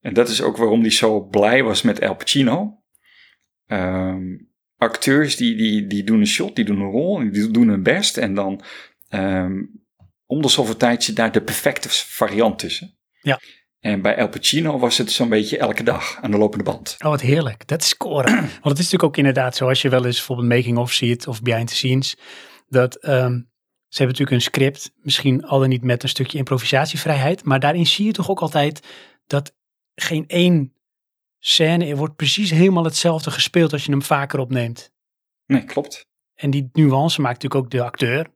en dat is ook waarom hij zo blij was met Al Pacino. Ehm, acteurs die, die, die doen een shot, die doen een rol, die doen hun best. En dan ehm om de zoveel tijd zit daar de perfecte variant tussen. Ja. En bij Al Pacino was het zo'n beetje elke dag aan de lopende band. Oh, wat heerlijk. Dat is scoren. Want het is natuurlijk ook inderdaad zo, als je wel eens bijvoorbeeld making-of ziet of behind the scenes, dat ehm, ze hebben natuurlijk een script, misschien al dan niet met een stukje improvisatievrijheid, maar daarin zie je toch ook altijd dat geen één scène er wordt precies helemaal hetzelfde gespeeld als je hem vaker opneemt. Nee, klopt. En die nuance maakt natuurlijk ook de acteur.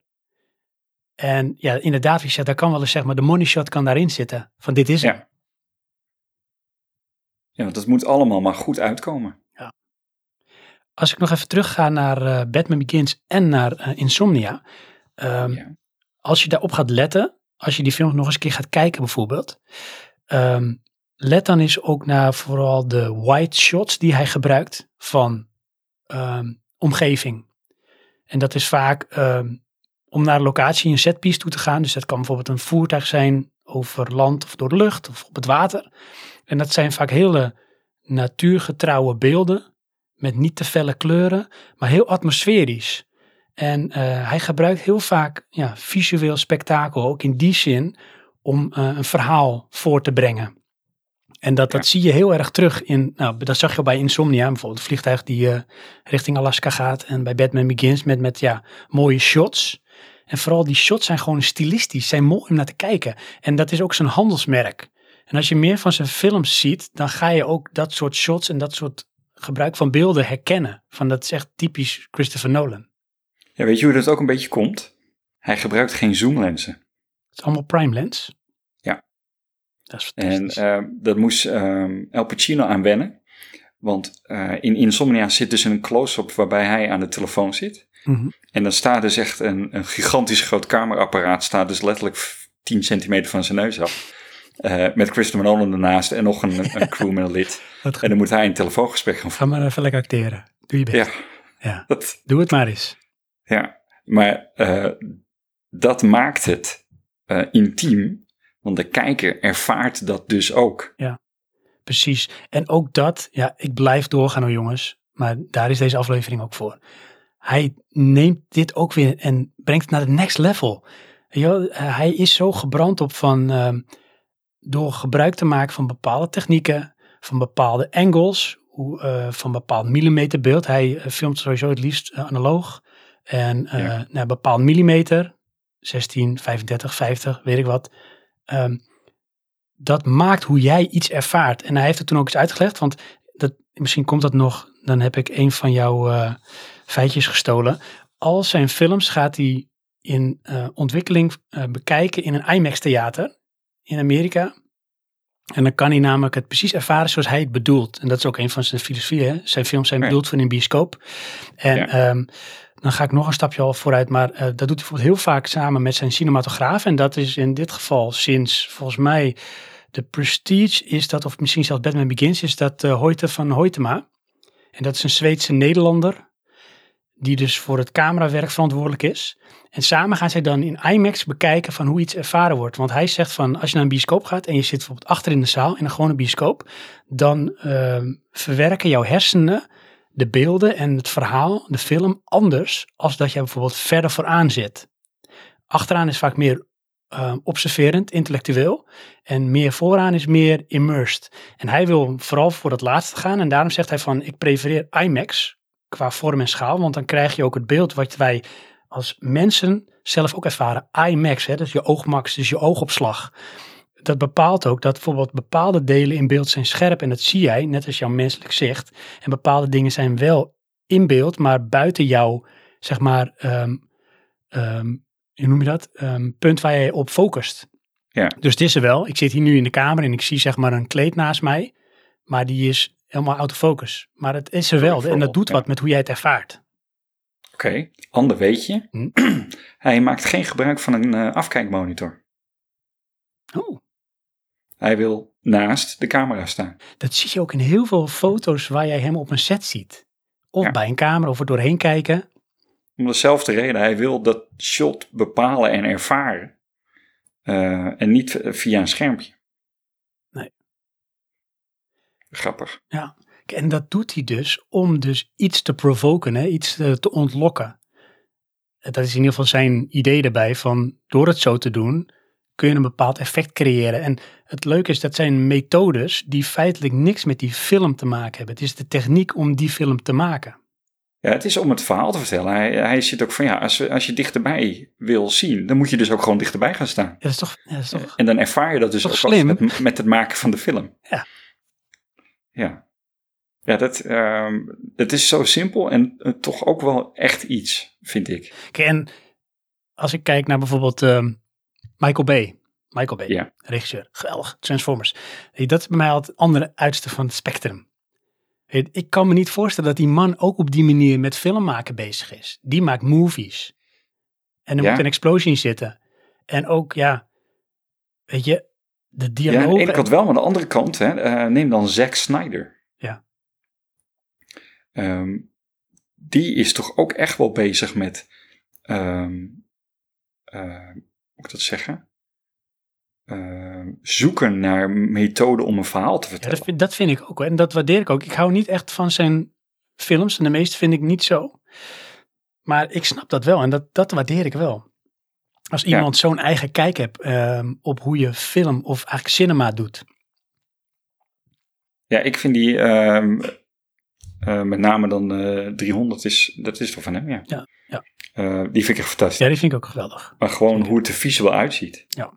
En ja, inderdaad, wie zegt, daar kan wel eens zeg maar, de money shot kan daarin zitten. Van dit is Ja. hem. Ja, want dat moet allemaal maar goed uitkomen. Als ik nog even terugga naar eh, Batman Begins en naar eh, Insomnia. ehm, Ja. Als je daarop gaat letten, als je die film nog eens een keer gaat kijken bijvoorbeeld. ehm, let dan eens ook naar vooral de white shots die hij gebruikt van ehm, omgeving. En dat is vaak ehm, om naar een locatie, een setpiece toe te gaan. Dus dat kan bijvoorbeeld een voertuig zijn over land of door de lucht of op het water. En dat zijn vaak hele natuurgetrouwe beelden met niet te felle kleuren, maar heel atmosferisch. En eh, hij gebruikt heel vaak ja, visueel spektakel, ook in die zin, om eh, een verhaal voor te brengen. En dat, dat Ja. zie je heel erg terug in, nou, dat zag je al bij Insomnia, bijvoorbeeld het vliegtuig die eh, richting Alaska gaat. En bij Batman Begins met, met ja, mooie shots. En vooral die shots zijn gewoon stilistisch, zijn mooi om naar te kijken. En dat is ook zijn handelsmerk. En als je meer van zijn films ziet, dan ga je ook dat soort shots en dat soort gebruik van beelden herkennen. Van dat is echt typisch Christopher Nolan. Ja, weet je hoe dat ook een beetje komt? Hij gebruikt geen zoomlenzen. Het is allemaal prime lens. Ja. Dat is En fantastisch. eh, dat moest ehm El Pacino aan wennen. Want eh, in Insomnia zit dus een close-up waarbij hij aan de telefoon zit. Mhm. En dan staat dus echt een, een gigantisch groot camerapparaat, staat dus letterlijk f- 10 centimeter van zijn neus af. Eh, met Christopher Nolan ernaast en nog een, een goed. En dan moet hij een telefoongesprek gaan Ga maar even lekker acteren. Doe je best. Ja, Ja. dat, Doe het maar eens. ja. maar eh, dat maakt het intiem, want de kijker ervaart dat dus ook. Precies. En ook dat, ja, ik blijf doorgaan hoor jongens. Maar daar is deze aflevering ook voor. Hij neemt dit ook weer en brengt het naar het next level. Je eh, hij is zo gebrand op van, ehm, door gebruik te maken van bepaalde technieken, van bepaalde angles, hoe, eh, van bepaald millimeterbeeld. Hij eh, filmt sowieso het liefst analoog. En Ja. naar bepaald millimeter, 16, 35, 50, weet ik wat. Ehm, dat maakt hoe jij iets ervaart. En hij heeft het toen ook eens uitgelegd, want dat, misschien komt dat nog, dan heb ik een van jouw eh, feitjes gestolen. Al zijn films gaat hij in eh, ontwikkeling eh, bekijken in een IMAX-theater in Amerika. En dan kan hij namelijk het precies ervaren zoals hij het bedoelt. En dat is ook een van zijn filosofieën. Zijn films zijn bedoeld voor een bioscoop. En Ja. ehm, dan ga ik nog een stapje al vooruit. Maar eh, dat doet hij bijvoorbeeld heel vaak samen met zijn cinematograaf. En dat is in dit geval sinds volgens mij de Prestige is dat, of misschien zelfs Batman Begins, is dat uh, Hoyte van Hoytema. En dat is een Zweedse Nederlander, die dus voor het camerawerk verantwoordelijk is. En samen gaan zij dan in IMAX bekijken van hoe iets ervaren wordt. Want hij zegt van, als je naar een bioscoop gaat en je zit bijvoorbeeld achter in de zaal, in een gewone bioscoop, dan uh, verwerken jouw hersenen de beelden en het verhaal, de film, anders als dat jij bijvoorbeeld verder vooraan zit. Achteraan is vaak meer uh, observerend, intellectueel. En meer vooraan is meer immersed. En hij wil vooral voor het laatste gaan. En daarom zegt hij van, ik prefereer IMAX qua vorm en schaal. Want dan krijg je ook het beeld wat wij als mensen zelf ook ervaren. IMAX, hè, dus je oogmax, dus je oogopslag. Dat bepaalt ook dat bijvoorbeeld bepaalde delen in beeld zijn scherp. En dat zie jij, net als jouw menselijk zicht. En bepaalde dingen zijn wel in beeld, maar buiten jouw, zeg maar... Um, um, hoe noem je dat? Um, punt waar je op focust. Ja. Dus het is er wel. Ik zit hier nu in de kamer en ik zie zeg maar een kleed naast mij. Maar die is helemaal autofocus. Maar het is er wel. En dat doet ja. wat met hoe jij het ervaart. Oké, okay. ander weetje. Hm? Hij maakt geen gebruik van een uh, afkijkmonitor. Oh. Hij wil naast de camera staan. Dat zie je ook in heel veel foto's waar jij hem op een set ziet. Of ja. bij een camera of er doorheen kijken. Om dezelfde reden. Hij wil dat shot bepalen en ervaren. Uh, en niet via een schermpje. Nee. Grappig. Ja, en dat doet hij dus om dus iets te provoken, hè? iets te, te ontlokken. Dat is in ieder geval zijn idee erbij van door het zo te doen kun je een bepaald effect creëren. En het leuke is dat zijn methodes die feitelijk niks met die film te maken hebben. Het is de techniek om die film te maken. Ja, het is om het verhaal te vertellen. Hij, hij zit ook van ja, als, als je dichterbij wil zien, dan moet je dus ook gewoon dichterbij gaan staan. Ja, dat is toch, ja, dat is toch... En dan ervaar je dat dus ook slim? Met, met het maken van de film. Ja. Ja. Ja, dat, um, dat is zo simpel en uh, toch ook wel echt iets, vind ik. Kijk, en als ik kijk naar bijvoorbeeld um, Michael Bay. Michael Bay, ja. regisseur. Geweldig, Transformers. Dat is bij mij altijd het andere uiterste van het spectrum. Ik kan me niet voorstellen dat die man ook op die manier met film maken bezig is. Die maakt movies. En er ja. moet een explosie in zitten. En ook, ja, weet je, de dialoog. Ja, aan de ene kant wel, maar aan de andere kant, hè, uh, neem dan Zack Snyder. Ja. Um, die is toch ook echt wel bezig met, um, uh, hoe moet ik dat zeggen? Uh, zoeken naar methoden om een verhaal te vertellen. Ja, dat, vind, dat vind ik ook. En dat waardeer ik ook. Ik hou niet echt van zijn films. En de meeste vind ik niet zo. Maar ik snap dat wel. En dat, dat waardeer ik wel. Als iemand ja. zo'n eigen kijk hebt um, op hoe je film of eigenlijk cinema doet. Ja, ik vind die um, uh, met name dan uh, 300 is, dat is toch van hem, ja. Ja, ja. Eh, die vind ik echt fantastisch. Ja, die vind ik ook geweldig. Maar gewoon hoe het er visueel uitziet. Ja.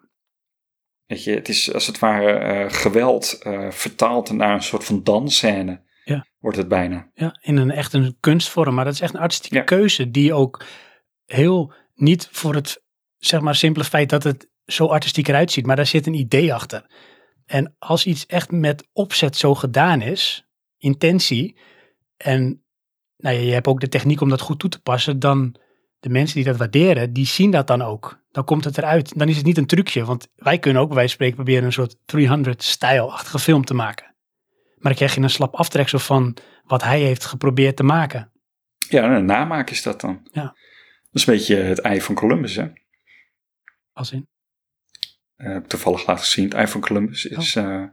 Weet je, het is als het ware eh, geweld eh, vertaald naar een soort van dansscène. Ja. Wordt het bijna. Ja, in een echt een kunstvorm. Maar dat is echt een artistieke Ja. keuze die ook heel niet voor het zeg maar simpele feit dat het zo artistiek eruit ziet, maar daar zit een idee achter. En als iets echt met opzet zo gedaan is, intentie, en nou ja, je hebt ook de techniek om dat goed toe te passen, dan de mensen die dat waarderen, die zien dat dan ook. Dan komt het eruit. Dan is het niet een trucje, want wij kunnen ook van spreken proberen een soort 300-stijlachtige film te maken. Maar dan krijg je een slap aftreksel van wat hij heeft geprobeerd te maken. Ja, een namaak is dat dan. Ja. Dat is een beetje het ei van Columbus, hè. Als in, Eh, ik toevallig laatst gezien. Het ei van Columbus Oh. is... eh,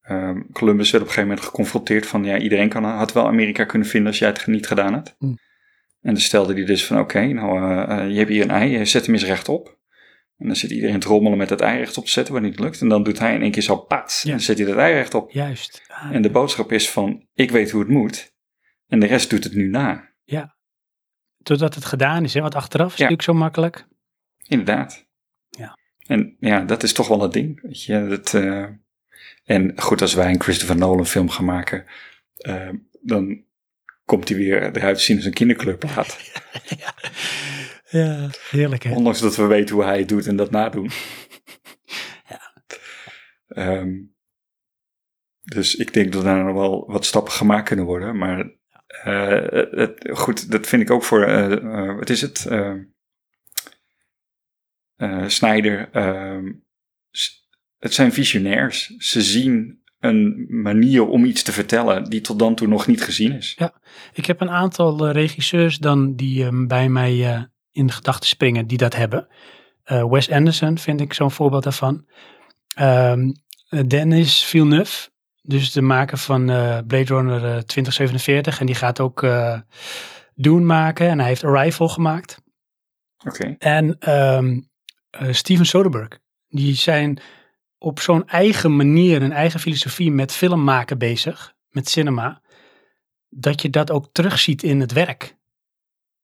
ehm, Columbus werd op een gegeven moment geconfronteerd van... Ja, iedereen kan, had wel Amerika kunnen vinden als jij het niet gedaan had. Hmm. En dan stelde hij dus van... Oké, nou, eh, eh, je hebt hier een ei. je Zet hem eens rechtop. En dan zit iedereen te rommelen met het ei rechtop te zetten... waar niet lukt. En dan doet hij in één keer zo pats. Ja. En dan zet hij dat ei rechtop. juist. Ah, En de boodschap is van... Ik weet hoe het moet. En de rest doet het nu na. Totdat het gedaan is, hè? want achteraf is Ja. het natuurlijk zo makkelijk. Inderdaad. Ja. En ja, dat is toch wel het ding. Weet je, dat, eh, en goed, als wij een Christopher Nolan film gaan maken, eh, dan komt hij weer eruit zien als een kinderclubplaat. ja. ja, heerlijk hè. Ondanks dat we weten hoe hij het doet en dat nadoen. Ja. Ehm, dus ik denk dat daar nog wel wat stappen gemaakt kunnen worden. Maar eh, het, goed, dat vind ik ook voor, eh, eh, wat is het? Eh eh, Snyder. ehm, het zijn visionairs. Ze zien een manier om iets te vertellen die tot dan toe nog niet gezien is. Ik heb een aantal eh, regisseurs dan die ehm, bij mij eh, in de gedachten springen die dat hebben. Eh, Wes Anderson vind ik zo'n voorbeeld daarvan. Eh, Dennis Villeneuve, dus de maker van eh, Blade Runner eh, 2047. En die gaat ook Dune maken en hij heeft Arrival gemaakt. Oké. En ehm, eh, Steven Soderbergh, die zijn op zo'n eigen manier, een eigen filosofie met film maken bezig, met cinema, dat je dat ook terugziet in het werk.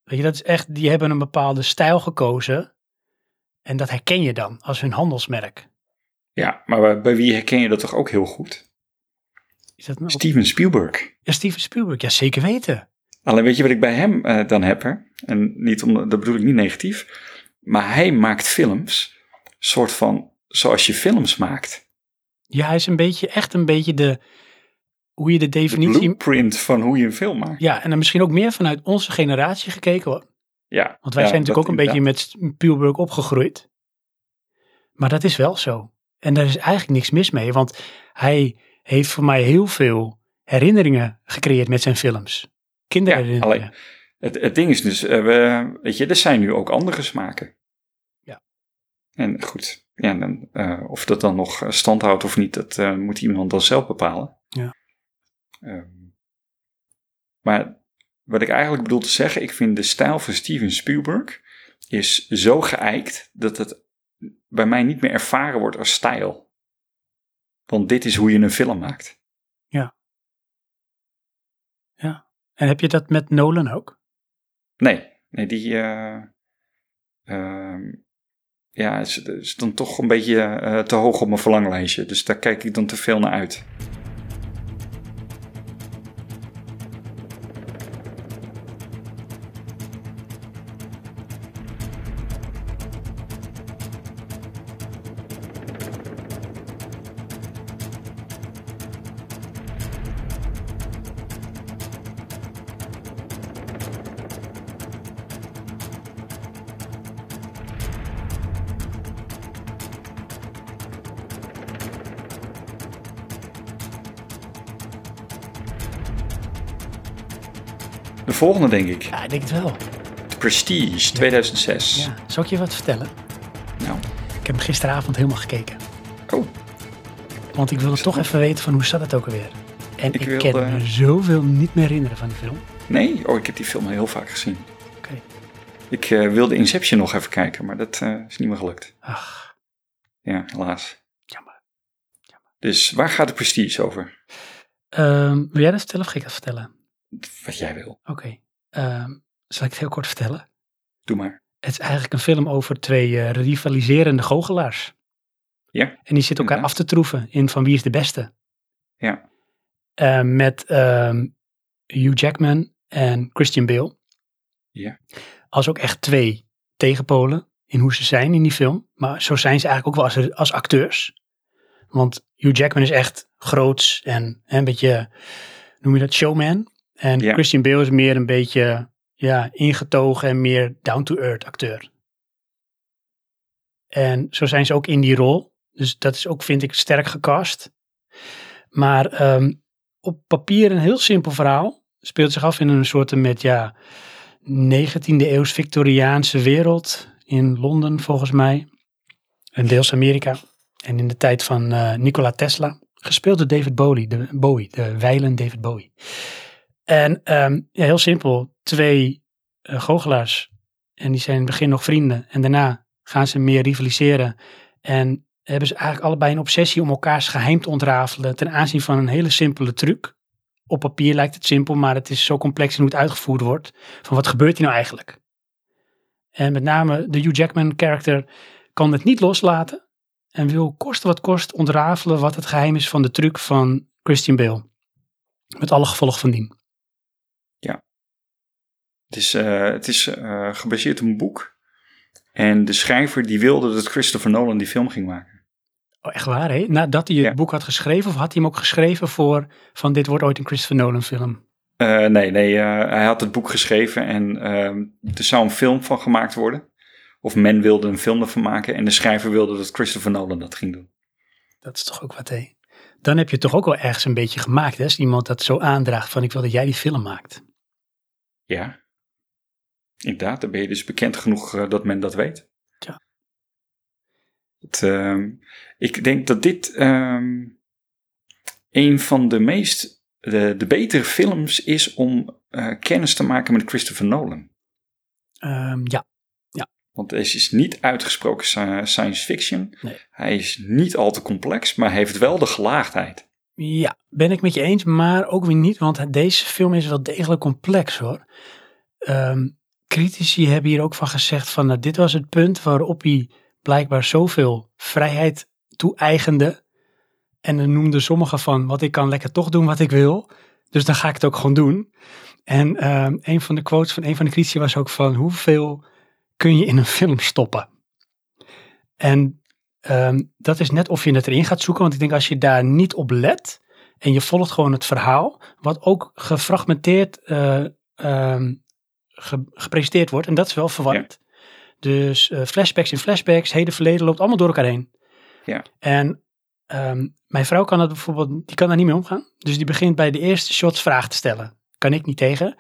Weet je, dat is echt, die hebben een bepaalde stijl gekozen en dat herken je dan als hun handelsmerk. Ja, maar bij- wie herken je dat toch ook heel goed? Is dat nou? Steven Spielberg. Ja, Steven Spielberg, ja zeker weten. Alleen weet je wat ik bij hem eh, dan heb? Hè? En niet om, dat bedoel ik niet negatief. Maar hij maakt films, soort van zoals je films maakt. Ja, hij is een beetje, echt een beetje de, hoe je de De definitie... blueprint van hoe je een film maakt. Ja, en dan misschien ook meer vanuit onze generatie gekeken hoor. Ja, Want wij ja, zijn natuurlijk ook een beetje met Spielberg opgegroeid. Maar dat is wel zo. En daar is eigenlijk niks mis mee, want hij heeft voor mij heel veel herinneringen gecreëerd met zijn films. Kinderherinneringen. alleen- Het, het ding is dus, eh, we, weet je, er zijn nu ook andere smaken. Ja. En goed, ja, dan, eh, of dat dan nog stand houdt of niet, dat eh, moet iemand dan zelf bepalen. Ja. Ehm, maar wat ik eigenlijk bedoel te zeggen, ik vind de stijl van Steven Spielberg is zo geëikt dat het bij mij niet meer ervaren wordt als stijl. Want dit is hoe je een film maakt. En heb je dat met Nolan ook? Nee, nee die. eh, ehm, ja, is, is dan toch een beetje eh, te hoog op mijn verlanglijstje. Dus daar kijk ik dan te veel naar uit. Volgende, denk ik. Ja, ik denk het wel. Prestige 2006. Ja. Zal ik je wat vertellen? Nou, Ik heb hem gisteravond helemaal gekeken. oh, Want ik wilde toch even weten van hoe zat het ook alweer. En ik, Ik kan wilde- me zoveel niet meer herinneren van die film. nee. Oh, ik heb die film heel vaak gezien. Oké. Ik eh, wilde Inception nog even kijken, maar dat eh, is niet meer gelukt. Ach, Ja, helaas. jammer. Dus waar gaat de Prestige over? Ehm, wil jij dat vertellen of ga ik dat vertellen? Wat jij wil. Oké. Ehm, zal ik het heel kort vertellen? Doe maar. Het is eigenlijk een film over twee eh, rivaliserende goochelaars. Ja. En die zitten elkaar Inderdaad. af te troeven in van wie is de beste. Ja. Eh, met ehm, Hugh Jackman en Christian Bale. Ja. Als ook echt twee tegenpolen in hoe ze zijn in die film. Maar zo zijn ze eigenlijk ook wel als, als acteurs. Want Hugh Jackman is echt groots en hè, een beetje, noem je dat, showman. En Ja. Christian Bale is meer een beetje ja, ingetogen en meer down-to-earth acteur. En zo zijn ze ook in die rol. Dus dat is ook, vind ik, sterk gecast. Maar ehm, op papier een heel simpel verhaal. Speelt zich af in een soort met, ja, 19e eeuws Victoriaanse wereld. In Londen, volgens mij. En deels Amerika. En in de tijd van eh, Nikola Tesla. Gespeeld door David Bowie, de, Bowie, de wijlen David Bowie. En ehm, heel simpel. Twee eh, goochelaars. En die zijn in het begin nog vrienden. En daarna gaan ze meer rivaliseren. En hebben ze eigenlijk allebei een obsessie om elkaars geheim te ontrafelen ten aanzien van een hele simpele truc. Op papier lijkt het simpel, maar het is zo complex in hoe het uitgevoerd wordt. Van wat gebeurt hier nou eigenlijk? En met name de Hugh Jackman karakter kan het niet loslaten. En wil koste wat kost ontrafelen wat het geheim is van de truc van Christian Bale. Met alle gevolgen van dien. Het is, eh, het is eh, gebaseerd op een boek. En de schrijver die wilde dat Christopher Nolan die film ging maken. Oh, echt waar, hè? Nadat hij het Ja. boek had geschreven, of had hij hem ook geschreven voor van dit wordt ooit een Christopher Nolan film? Eh, nee, nee hij had het boek geschreven en ehm, er zou een film van gemaakt worden. Of men wilde een film ervan maken en de schrijver wilde dat Christopher Nolan dat ging doen. Dat is toch ook wat, hè? Dan heb je het toch ook wel ergens een beetje gemaakt, hè? Als iemand dat zo aandraagt van ik wil dat jij die film maakt. Ja. Inderdaad, dan ben je dus bekend genoeg eh, dat men dat weet. Tja. Het, ehm, ik denk dat dit ehm, een van de meest, de, de betere films is om eh, kennis te maken met Christopher Nolan. Ehm, ja, Want hij is niet uitgesproken sci- science fiction. Nee. Hij is niet al te complex, maar hij heeft wel de gelaagdheid. ja, ben ik met je eens, maar ook weer niet, want deze film is wel degelijk complex, hoor. Ehm, critici hebben hier ook van gezegd van, nou, dit was het punt waarop hij blijkbaar zoveel vrijheid toe-eigende. En dan noemden sommigen van, wat ik kan lekker toch doen wat ik wil. Dus dan ga ik het ook gewoon doen. En ehm, een van de quotes van een van de critici was ook van, hoeveel kun je in een film stoppen? En ehm, dat is net of je het erin gaat zoeken, want ik denk als je daar niet op let en je volgt gewoon het verhaal, wat ook gefragmenteerd eh, ehm, ge- gepresenteerd wordt, en dat is wel verwarrend. Dus eh, flashbacks in flashbacks, heden verleden loopt allemaal door elkaar heen. Ja. En ehm, mijn vrouw kan dat bijvoorbeeld, die kan daar niet mee omgaan. Dus die begint bij de eerste shots vragen te stellen. Kan ik niet tegen.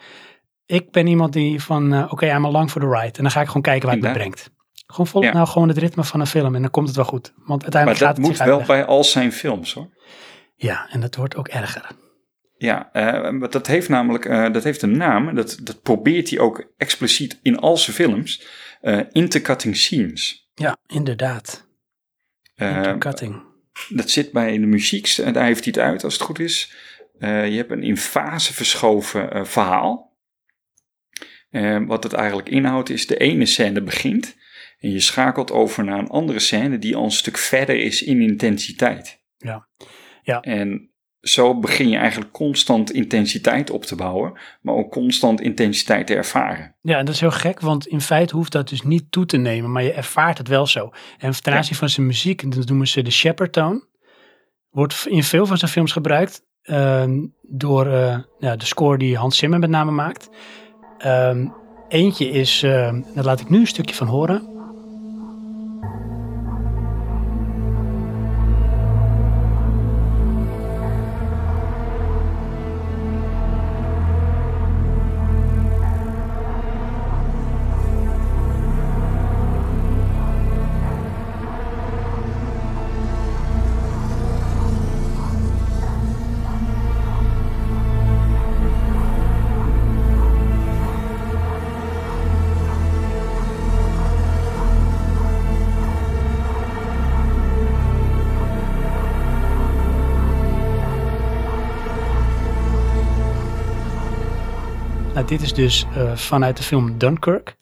Ik ben iemand die van, eh, oké, I'm along for the ride. En dan ga ik gewoon kijken waar het me brengt. Gewoon volg Ja. nou gewoon het ritme van een film en dan komt het wel goed. Want Maar uiteindelijk dat gaat het moet wel bij al zijn films hoor. Ja, en dat wordt ook erger. Ja, maar dat heeft namelijk eh, dat heeft een naam. Dat, dat probeert hij ook expliciet in al zijn films. eh intercutting scenes. Ja, inderdaad. Intercutting. dat zit bij de muziek. en Daar heeft hij het uit als het goed is. Je hebt een in fase verschoven verhaal. Wat het eigenlijk inhoudt is de ene scène begint. En je schakelt over naar een andere scène die al een stuk verder is in intensiteit. Ja. Ja. En zo begin je eigenlijk constant intensiteit op te bouwen, maar ook constant intensiteit te ervaren. Ja, en dat is heel gek, want in feite hoeft dat dus niet toe te nemen, maar je ervaart het wel zo. En ten aanzien van zijn muziek, dat noemen ze de Shepard tone, wordt in veel van zijn films gebruikt ehm, door eh, ja, de score die Hans Zimmer met name maakt. Ehm, eentje is, ehm, daar laat ik nu een stukje van horen. Dit is dus eh, vanuit de film Dunkirk.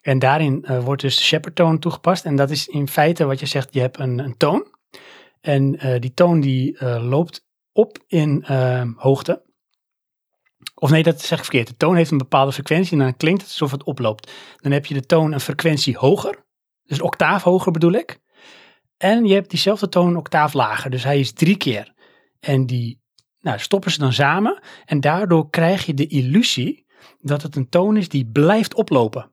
En daarin eh, wordt dus de Shepard toon toegepast. En dat is in feite wat je zegt, je hebt een, een toon. En eh, die toon die loopt op in ehm, hoogte. Of nee, dat zeg ik verkeerd. De toon heeft een bepaalde frequentie en dan klinkt het alsof het oploopt. Dan heb je de toon een frequentie hoger. Dus een octaaf hoger bedoel ik. En je hebt diezelfde toon een octaaf lager. Dus hij is drie keer. En die nou, stoppen ze dan samen. En daardoor krijg je de illusie dat het een toon is die blijft oplopen.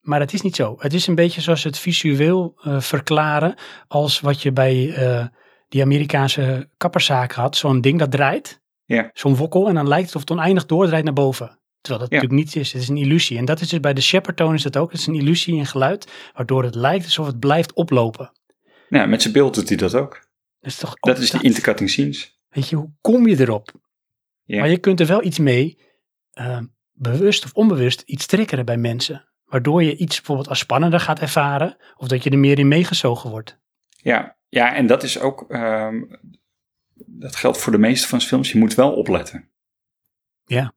Maar dat is niet zo. Het is een beetje zoals het visueel eh, verklaren als wat je bij eh, die Amerikaanse kapperszaken had. Zo'n ding dat draait. Ja. Zo'n wokkel en dan lijkt het of het oneindig doordraait naar boven. Terwijl dat Ja. natuurlijk niet is. Het is een illusie. En dat is dus bij de Shepard toon is dat ook. Het is een illusie in geluid. Waardoor het lijkt alsof het blijft oplopen. Nou, met zijn beeld doet hij dat ook. Dat is toch ook Dat is die intercutting scenes. Weet je, hoe kom je erop? Ja. Maar je kunt er wel iets mee, eh, bewust of onbewust, iets triggeren bij mensen. Waardoor je iets bijvoorbeeld als spannender gaat ervaren. Of dat je er meer in meegezogen wordt. Ja, ja en dat is ook, ehm, dat geldt voor de meeste van zijn films, je moet wel opletten. Ja.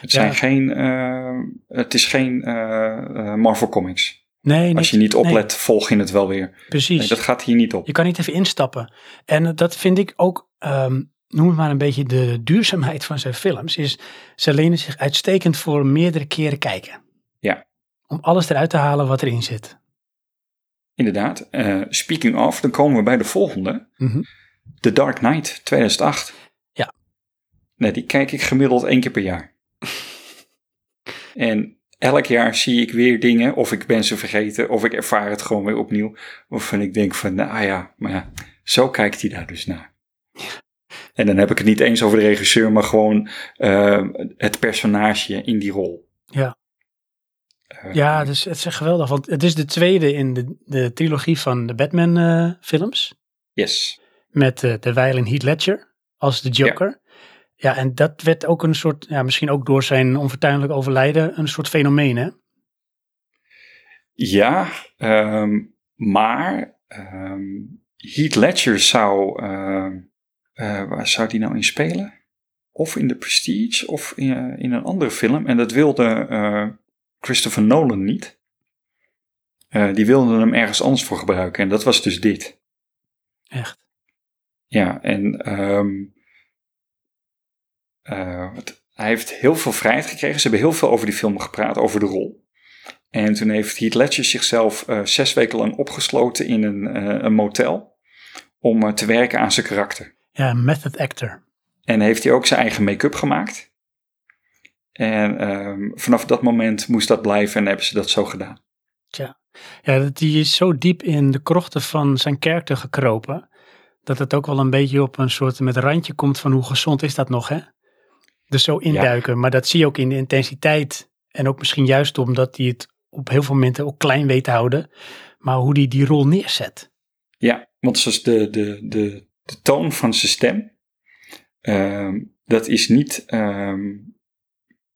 Het, zijn Ja. geen, ehm, het is geen eh, eh, Marvel Comics. Nee, Als je niet oplet, volg je het wel weer. precies. Nee, dat gaat hier niet op. Je kan niet even instappen. En dat vind ik ook, ehm, noem het maar een beetje de duurzaamheid van zijn films. Is ze lenen zich uitstekend voor meerdere keren kijken. Ja. Om alles eruit te halen wat erin zit. Inderdaad. Eh, speaking of, dan komen we bij de volgende. Mhm. The Dark Knight 2008. Ja. Nee, die kijk ik gemiddeld één keer per jaar. en elk jaar zie ik weer dingen, of ik ben ze vergeten, of ik ervaar het gewoon weer opnieuw. Waarvan ik denk van, nou ja, maar ja, zo kijkt hij daar dus naar. En dan heb ik het niet eens over de regisseur, maar gewoon eh, het personage in die rol. Ja. Eh, Ja, dus het is echt geweldig. Want het is de tweede in de, de trilogie van de Batman eh, films. Yes. Met de wijl in Heath Ledger als de Joker. Ja. en dat werd ook een soort, ja, misschien ook door zijn onfortuinlijk overlijden, een soort fenomeen hè? Ja, ehm, maar ehm Heath Ledger zou, ehm, eh, waar zou die nou in spelen? Of in The Prestige of in, eh, in een andere film. En dat wilde eh, Christopher Nolan niet. Die wilde hem ergens anders voor gebruiken. En dat was dus dit. Echt. Ja, en ehm, eh, wat- hij heeft heel veel vrijheid gekregen. Ze hebben heel veel over die film gepraat, over de rol. En toen heeft Heath Ledger zichzelf zes weken lang opgesloten in een, een motel om te werken aan zijn karakter. Ja, een method actor. En heeft hij ook zijn eigen make-up gemaakt. En ehm, vanaf dat moment moest dat blijven en hebben ze dat zo gedaan. Ja, dat- die is zo diep in de krochten van zijn karakter gekropen. Dat het ook wel een beetje op een soort met randje komt van hoe gezond is dat nog, hè? Dus zo induiken. Maar dat zie je ook in de intensiteit. En ook misschien juist omdat hij het op heel veel momenten ook klein weet te houden. Maar hoe hij die rol neerzet. Ja, want zoals de, de, de, de toon van zijn stem, ehm, dat is niet, ehm,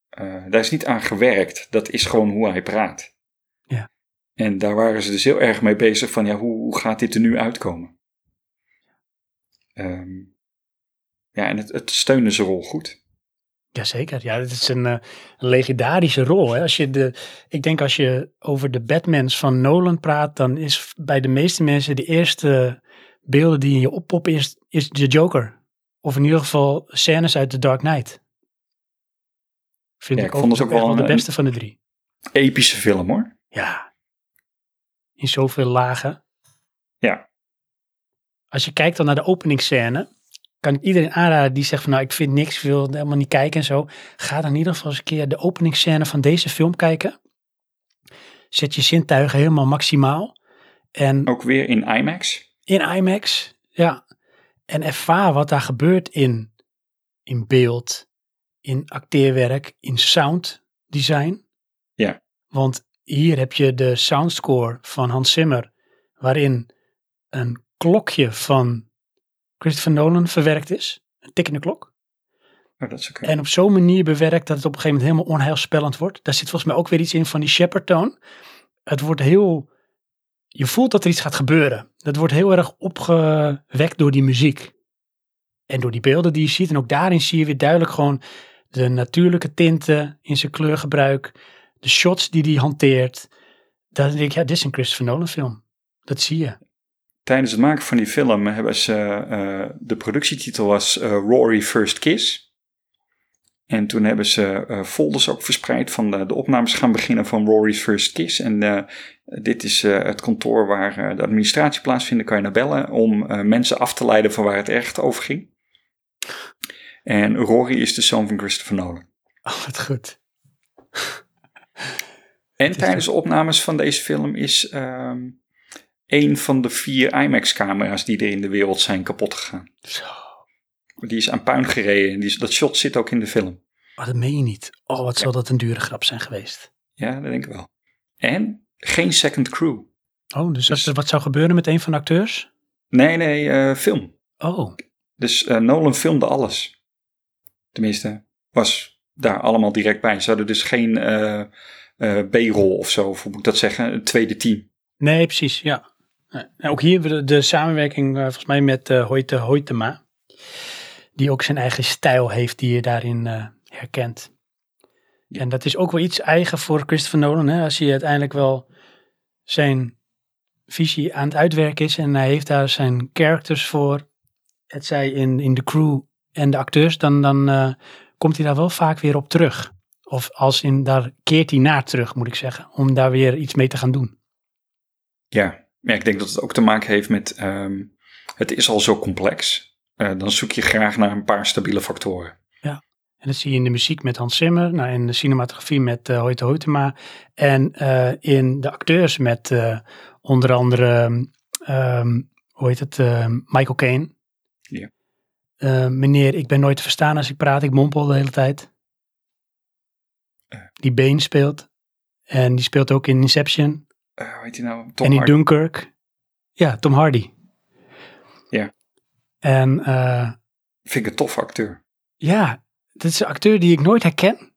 eh, daar is niet aan gewerkt. Dat is gewoon hoe hij praat. Ja. En daar waren ze dus heel erg mee bezig van, ja, hoe, hoe gaat dit er nu uitkomen? Ehm, ja, en het, het steunde zijn rol goed. Jazeker, ja, het is een, eh, een legendarische rol. Hè? Als je de, ik denk als je over de Batmans van Nolan praat, dan is bij de meeste mensen de eerste beelden die in je oppoppen is, is de Joker. Of in ieder geval scènes uit The Dark Knight. Vind Ja, ik, ik vond ook, het ook wel de beste van de drie. Epische film hoor. Ja, in zoveel lagen. Ja. Als je kijkt dan naar de openingsscène, kan ik iedereen aanraden die zegt van nou ik vind niks, ik wil helemaal niet kijken en zo. Ga dan in ieder geval eens een keer de openingsscène van deze film kijken. Zet je zintuigen helemaal maximaal. En Ook weer in IMAX. In IMAX, ja. En ervaar wat daar gebeurt in, in beeld, in acteerwerk, in sound design. Ja. Want hier heb je de soundscore van Hans Zimmer, waarin een klokje van Christopher Nolan verwerkt is. Een tikkende klok. Oh, dat is oké. En op zo'n manier bewerkt dat het op een gegeven moment helemaal onheilspellend wordt. Daar zit volgens mij ook weer iets in van die Shepard toon. Het wordt heel... Je voelt dat er iets gaat gebeuren. Dat wordt heel erg opgewekt door die muziek. En door die beelden die je ziet. En ook daarin zie je weer duidelijk gewoon de natuurlijke tinten in zijn kleurgebruik. De shots die hij hanteert. Dan denk ik, ja, dit is een Christopher Nolan film. Dat zie je. Tijdens het maken van die film hebben ze, eh, de productietitel was eh, Rory First Kiss. En toen hebben ze eh, folders ook verspreid van de, de opnames gaan beginnen van Rory's First Kiss. En eh, dit is eh, het kantoor waar de administratie plaatsvindt. Kan je naar bellen om mensen af te leiden van waar het echt over ging. En Rory is de zoon van Christopher Nolan. Oh, wat goed. En tijdens de opnames van deze film is ehm een van de vier IMAX-camera's die er in de wereld zijn kapot gegaan. Zo. Die is aan puin gereden. en Die is, dat shot zit ook in de film. Oh, dat meen je niet. Oh, wat zal dat een dure grap zijn geweest. Ja, dat denk ik wel. En geen second crew. Oh, dus, wat zou gebeuren met een van de acteurs? Nee, nee, eh, film. Oh, Dus eh, Nolan filmde alles. Tenminste, was daar allemaal direct bij. Ze hadden dus geen eh, B-rol of zo, of hoe moet ik dat zeggen, een tweede team. nee, precies, ja. En ook hier de, de samenwerking volgens mij met eh Hoyte Hoytema. Die ook zijn eigen stijl heeft die je daarin eh, herkent. En dat is ook wel iets eigen voor Christopher Nolan. Hè? Als hij uiteindelijk wel zijn visie aan het uitwerken is. En hij heeft daar zijn characters voor. Het zij in, in de crew en de acteurs. Dan, dan eh, komt hij daar wel vaak weer op terug. Of als in, daar keert hij naar terug, moet ik zeggen. Om daar weer iets mee te gaan doen. Ja. ja, ik denk dat het ook te maken heeft met, ehm, het is al zo complex. Eh, dan zoek je graag naar een paar stabiele factoren. En dat zie je in de muziek met Hans Zimmer, nou in de cinematografie met uh, Hoyte Hoytema en eh, in de acteurs met eh, onder andere, ehm, hoe heet het, ehm, Michael Caine. Ja. Eh, meneer, ik ben nooit te verstaan als ik praat, ik mompel de hele tijd. Eh. Die Bane speelt. En die speelt ook in Inception. Eh hoe heet hij nou? Tom en in Hardy. Dunkirk. Ja, Tom Hardy. Ja. En eh, Vind ik een toffe acteur. ja, dat is een acteur die ik nooit herken.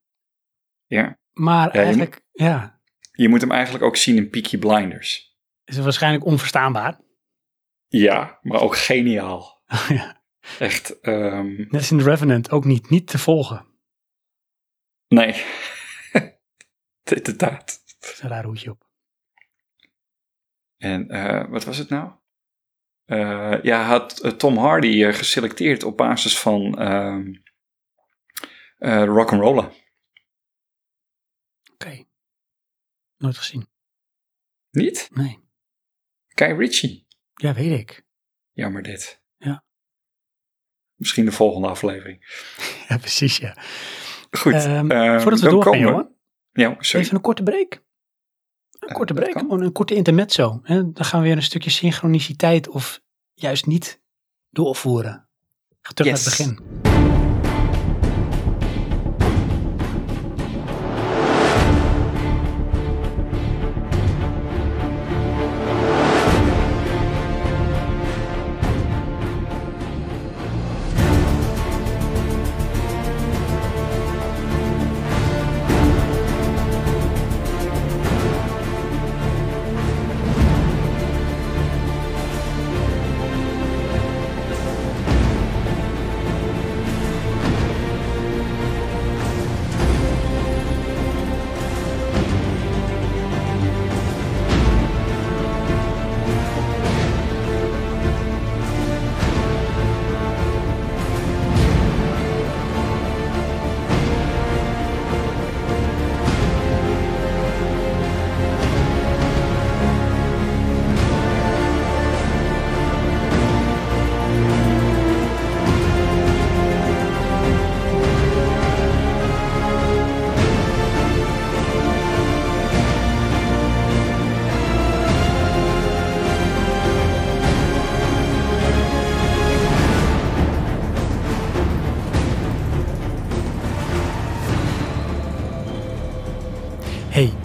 Ja. Maar je eigenlijk, ja, Je moet hem eigenlijk ook zien in Peaky Blinders. is het waarschijnlijk onverstaanbaar. Ja, maar ook geniaal. ja. Echt, Net als in The Revenant, ook niet, niet te volgen. nee. Inderdaad. Dat is een raar hoedje op. En eh, wat was het nou? Eh, ja, had eh, Tom Hardy eh, geselecteerd op basis van ehm eh rock'n'rollen. Oké. Nooit gezien. Niet? Nee. Guy Ritchie. Ja, weet ik. Jammer dit. Ja. Misschien de volgende aflevering. Ja, precies, ja. Goed. Ehm, eh, voordat we doorgaan, Johan. Ja, sorry. Even een korte break. Een korte break, gewoon een korte intermezzo. Hè? Dan gaan we weer een stukje synchroniciteit of juist niet doorvoeren. Ga terug Yes. naar het begin.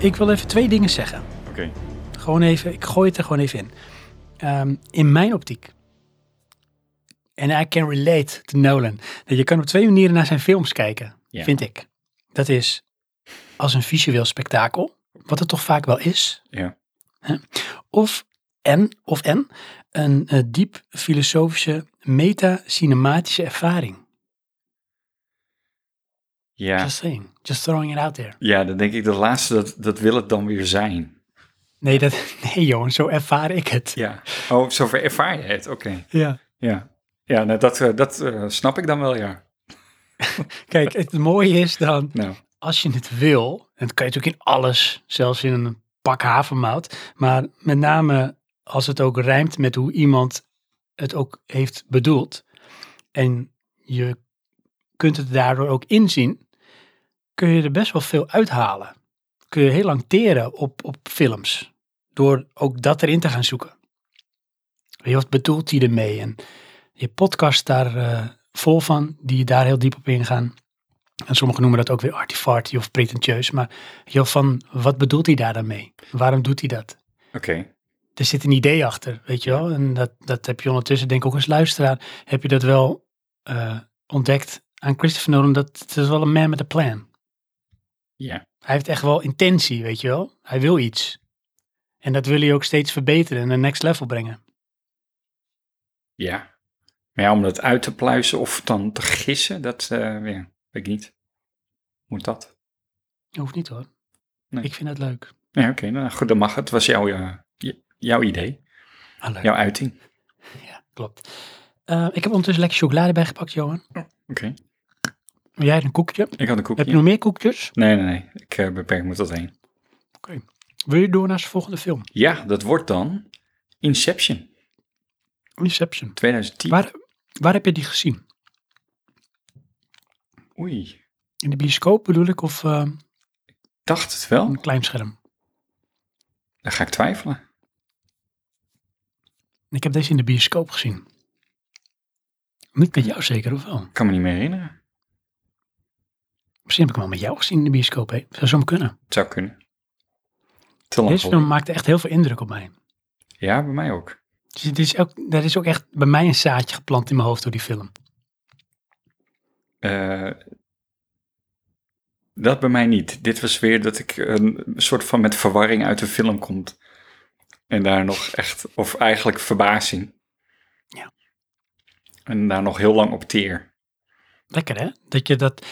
Ik wil even twee dingen zeggen. Oké. Gewoon even, ik gooi het er gewoon even in. Ehm, in mijn optiek. En I can relate to Nolan. Dat je kan op twee manieren naar zijn films kijken, vind ik. Dat is als een visueel spektakel, wat het toch vaak wel is. Ja. Of en, of en, een eh, diep filosofische, meta-cinematische ervaring. Ja. Just saying, just throwing it out there. ja, dan denk ik de laatste, dat, dat wil het dan weer zijn. Nee, dat, nee zo ervaar ik het. Ja. Oh, zover ervaar je het. Oké. Ja. Ja. Ja, nou, dat, eh, dat eh, snap ik dan wel, ja. Kijk, het mooie is dan, Nou, als je het wil, en dat kan je natuurlijk in alles, zelfs in een pak havermout, maar met name als het ook rijmt met hoe iemand het ook heeft bedoeld en je kunt het daardoor ook inzien, kun je er best wel veel uithalen. Kun je heel lang teren op, op films, door ook dat erin te gaan zoeken. Je, wat bedoelt hij ermee? En je podcast daar eh, vol van, die daar heel diep op ingaan. En sommigen noemen dat ook weer artifarty of pretentieus. Maar joh, van wat bedoelt hij daar dan mee? Waarom doet hij dat? oké. Er zit een idee achter, weet je wel. En dat, dat heb je ondertussen, denk ik ook als luisteraar, heb je dat wel eh, ontdekt aan Christopher Nolan. Dat het is wel een man met een plan. Ja. Hij heeft echt wel intentie, weet je wel. Hij wil iets. En dat wil hij ook steeds verbeteren en een next level brengen. Ja. Maar ja, om dat uit te pluizen of dan te gissen, dat eh, ja, weet ik niet. Moet dat? Hoeft niet hoor. Nee. Ik vind het leuk. Ja, oké. nou goed, dan mag het. Het was jouw, eh, jouw idee, Ah, jouw uiting. Ja, klopt. Eh, ik heb ondertussen lekker chocolade bijgepakt, Johan. Oké. Jij hebt een koekje. Ik had een koekje. Heb je nog meer koekjes? Nee, nee, nee. Ik eh, beperk me tot één. Wil je door naar de volgende film? Ja, dat wordt dan Inception Inception. 2010. Waar, waar heb je die gezien? Oei, In de bioscoop bedoel ik of eh, dacht het wel. een klein scherm? Dan ga ik twijfelen. Ik heb deze in de bioscoop gezien. Niet met jou zeker, of wel? Ik kan me niet meer herinneren. Misschien heb ik hem wel met jou gezien in de bioscoop, hè? Zou zo kunnen. Het zou kunnen. Te lang Deze film maakte echt heel veel indruk op mij. Ja, bij mij ook. Dus het is ook, er is ook echt bij mij een zaadje geplant in mijn hoofd door die film. Eh, dat bij mij niet. Dit was weer dat ik een soort van met verwarring uit de film komt. En daar nog echt, of eigenlijk verbazing. Ja. En daar nog heel lang op teer. Lekker hè? Dat je dat,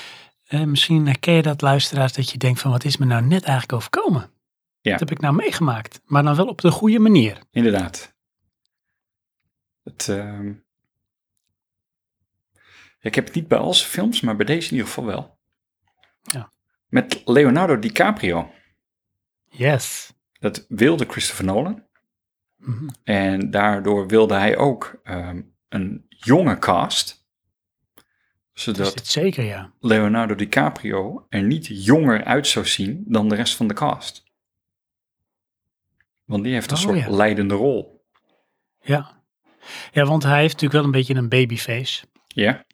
eh, misschien herken je dat luisteraars, dat je denkt van wat is me nou net eigenlijk overkomen? Ja. Wat heb ik nou meegemaakt? Maar dan wel op de goede manier. Inderdaad. Het, ehm, Ik heb het niet bij al zijn films, maar bij deze in ieder geval wel. Ja. Met Leonardo DiCaprio. Yes. Dat wilde Christopher Nolan. Mhm. En daardoor wilde hij ook ehm, een jonge cast. Zodat zeker ja. Leonardo DiCaprio er niet jonger uit zou zien dan de rest van de cast. Want die heeft een Oh, soort ja. leidende rol. Ja. Ja, want hij heeft natuurlijk wel een beetje een babyface. Ja,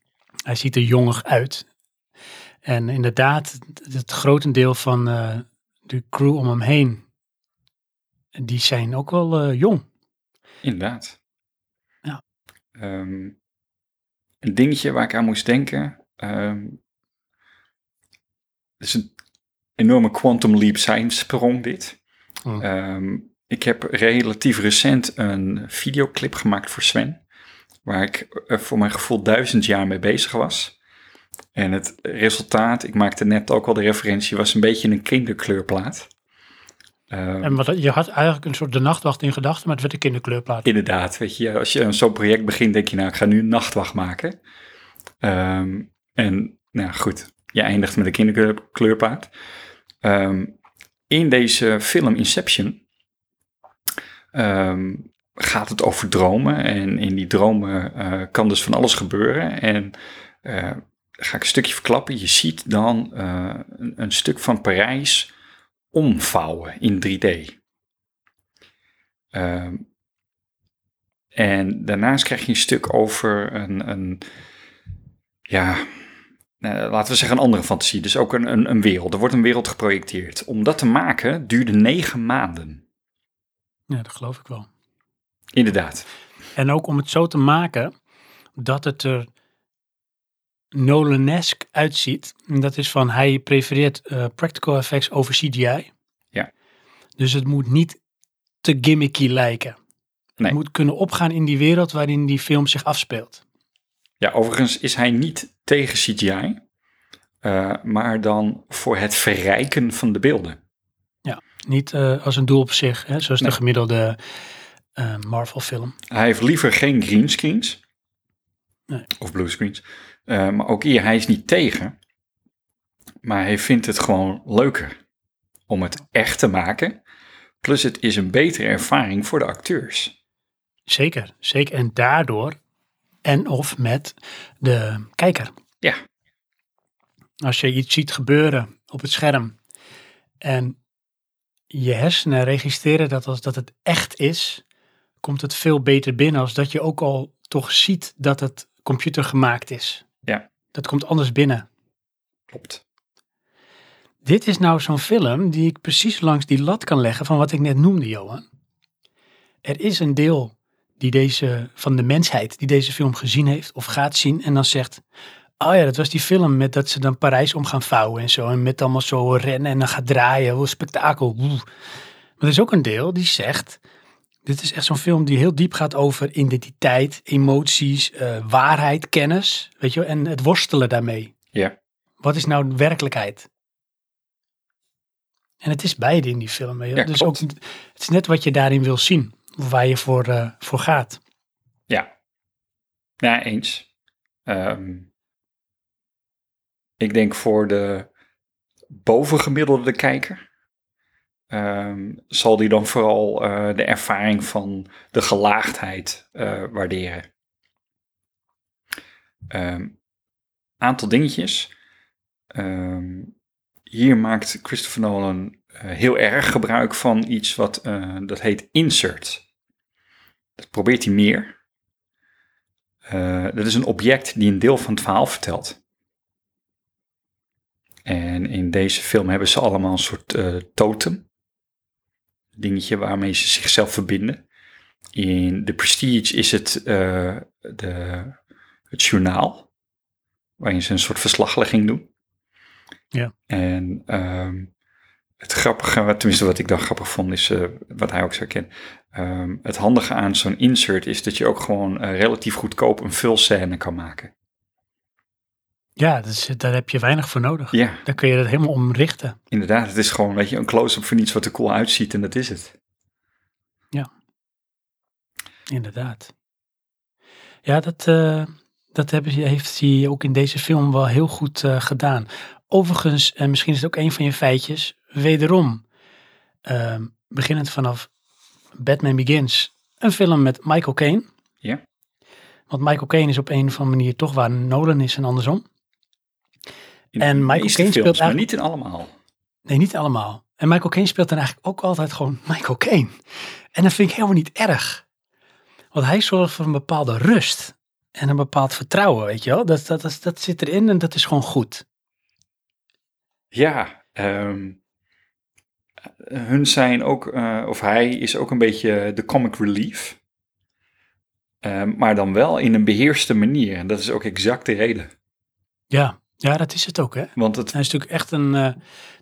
Hij ziet er jonger uit. En inderdaad, het- het grotendeel van eh, de crew om hem heen, die zijn ook wel eh, jong. inderdaad. Ja. Ehm, een dingetje waar ik aan moest denken. ehm het is een enorme quantum leap science sprong dit. Hmm. Ehm, ik heb relatief recent een videoclip gemaakt voor Sven. Waar ik eh, voor mijn gevoel duizend jaar mee bezig was. En het resultaat, ik maakte net ook al de referentie, was een beetje een kinderkleurplaat. Ehm, En wat, je had eigenlijk een soort de nachtwacht in gedachten, maar het werd een kinderkleurplaat. Inderdaad, weet je, als je zo'n project begint, denk je nou, ik ga nu een nachtwacht maken. Ehm, en nou goed, je eindigt met een kinderkleurpaard. Ehm, in deze film Inception gaat het over dromen. En in die dromen eh, kan dus van alles gebeuren. En eh, ga ik een stukje verklappen. Je ziet dan eh, een, een stuk van Parijs omvouwen in 3D. Ehm, en daarnaast krijg je een stuk over een, een ja, eh, laten we zeggen een andere fantasie. Dus ook een, een, een wereld. Er wordt een wereld geprojecteerd. Om dat te maken duurde negen maanden. Ja, dat geloof ik wel. Inderdaad. En ook om het zo te maken dat het er Nolanesk uitziet. En dat is van hij prefereert eh, practical effects over CGI. Ja. Dus het moet niet te gimmicky lijken. Nee. Het moet kunnen opgaan in die wereld waarin die film zich afspeelt. Ja, overigens is hij niet tegen CGI. eh, maar dan voor het verrijken van de beelden. Niet eh, als een doel op zich, hè, zoals Nee. de gemiddelde eh, Marvel film. Hij heeft liever geen greenscreens. Nee. Of bluescreens. Eh maar ook hier, hij is niet tegen. Maar hij vindt het gewoon leuker om het echt te maken. Plus het is een betere ervaring voor de acteurs. Zeker, zeker. En daardoor, en of met de kijker. Ja. Als je iets ziet gebeuren op het scherm en je hersenen registreren dat als dat het echt is, komt het veel beter binnen als dat je ook al toch ziet dat het computergemaakt is. Ja. Dat komt anders binnen. Klopt. Dit is nou zo'n film die ik precies langs die lat kan leggen van wat ik net noemde, Johan. Er is een deel die deze, van de mensheid die deze film gezien heeft of gaat zien en dan zegt, oh ja, dat was die film met dat ze dan Parijs om gaan vouwen en zo en met allemaal zo rennen en dan gaat draaien, hoe spektakel. woe. Maar er is ook een deel die zegt, dit is echt zo'n film die heel diep gaat over identiteit, emoties, eh, waarheid, kennis, weet je wel, en het worstelen daarmee. Ja. Wat is nou werkelijkheid? En het is beide in die film. Ja, dus ook, het is net wat je daarin wil zien. Waar je voor, eh, voor gaat. Ja. Ja, eens. Ehm, ik denk voor de bovengemiddelde kijker ehm, zal die dan vooral eh, de ervaring van de gelaagdheid eh, waarderen. Ehm, aantal dingetjes. Ehm, hier maakt Christopher Nolan eh, heel erg gebruik van iets wat dat heet insert. Dat probeert hij meer. Dat is een object die een deel van het verhaal vertelt. En in deze film hebben ze allemaal een soort totem. Dingetje waarmee ze zichzelf verbinden. In The Prestige is het eh, de, het journaal. Waarin ze een soort verslaglegging doen. Ja. En ehm, het grappige, wat- tenminste wat ik dan grappig vond, is eh, wat hij ook zou kennen. Ehm, het handige aan zo'n insert is dat je ook gewoon eh, relatief goedkoop een vulscène kan maken. Ja, dus, daar heb je weinig voor nodig. Ja, Dan kun je dat helemaal omrichten. inderdaad. Het is gewoon weet je, een close-up van iets wat er cool uitziet en dat is het. Inderdaad. Ja, dat, eh, dat heeft hij ook in deze film wel heel goed eh, gedaan. Overigens, en misschien is het ook een van je feitjes, wederom, ehm, beginnend vanaf Batman Begins, een film met Michael Caine. Ja. Want Michael Caine is op een of andere manier toch waar Nolan is en andersom. In En Michael Caine films, speelt maar niet in allemaal. Nee, niet allemaal. En Michael Caine speelt dan eigenlijk ook altijd gewoon Michael Caine. En dat vind ik helemaal niet erg. Want hij zorgt voor een bepaalde rust. En een bepaald vertrouwen, weet je wel. Dat, dat, dat, dat zit erin en dat is gewoon goed. Ja, ehm, hun zijn ook, eh, of hij is ook een beetje de comic relief. Ehm, maar dan wel in een beheerste manier. En dat is ook exact de reden. Ja, ja dat is het ook, hè. Want het, Hij is natuurlijk echt een eh,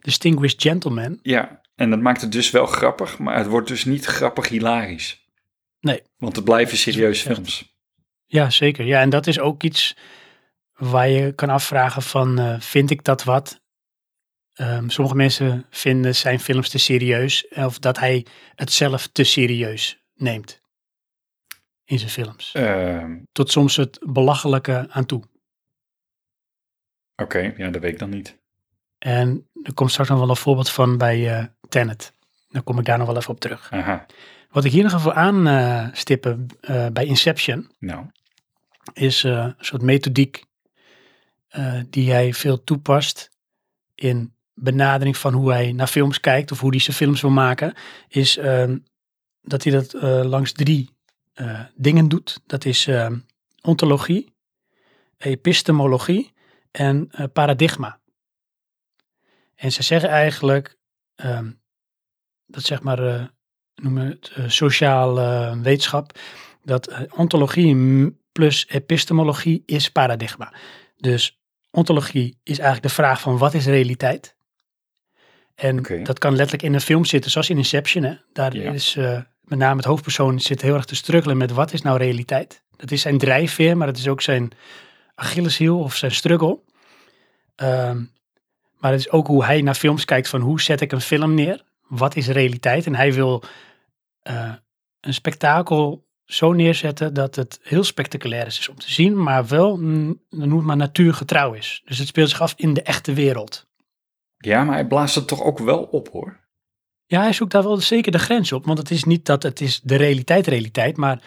distinguished gentleman. ja, en dat maakt het dus wel grappig, maar het wordt dus niet grappig hilarisch. Nee. Want het blijven serieuze Echt. films. Ja, zeker. Ja, en dat is ook iets waar je kan afvragen van, eh, vind ik dat wat? Ehm, sommige mensen vinden zijn films te serieus. Of dat hij het zelf te serieus neemt. In zijn films. Ehm, Tot soms het belachelijke aan toe. Oké, ja, dat weet ik dan niet. En er komt straks nog wel een voorbeeld van bij eh Tenet. Dan kom ik daar nog wel even op terug. Aha, Wat ik hier nog even aanstippen eh bij Inception nou, is een soort methodiek die hij veel toepast in benadering van hoe hij naar films kijkt of hoe hij zijn films wil maken, is ehm, dat hij dat langs drie dingen doet. Dat is ehm, ontologie, epistemologie en eh, paradigma. En ze zeggen eigenlijk ehm, dat zeg maar, eh noemen we het sociaal eh, wetenschap, dat ontologie plus epistemologie is paradigma. Dus ontologie is eigenlijk de vraag van wat is realiteit? En dat kan letterlijk in een film zitten, zoals in Inception. Hè? Daar Ja. is met name het hoofdpersoon zit heel erg te struggelen met wat is nou realiteit? Dat is zijn drijfveer, maar het is ook zijn Achilleshiel of zijn struggle. Ehm, maar het is ook hoe hij naar films kijkt van hoe zet ik een film neer? wat is realiteit. En hij wil eh, een spektakel zo neerzetten dat het heel spectaculair is om te zien, maar wel, mm, noem het maar, natuurgetrouw is. Dus het speelt zich af in de echte wereld. Ja, maar hij blaast het toch ook wel op hoor. Ja, hij zoekt daar wel zeker de grens op. Want het is niet dat het is de realiteit realiteit, maar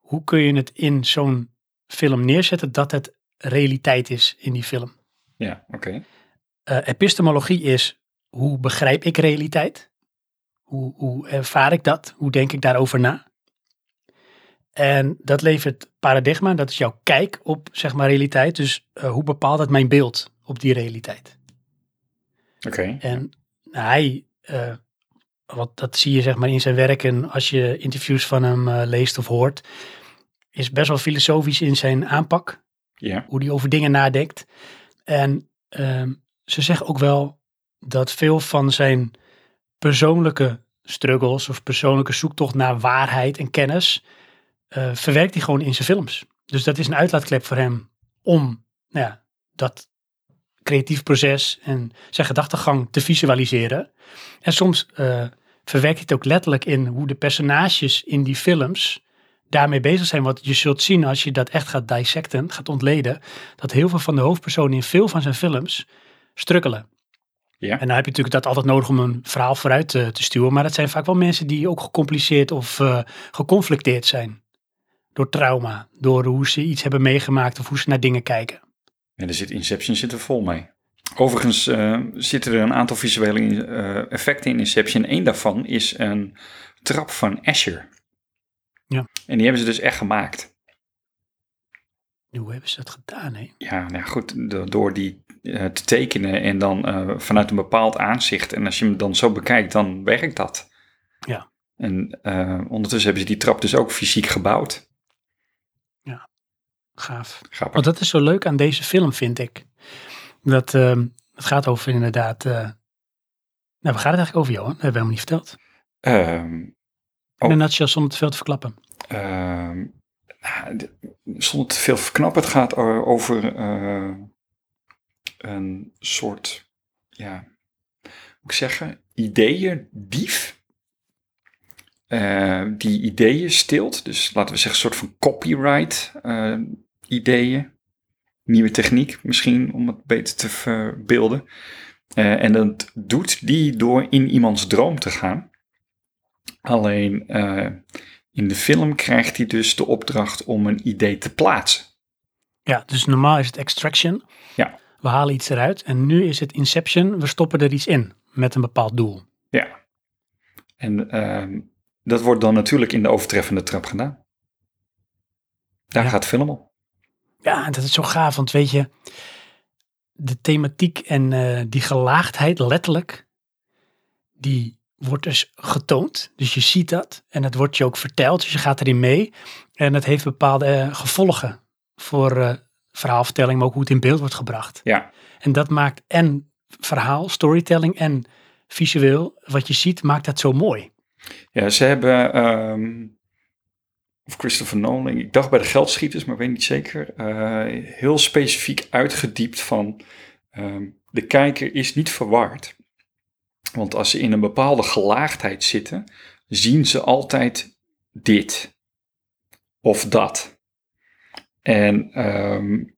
hoe kun je het in zo'n film neerzetten dat het realiteit is in die film? Ja, oké. Eh, epistemologie is hoe begrijp ik realiteit? Hoe, hoe ervaar ik dat? Hoe denk ik daarover na? En dat levert paradigma, dat is jouw kijk op zeg maar realiteit. Dus eh, hoe bepaalt het mijn beeld op die realiteit? Oké. En hij, uh, wat dat zie je zeg maar in zijn werk en als je interviews van hem uh, leest of hoort, is best wel filosofisch in zijn aanpak. Ja. Hoe hij over dingen nadenkt. En uh, ze zeggen ook wel dat veel van zijn persoonlijke struggles of persoonlijke zoektocht naar waarheid en kennis, uh, verwerkt hij gewoon in zijn films. Dus dat is een uitlaatklep voor hem om nou ja, dat creatief proces en zijn gedachtegang te visualiseren. En soms uh, verwerkt hij het ook letterlijk in hoe de personages in die films daarmee bezig zijn. Want je zult zien als je dat echt gaat dissecten, gaat ontleden, dat heel veel van de hoofdpersonen in veel van zijn films strukkelen. Ja. En dan heb je natuurlijk dat altijd nodig om een verhaal vooruit te, te stuwen. Maar dat zijn vaak wel mensen die ook gecompliceerd of uh, geconflicteerd zijn. Door trauma, door hoe ze iets hebben meegemaakt of hoe ze naar dingen kijken. En er zit Inception zit er vol mee. Overigens uh, zitten er een aantal visuele uh, effecten in Inception. Eén daarvan is een trap van Asher. Ja. En die hebben ze dus echt gemaakt. Hoe hebben ze dat gedaan, hè? Ja, nou ja, goed, door die uh, te tekenen en dan uh, vanuit een bepaald aanzicht. En als je hem dan zo bekijkt, dan werkt dat. Ja. En uh, ondertussen hebben ze die trap dus ook fysiek gebouwd. Ja, gaaf. Grappig. Want dat is zo leuk aan deze film, vind ik. Dat het gaat over inderdaad... nou, waar gaat het eigenlijk over, Johan? Dat hebben we helemaal niet verteld. Oh. In een nutshell, zonder te veel te verklappen. Um, zonder te veel verknappen. Het gaat over uh, een soort, ja, moet ik zeggen, ideeën dief. Uh, die ideeën stilt. Dus laten we zeggen, een soort van copyright uh, ideeën. Nieuwe techniek misschien, om het beter te verbeelden. Uh, en dat doet die door in iemands droom te gaan. Alleen in de film krijgt hij dus de opdracht om een idee te plaatsen. Ja, dus normaal is het extraction. Ja. We halen iets eruit. En nu is het inception. We stoppen er iets in met een bepaald doel. Ja. En uh, dat wordt dan natuurlijk in de overtreffende trap gedaan. Daar ja. gaat de film om. Ja, en dat is zo gaaf. Want weet je, de thematiek en uh, die gelaagdheid letterlijk, die wordt dus getoond. Dus je ziet dat en het wordt je ook verteld. Dus je gaat erin mee. En het heeft bepaalde uh, gevolgen voor uh, verhaalvertelling, maar ook hoe het in beeld wordt gebracht. Ja. En dat maakt en verhaal, storytelling en visueel, wat je ziet, maakt dat zo mooi. Ja, ze hebben, um, of Christopher Nolan, ik dacht bij de geldschieters, maar weet niet zeker, uh, heel specifiek uitgediept van um, de kijker is niet verward. Want als ze in een bepaalde gelaagdheid zitten, zien ze altijd dit of dat. En um,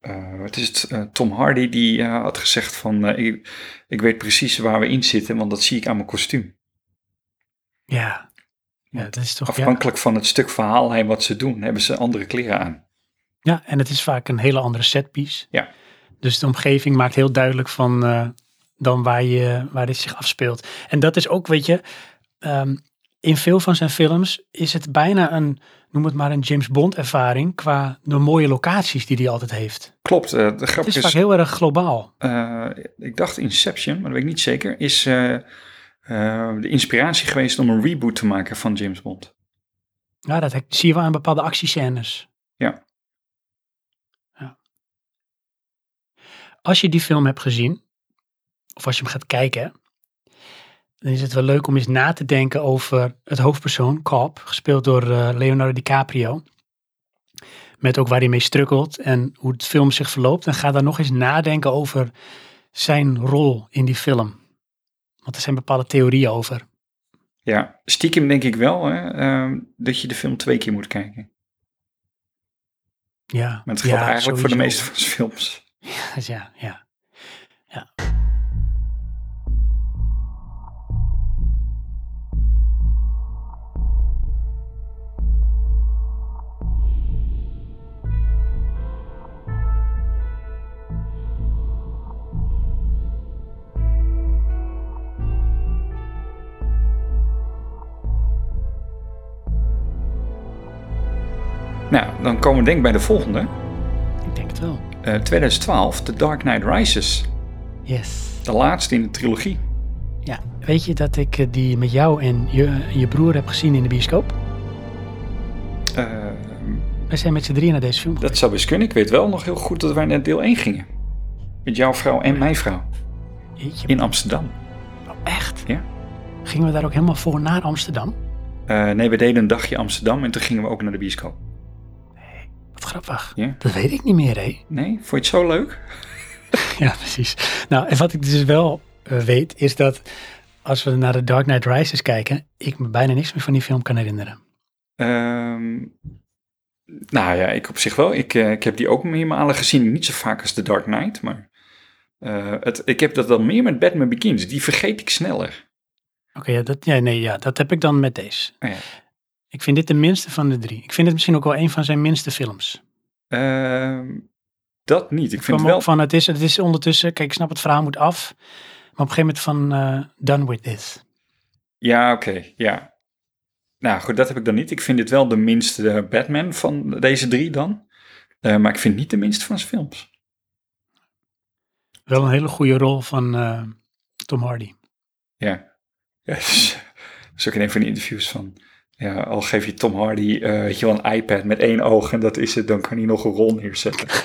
uh, het is het, uh, Tom Hardy die uh, had gezegd van ik, ik weet precies waar we in zitten, want dat zie ik aan mijn kostuum. Ja, ja dat is toch... Afhankelijk ja. van het stuk verhaallijn wat ze doen, hebben ze andere kleren aan. Ja, en het is vaak een hele andere setpiece. Ja. Dus de omgeving maakt heel duidelijk van dan waar, je, waar dit zich afspeelt. En dat is ook, weet je, um, in veel van zijn films is het bijna een, noem het maar een James Bond ervaring qua de mooie locaties die hij altijd heeft. Klopt. Uh, de grap het is, vaak heel erg globaal. Uh, ik dacht Inception, maar dat weet ik niet zeker, is uh, de inspiratie geweest om een reboot te maken van James Bond. Ja, dat zie je wel in bepaalde actiescènes. Ja. ja. Als je die film hebt gezien, of als je hem gaat kijken, dan is het wel leuk om eens na te denken over het hoofdpersoon, Cobb, gespeeld door uh, Leonardo DiCaprio. Met ook waar hij mee strukkelt en hoe het film zich verloopt. En ga dan nog eens nadenken over zijn rol in die film. Want er zijn bepaalde theorieën over. Ja, stiekem denk ik wel hè, ehm, dat je de film twee keer moet kijken. Ja, Maar het geldt ja, eigenlijk voor de meeste van zijn films. Ja, ja. Nou, dan komen we denk ik bij de volgende. Ik denk het wel. Eh, 2012, The Dark Knight Rises. Yes. De laatste in de trilogie. Ja, weet je dat ik eh, die met jou en je, je broer heb gezien in de bioscoop? Eh, Wij zijn met z'n drieën naar deze film dat zou best kunnen. Ik weet wel nog heel goed dat wij naar deel 1 gingen. Met jouw vrouw en mijn vrouw. Jeetje, In Amsterdam. oh, echt? Ja. Gingen we daar ook helemaal voor naar Amsterdam? Eh, nee, we deden een dagje Amsterdam en toen gingen we ook naar de bioscoop. Wat grappig. Ja? Dat weet ik niet meer, hé. Nee? Vond je het zo leuk? Ja, precies. Nou, en wat ik dus wel eh, weet, is dat als we naar de Dark Knight Rises kijken, ik me bijna niks meer van die film kan herinneren. Ehm, nou ja, ik op zich wel. Ik, eh, ik heb die ook meermalen gezien. Niet zo vaak als The Dark Knight, maar eh, het, ik heb dat dan meer met Batman Begins. Die vergeet ik sneller. Oké, ja, dat, ja, nee, ja, dat heb ik dan met deze. Oh ja. Ik vind dit de minste van de drie. Ik vind het misschien ook wel een van zijn minste films. Ehm, dat niet. Ik Ik vind kwam wel... van, het is, het is ondertussen, kijk, ik snap het verhaal moet af, maar op een gegeven moment van, eh, done with this. Ja, oké. ja. Nou goed, dat heb ik dan niet. Ik vind dit wel de minste eh, Batman van deze drie dan. Eh, maar ik vind niet de minste van zijn films. Wel een hele goede rol van Tom Hardy. Ja. ja dus, dat is ook in een van de interviews van... Ja, al geef je Tom Hardy weet je wel, een iPad met één oog en dat is het, dan kan hij nog een rol neerzetten.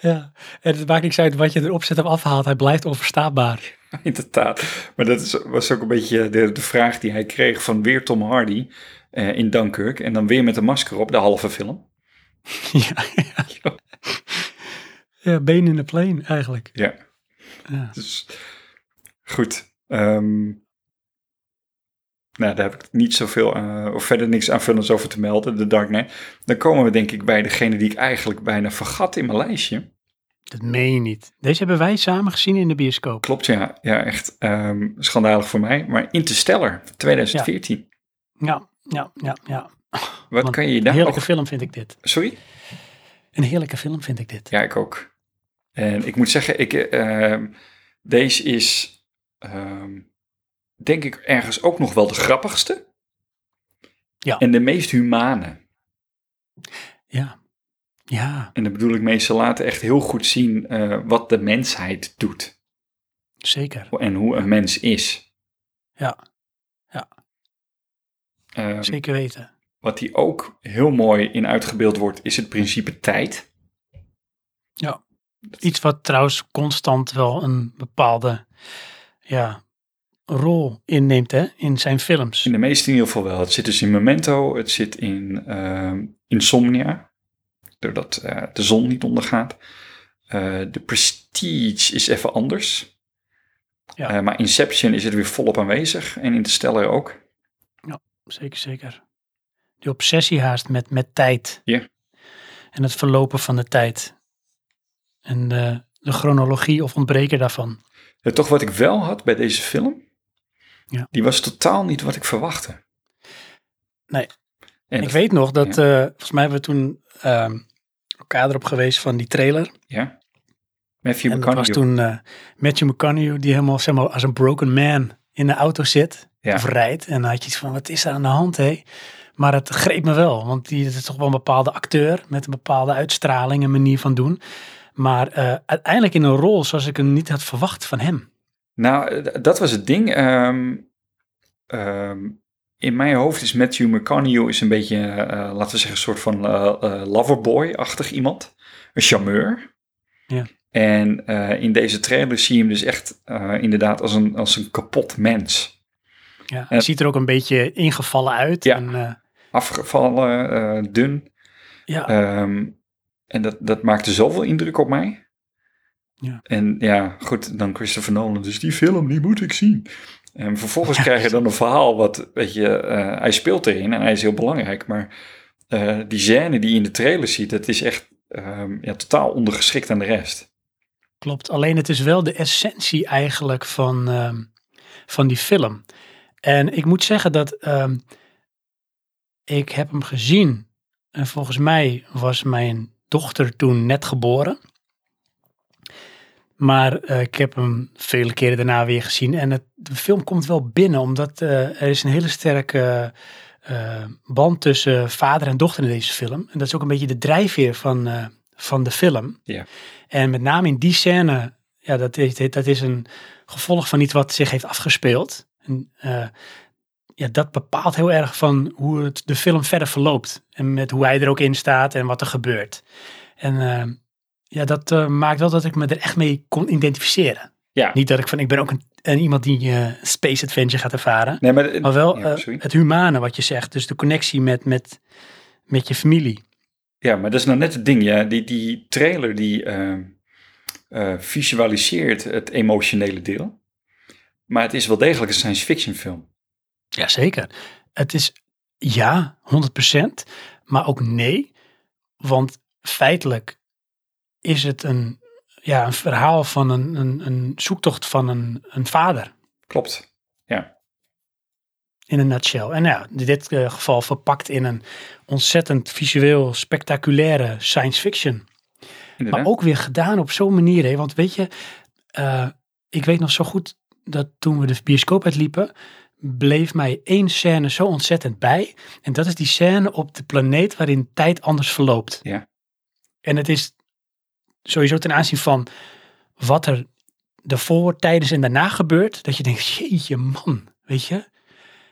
Ja, en het maakt niks uit wat je erop zet of afhaalt, hij blijft onverstaanbaar. Inderdaad. Maar dat is, was ook een beetje de, de vraag die hij kreeg van weer Tom Hardy eh, in Dunkirk. En dan weer met een masker op, de halve film. ja, ja. ja, been in de plane eigenlijk. Ja, Ja. dus goed. Ehm, nou, daar heb ik niet zoveel, eh, of verder niks aanvullends over te melden, de Dark Knight. Dan komen we denk ik bij degene die ik eigenlijk bijna vergat in mijn lijstje. Dat meen je niet. Deze hebben wij samen gezien in de bioscoop. Klopt, ja. Ja, echt ehm, schandalig voor mij. Maar Interstellar, 2014. Ja, ja, ja, ja. Wat kan je Een daar heerlijke nog... film vind ik dit. Sorry? Een heerlijke film vind ik dit. Ja, ik ook. En ik moet zeggen, ik, ehm, deze is ehm, denk ik ergens ook nog wel de grappigste. Ja. En de meest humane. Ja, ja En dan bedoel ik mee, ze laten echt heel goed zien eh, wat de mensheid doet. zeker. En hoe een mens is. Ja, Ehm, zeker weten. wat hier ook heel mooi in uitgebeeld wordt, is het principe tijd. Ja. Iets wat trouwens constant wel een bepaalde ja, rol inneemt hè, in zijn films. In de meeste in ieder geval wel. Het zit dus in Memento, het zit in ehm, Insomnia, doordat eh, de zon niet ondergaat. Eh, de Prestige is even anders. Ja. Eh, maar Inception is het weer volop aanwezig en Interstellar ook. Zeker, zeker. Die obsessie haast met, met tijd. Ja. En het verlopen van de tijd. En de, de chronologie of ontbreken daarvan. Ja, toch wat ik wel had bij deze film, Ja. die was totaal niet wat ik verwachtte. Nee. En ik dat- weet nog dat, eh, volgens mij hebben we toen ehm, elkaar erop geweest van die trailer. Ja. Matthew en dat was McConaughey. toen eh, Matthew McConaughey die helemaal zeg maar, als een broken man in de auto zit. Ja. Of rijdt. En dan had je iets van, wat is er aan de hand, hé? Maar het greep me wel, want die is toch wel een bepaalde acteur met een bepaalde uitstraling en manier van doen. Maar eh, uiteindelijk in een rol zoals ik hem niet had verwacht van hem. Nou, eh, dat was het ding. Ehm, ehm, in mijn hoofd is Matthew McConaughey is een beetje, eh, laten we zeggen, een soort van eh, loverboy-achtig iemand. Een charmeur. Ja. En in deze trailer zie je hem dus echt inderdaad als een, als een kapot mens. Ja, hij ziet er ook een beetje ingevallen uit. Ja. En, Afgevallen, dun. ja, Ehm, en dat, dat maakte zoveel indruk op mij. Ja. En ja, goed, dan Christopher Nolan, dus die film, die moet ik zien. En vervolgens krijg je dan een verhaal wat, weet je, eh, hij speelt erin en hij is heel belangrijk, maar eh, die scène die je in de trailer ziet, dat is echt ehm, ja, totaal ondergeschikt aan de rest. Klopt, alleen het is wel de essentie eigenlijk van, ehm, van die film. En ik moet zeggen dat ehm, ik heb hem gezien en volgens mij was mijn dochter toen net geboren. Maar eh, ik heb hem vele keren daarna weer gezien en het, de film komt wel binnen omdat eh, er is een hele sterke eh, band tussen vader en dochter in deze film. En dat is ook een beetje de drijfveer van, van de film. Ja. En met name in die scène, ja, dat is, dat is een gevolg van iets wat zich heeft afgespeeld. En, ja, dat bepaalt heel erg van hoe het de film verder verloopt. En met hoe hij er ook in staat en wat er gebeurt. En ja, dat eh, maakt wel dat ik me er echt mee kon identificeren. Ja, Niet dat ik van, ik ben ook een, een iemand die eh, space adventure gaat ervaren. nee, maar, Maar wel ja, eh, sorry. het humane wat je zegt. Dus de connectie met, met, met je familie. Ja, maar dat is nou net het ding. Ja. Die, die trailer die ehm, eh, visualiseert het emotionele deel. Maar het is wel degelijk een science fiction film. Jazeker. Het is ja, 100%, maar ook nee. Want feitelijk is het een, ja, een verhaal van een, een, een zoektocht van een, een vader. Klopt. Ja, In een nutshell. En ja, in dit eh, geval verpakt in een ontzettend visueel spectaculaire science fiction. inderdaad. Maar ook weer gedaan op zo'n manier. Hè? Want weet je, eh, ik weet nog zo goed dat toen we de bioscoop uitliepen, bleef mij één scène zo ontzettend bij. En dat is die scène op de planeet waarin tijd anders verloopt. Ja. En het is sowieso ten aanzien van wat er daarvoor, tijdens en daarna gebeurt, dat je denkt, jeetje man, weet je.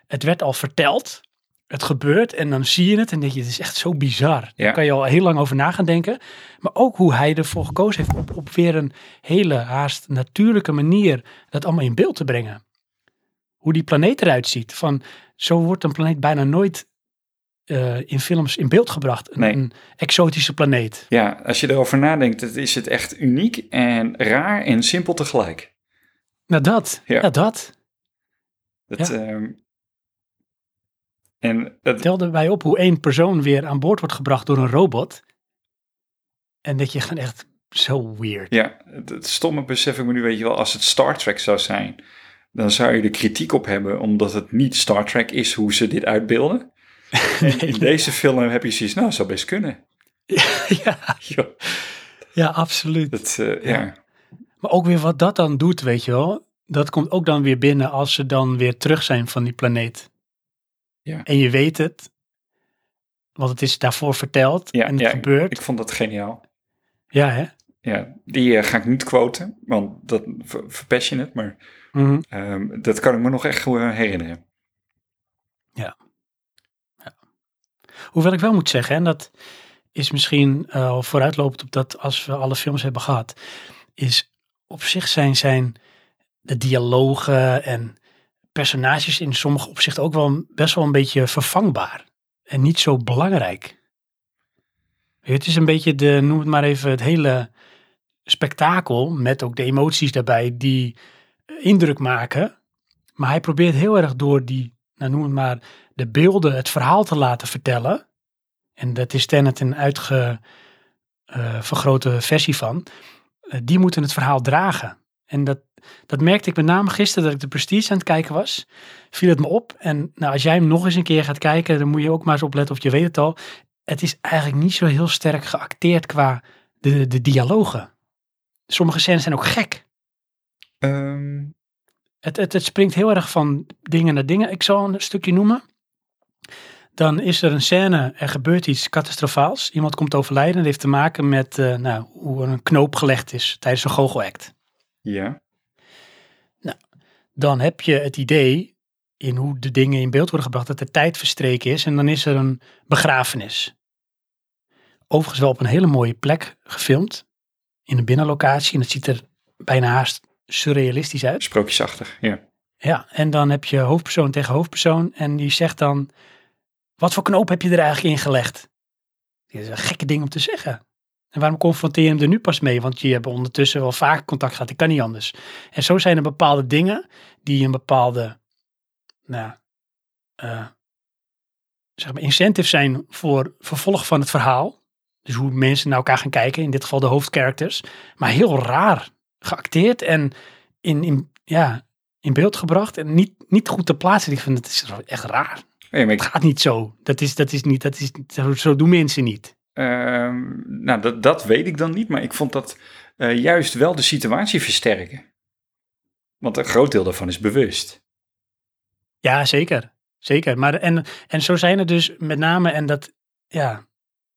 Het werd al verteld, het gebeurt en dan zie je het en denk je, het is echt zo bizar. Ja. Daar kan je al heel lang over na gaan denken. Maar ook hoe hij ervoor gekozen heeft op, op weer een hele haast natuurlijke manier dat allemaal in beeld te brengen. Hoe die planeet eruit ziet. Van, zo wordt een planeet bijna nooit eh, in films in beeld gebracht. Een, Nee. een exotische planeet. Ja, als je erover nadenkt, het is het echt uniek en raar en simpel tegelijk. Nou dat, Ja. ja, dat. Dat, Ja. ehm, en dat, Telde wij op hoe één persoon weer aan boord wordt gebracht door een robot. En dat je gewoon echt zo weird. ja, het, het stomme besef ik me nu, weet je wel, als het Star Trek zou zijn, dan zou je er kritiek op hebben, omdat het niet Star Trek is hoe ze dit uitbeelden. In deze film heb je zoiets, nou, zou best kunnen. ja, Ja, ja, absoluut. dat, eh, ja. Maar ook weer wat dat dan doet, weet je wel. Dat komt ook dan weer binnen als ze dan weer terug zijn van die planeet. Ja. En je weet het. Want het is daarvoor verteld Ja, en het ja, gebeurt. Ik vond dat geniaal. Ja, hè? Ja, die eh, ga ik niet quoten, want dat ver- verpest je het, maar Mhm. ehm, dat kan ik me nog echt goed herinneren. Hoewel ik wel moet zeggen, en dat is misschien eh, al vooruitlopend op dat als we alle films hebben gehad, is op zich zijn, zijn de dialogen en personages in sommige opzichten ook wel best wel een beetje vervangbaar. En niet zo belangrijk. Het is een beetje de, noem het maar even, het hele spektakel met ook de emoties daarbij die indruk maken. Maar hij probeert heel erg door die, nou noem het maar, de beelden het verhaal te laten vertellen. En dat is Tenet een uitge, eh, vergrote versie van. Eh, die moeten het verhaal dragen. En dat, dat merkte ik met name gisteren dat ik de Prestige aan het kijken was. Viel het me op. En nou, als jij hem nog eens een keer gaat kijken, dan moet je ook maar eens opletten of je weet het al. Het is eigenlijk niet zo heel sterk geacteerd qua de, de dialogen. Sommige scènes zijn ook gek. Ehm, Het, het, het springt heel erg van dingen naar dingen. Ik zal een stukje noemen. Dan is er een scène, er gebeurt iets catastrofaals. Iemand komt overlijden. Dat heeft te maken met eh, nou, hoe er een knoop gelegd is tijdens een goochelact. ja, Dan heb je het idee in hoe de dingen in beeld worden gebracht dat er tijd verstreken is. En dan is er een begrafenis. Overigens wel op een hele mooie plek gefilmd. In een binnenlocatie. En het ziet er bijna haast surrealistisch uit. sprookjesachtig, ja. Ja, en dan heb je hoofdpersoon tegen hoofdpersoon en die zegt dan, wat voor knoop heb je er eigenlijk in gelegd? Dit is een gekke ding om te zeggen. En waarom confronteer je hem er nu pas mee? Want je hebt ondertussen wel vaak contact gehad, ik kan niet anders. En zo zijn er bepaalde dingen die een bepaalde, nou, uh, zeg maar, incentive zijn voor vervolg van het verhaal. Dus hoe mensen naar elkaar gaan kijken, in dit geval de hoofdcharacters. Maar heel raar geacteerd en in, in, ja, in beeld gebracht en niet, niet goed te plaatsen. Ik vind het is echt raar. Ja, Het gaat niet zo. Dat is, dat is niet, dat is, zo, doen mensen niet. Ehm, nou, dat, dat weet ik dan niet, maar ik vond dat uh, juist wel de situatie versterken. Want een groot deel daarvan is bewust. Ja, zeker. Zeker. Maar en, en zo zijn er dus met name, en dat, ja,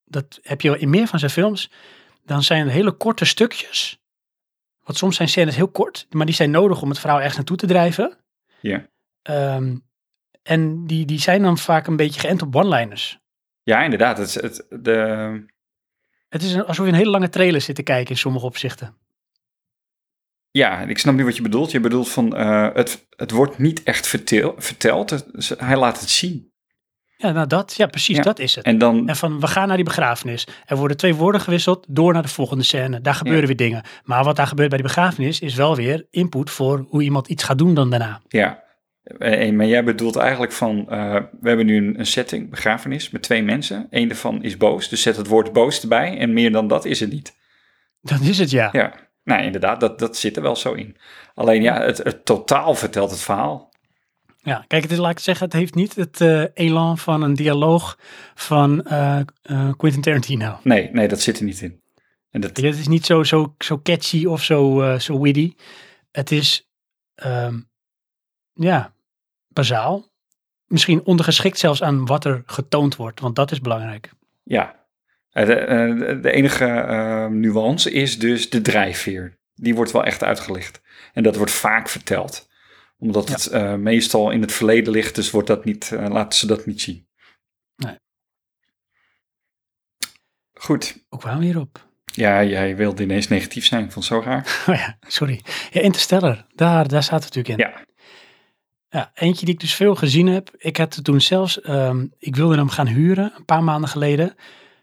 dat heb je in meer van zijn films, dan zijn er hele korte stukjes. Want soms zijn scènes heel kort, maar die zijn nodig om het verhaal ergens naartoe te drijven. Ja. Um, en die, die zijn dan vaak een beetje geënt op one-liners. Ja, inderdaad. Het, het, de... het is alsof je een hele lange trailer zit te kijken in sommige opzichten. Ja, ik snap nu wat je bedoelt. Je bedoelt van uh, het, het wordt niet echt vertel, verteld. Het, hij laat het zien. Ja, nou dat, ja precies, Ja. dat is het. En dan, En van, we gaan naar die begrafenis. Er worden twee woorden gewisseld, door naar de volgende scène. Daar gebeuren Ja. weer dingen. Maar wat daar gebeurt bij die begrafenis, is wel weer input voor hoe iemand iets gaat doen dan daarna. ja. Eh, Maar jij bedoelt eigenlijk van, eh, we hebben nu een, setting, begrafenis, met twee mensen. Eén daarvan is boos, dus zet het woord boos erbij. En meer dan dat is het niet. Dat is het, ja. Ja, nou inderdaad, dat, dat zit er wel zo in. Alleen ja, het, het totaal vertelt het verhaal. Ja, kijk, het is, laat ik zeggen, het heeft niet het eh, elan van een dialoog van eh, eh, Quentin Tarantino. Nee, nee, dat zit er niet in. En dat, Het is niet zo, zo, zo catchy of zo, eh, zo witty. Het is, ehm, ja, bazaal. Misschien ondergeschikt zelfs aan wat er getoond wordt, want dat is belangrijk. ja, Eh, de, eh, de enige eh, nuance is dus de drijfveer. Die wordt wel echt uitgelicht. En dat wordt vaak verteld. Omdat Ja. het eh, meestal in het verleden ligt, dus wordt dat niet, laten ze dat niet zien. Nee. Goed. Hoe kwamen we hierop? Ja, jij wilde ineens negatief zijn. Ik vond het zo raar. Oh ja, sorry. Ja, Interstellar, daar, daar staat het natuurlijk in. Ja, Ja, eentje die ik dus veel gezien heb. Ik had het toen zelfs, ehm, ik wilde hem gaan huren een paar maanden geleden.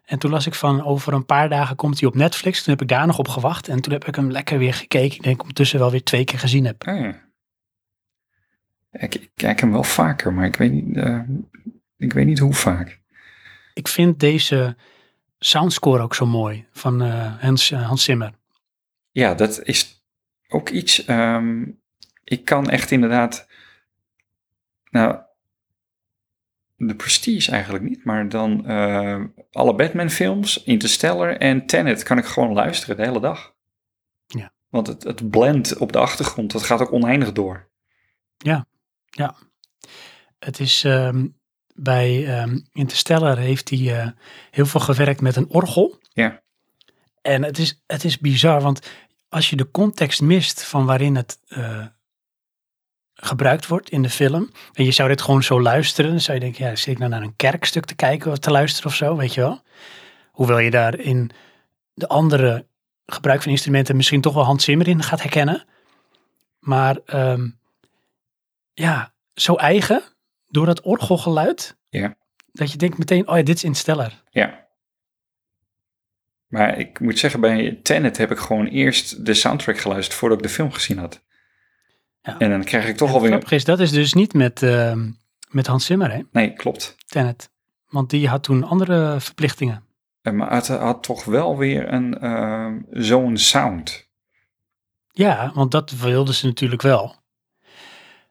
En toen las ik van over een paar dagen komt hij op Netflix. Toen heb ik daar nog op gewacht. En toen heb ik hem lekker weer gekeken. Ik denk ondertussen wel weer twee keer gezien heb. Ah, ik kijk hem wel vaker, maar ik weet niet, eh, ik weet niet hoe vaak. Ik vind deze soundscore ook zo mooi van eh, Hans, eh, Hans Zimmer. Ja, dat is ook iets. ehm, ik kan echt inderdaad. Nou, de Prestige eigenlijk niet, maar dan eh, alle Batman-films, Interstellar en Tenet kan ik gewoon luisteren de hele dag. Ja. Want het, het blend op de achtergrond, dat gaat ook oneindig door. Het is ehm, bij ehm, Interstellar heeft hij eh, heel veel gewerkt met een orgel. Ja. En het is, het is bizar, want als je de context mist van waarin het eh, gebruikt wordt in de film. En je zou dit gewoon zo luisteren. Dan zou je denken, ja, zit ik nou naar een kerkstuk te kijken of te luisteren of zo, weet je wel. Hoewel je daar in de andere gebruik van instrumenten misschien toch wel Hans Zimmer in gaat herkennen. Maar ehm, ja, zo eigen door dat orgelgeluid. Ja. Dat je denkt meteen, oh ja, dit is Interstellar. Ja. Maar ik moet zeggen, bij Tenet heb ik gewoon eerst de soundtrack geluisterd voordat ik de film gezien had. Ja. En dan krijg ik toch alweer... grappig is, dat is dus niet met, ehm, met Hans Zimmer, hè, Nee, klopt. Tenet. Want die had toen andere verplichtingen. Eh, Maar het had toch wel weer een eh, zo'n sound. Ja, want dat wilden ze natuurlijk wel.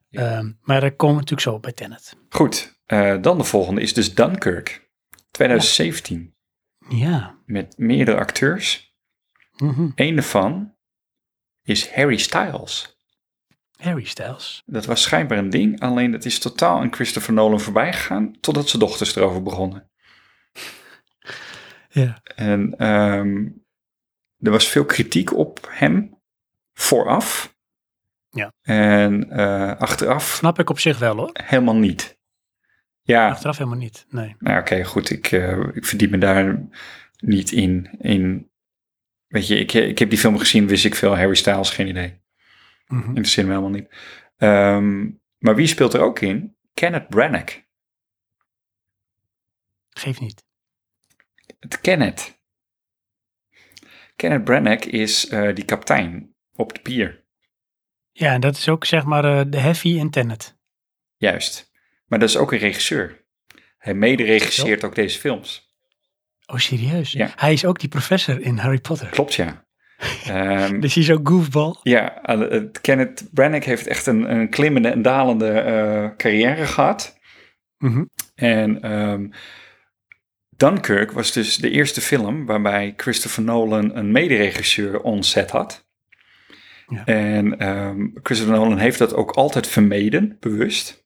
Ja. Ehm, maar daar komen we natuurlijk zo bij Tenet. Goed, eh, dan de volgende is dus Dunkirk. 2017. Ja. Met meerdere acteurs. Mhm. Eén daarvan is Harry Styles. Harry Styles. Dat was schijnbaar een ding, alleen dat is totaal aan Christopher Nolan voorbij gegaan, totdat zijn dochters erover begonnen. Ja. En ehm, er was veel kritiek op hem vooraf. Ja. En eh, achteraf Snap ik op zich wel hoor. helemaal niet. Ja, Achteraf helemaal niet. Nee. nou oké, goed. Ik, eh, ik verdiep me daar niet in. in weet je, ik, ik heb die film gezien, wist ik veel. Harry Styles, geen idee. Mhm. Interesseert me helemaal niet. Ehm, maar wie speelt er ook in? Kenneth Branagh. Geef niet. Het Kenneth. Kenneth Branagh is eh, die kapitein op de pier. Ja, en dat is ook zeg maar eh, de heavy in Tenet. Juist. Maar dat is ook een regisseur. Hij mede-regisseert ook deze films. Oh, serieus? Ja. Hij is ook die professor in Harry Potter. Klopt, ja. Ehm, Dus hij is ook goofball. ja, eh, Kenneth Branagh heeft echt een, een klimmende en dalende eh, carrière gehad. Mhm. En ehm, Dunkirk was dus de eerste film waarbij Christopher Nolan een mederegisseur on set had. Ja. En ehm, Christopher Nolan heeft dat ook altijd vermeden, bewust.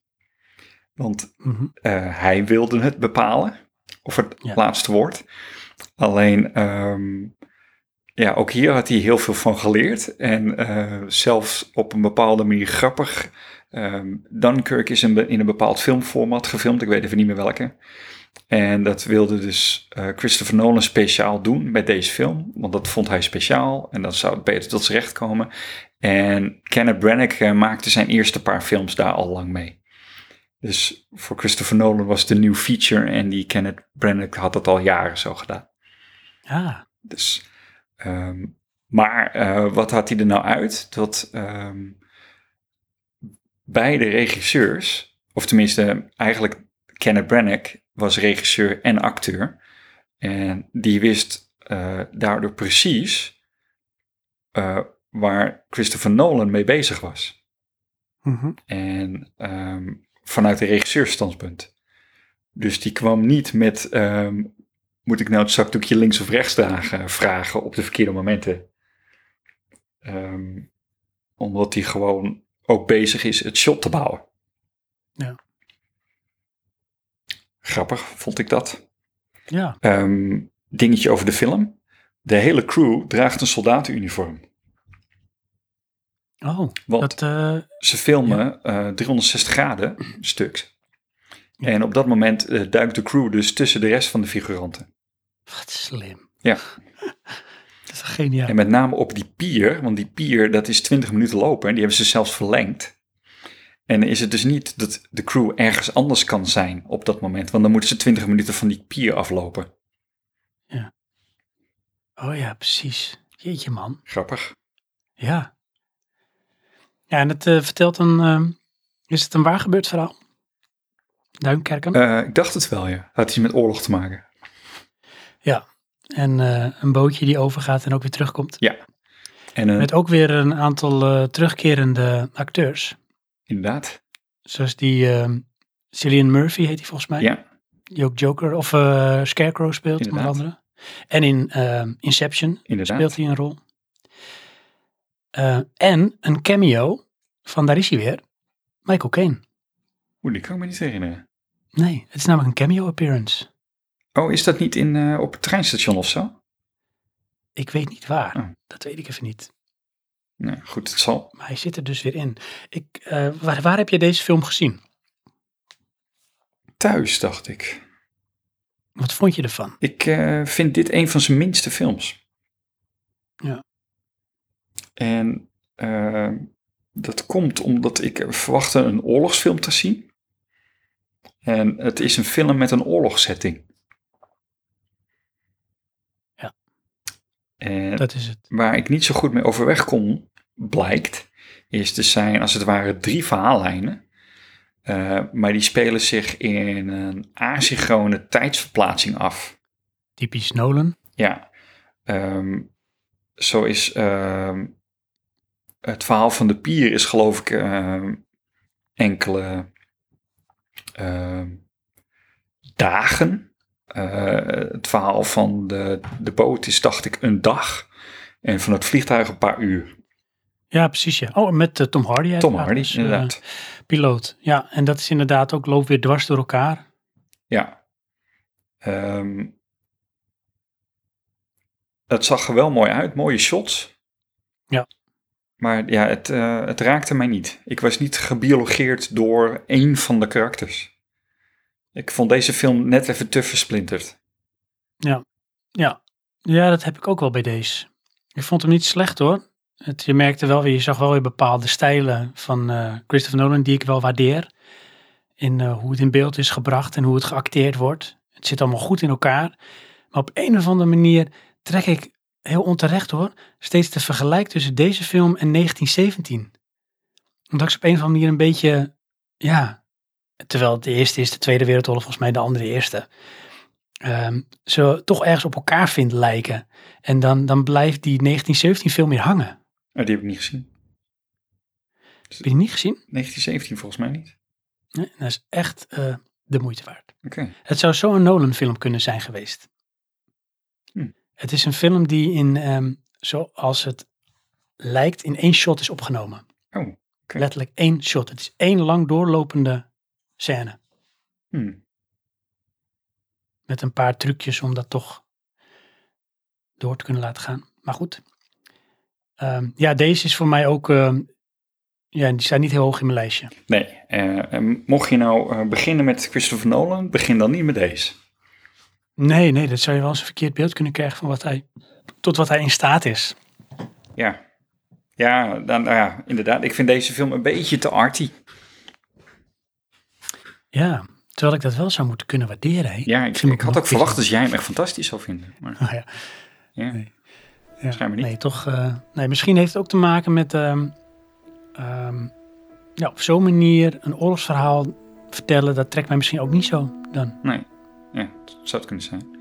Want Mhm. eh, hij wilde het bepalen, of het Ja. laatste woord. Alleen, ja, ook hier had hij heel veel van geleerd. En eh, zelfs op een bepaalde manier grappig. Ehm, Dunkirk is een in een bepaald filmformat gefilmd, ik weet even niet meer welke. En dat wilde dus eh, Christopher Nolan speciaal doen met deze film. Want dat vond hij speciaal en dan zou het beter tot zijn recht komen. En Kenneth Branagh maakte zijn eerste paar films daar al lang mee. Dus voor Christopher Nolan was het een nieuw feature en die Kenneth Branagh had dat al jaren zo gedaan. Ja, Dus, ehm, maar eh, wat had hij er nou uit? Dat ehm, beide regisseurs, of tenminste eigenlijk Kenneth Branagh was regisseur en acteur. En die wist eh, daardoor precies eh, waar Christopher Nolan mee bezig was. Mhm. En ehm, vanuit de regisseursstandpunt. Dus die kwam niet met, moet ik nou het zakdoekje links of rechts dragen, vragen op de verkeerde momenten. Ehm, omdat hij gewoon ook bezig is het shot te bouwen. Ja. Grappig vond ik dat. ja. Ehm, dingetje over de film. De hele crew draagt een soldatenuniform. Oh, Want dat, eh, Ze filmen eh 360 graden stuks. Ja. En op dat moment eh, duikt de crew dus tussen de rest van de figuranten. Wat slim. Ja. dat is geniaal. En met name op die pier, want die pier dat is 20 minuten lopen en die hebben ze zelfs verlengd. En is het dus niet dat de crew ergens anders kan zijn op dat moment, want dan moeten ze 20 minuten van die pier aflopen. Oh ja, precies. Jeetje man. Grappig. Ja. Ja, en het eh, vertelt een, eh, is het een waar gebeurd verhaal? Duinkerken? Eh, ik dacht het wel, ja. Had iets met oorlog te maken. Ja. En eh, een bootje die overgaat en ook weer terugkomt. En eh, Met ook weer een aantal eh, terugkerende acteurs. inderdaad, Zoals die eh, Cillian Murphy heet hij volgens mij. ja, Die ook Joker of Scarecrow speelt Inderdaad. onder andere. En in eh, Inception inderdaad. speelt hij een rol. En een cameo van, daar is hij weer, Michael Caine. Oeh, die kan ik me niet herinneren. Nee, het is namelijk een cameo appearance. Oh, is dat niet in, eh, op het treinstation of zo? Ik weet niet waar. Oh. Dat weet ik even niet. Nee, goed, het zal. Maar hij zit er dus weer in. Ik, eh, waar, waar heb je deze film gezien? Thuis, dacht ik. Wat vond je ervan? Ik eh, vind dit een van zijn minste films. Ja. En dat komt omdat ik verwachtte een oorlogsfilm te zien. En het is een film met een oorlogssetting. Ja. En Dat is het. waar ik niet zo goed mee overweg kon, blijkt, is er zijn als het ware drie verhaallijnen. Eh, maar die spelen zich in een asynchrone tijdsverplaatsing af. Typisch Nolan. Ja, ehm, zo is ehm, het verhaal van de pier is geloof ik ehm, enkele dagen. Eh, het verhaal van de, de boot is dacht ik een dag. En van het vliegtuig een paar uur. Ja, precies. Ja. Oh, met eh, Tom Hardy. Tom. Hardy, Dus, eh, inderdaad. piloot. Ja, en dat is inderdaad ook, loopt weer dwars door elkaar. Ja. Ehm, het zag er wel mooi uit, mooie shots. Ja. Maar ja, het, het raakte mij niet. Ik was niet gebiologeerd door één van de karakters. Ik vond deze film net even te versplinterd. Ja. ja, dat heb ik ook wel bij deze. Ik vond hem niet slecht hoor. Het, je merkte wel weer, je zag wel weer bepaalde stijlen van eh, Christopher Nolan die ik wel waardeer. In eh, hoe het in beeld is gebracht en hoe het geacteerd wordt. Het zit allemaal goed in elkaar. Maar op een of andere manier trek ik heel onterecht hoor, steeds de vergelijk tussen deze film en 1917. Omdat ik ze op een of andere manier een beetje, ja, terwijl de eerste is de Tweede Wereldoorlog, volgens mij de andere de eerste. ehm, zo toch ergens op elkaar vindt lijken. En dan, dan blijft die 1917 veel meer hangen. Oh, die heb ik niet gezien. Heb je die niet gezien? 1917 volgens mij niet. Nee, dat is echt eh, de moeite waard. Oké. Het zou zo een Nolan-film kunnen zijn geweest. Hm. Het is een film die in, ehm, zoals het lijkt, in één shot is opgenomen. Oh. Letterlijk één shot. Het is één lang doorlopende scène. Hm. Met een paar trucjes om dat toch door te kunnen laten gaan. Maar goed. Ehm, ja, deze is voor mij ook... ehm, ja, die staat niet heel hoog in mijn lijstje. Nee, eh, mocht je nou eh, beginnen met Christopher Nolan, begin dan niet met deze. Nee, nee, dat zou je wel eens een verkeerd beeld kunnen krijgen van wat hij... Tot wat hij in staat is. Ja. Ja, dan, nou ja, inderdaad. Ik vind deze film een beetje te arty. Ja, terwijl ik dat wel zou moeten kunnen waarderen. hè. Ja, ik, had ook verwacht dat jij hem echt fantastisch zou vinden. Maar Nou ja, ja, Nee. ja. Niet. Nee, toch. eh, nee, misschien heeft het ook te maken met. ehm, ehm, ja, op zo'n manier een oorlogsverhaal vertellen. Dat trekt mij misschien ook niet zo dan. nee. Ja, dat zou het kunnen zijn.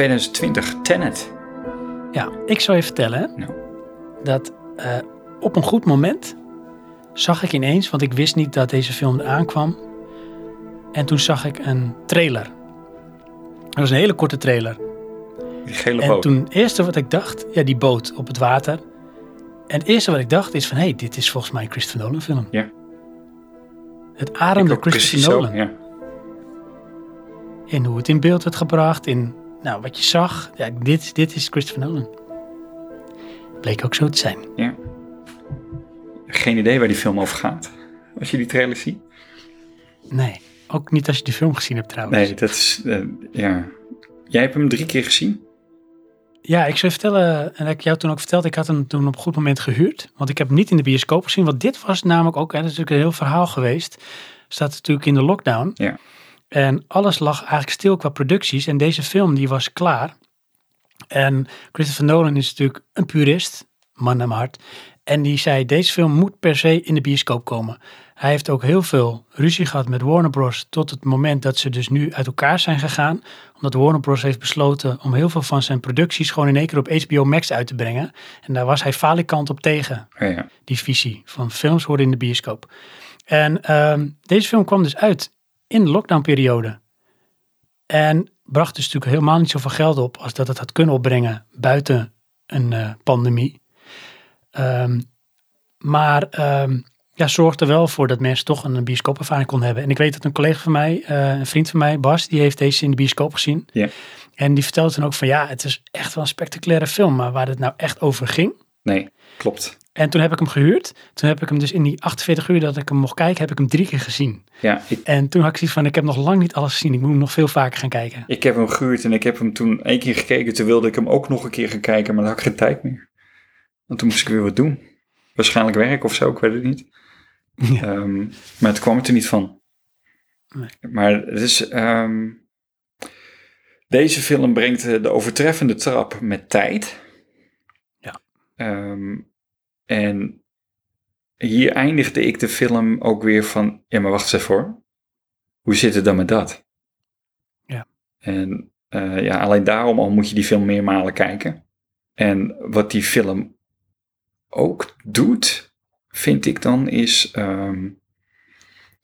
...2020, Tenet. Ja, ik zou je vertellen dat eh, op een goed moment zag ik ineens, want ik wist niet dat deze film aankwam. En toen zag ik een trailer. Dat was een hele korte trailer. Die gele En boot. toen het eerste wat ik dacht, ja, die boot op het water. En het eerste wat ik dacht is van, hé, hey, dit is volgens mij een Christopher Nolan film. Ja. Het ademde Christopher zo, Nolan. ja. In hoe het in beeld werd gebracht, in nou, wat je zag. Ja, dit, dit is Christopher Nolan. Bleek ook zo te zijn. ja. Geen idee waar die film over gaat. Als je die trailer ziet. Nee, ook niet als je die film gezien hebt trouwens. Nee, dat is... eh, ja. Jij hebt hem drie keer gezien? Ja, ik zou je vertellen, en ik jou toen ook verteld, ik had hem toen op een goed moment gehuurd. Want ik heb hem niet in de bioscoop gezien, want dit was namelijk ook, hè, dat is natuurlijk een heel verhaal geweest. Staat natuurlijk in de lockdown. Ja. En alles lag eigenlijk stil qua producties. En deze film die was klaar. En Christopher Nolan is natuurlijk een purist, man naar mijn hart. En die zei, deze film moet per se in de bioscoop komen. Hij heeft ook heel veel ruzie gehad met Warner Bros. Tot het moment dat ze dus nu uit elkaar zijn gegaan. Omdat Warner Bros. heeft besloten om heel veel van zijn producties gewoon in één keer op HBO Max uit te brengen. En daar was hij falikant op tegen ja. die visie van films worden in de bioscoop. En ehm, deze film kwam dus uit in de lockdownperiode. En bracht dus natuurlijk helemaal niet zoveel geld op als dat het had kunnen opbrengen buiten een eh, pandemie. Ehm, maar ehm, ja, zorgde er wel voor dat mensen toch een bioscoopervaring konden hebben. En ik weet dat een collega van mij, eh, een vriend van mij, Bas, die heeft deze in de bioscoop gezien. Ja. En die vertelde toen ook van ja, het is echt wel een spectaculaire film, maar waar het nou echt over ging, Nee, klopt. En toen heb ik hem gehuurd. Toen heb ik hem dus in die 48 uur dat ik hem mocht kijken, heb ik hem drie keer gezien. Ja, ik, En toen had ik zoiets van, ik heb nog lang niet alles gezien. Ik moet hem nog veel vaker gaan kijken. ik heb hem gehuurd en ik heb hem toen één keer gekeken. Toen wilde ik hem ook nog een keer gaan kijken, maar dan had ik geen tijd meer. Want toen moest ik weer wat doen. Waarschijnlijk werk of zo, ik weet het niet. Ja. Ehm, maar het kwam er niet van. Nee. Maar het is... ehm, deze film brengt de overtreffende trap met tijd. Ja. Ehm, en hier eindigde ik de film ook weer van... Ja, maar wacht eens even hoor. Hoe zit het dan met dat? Ja. En eh, ja, alleen daarom al moet je die film meermalen kijken. En wat die film ook doet, vind ik dan, is... ehm,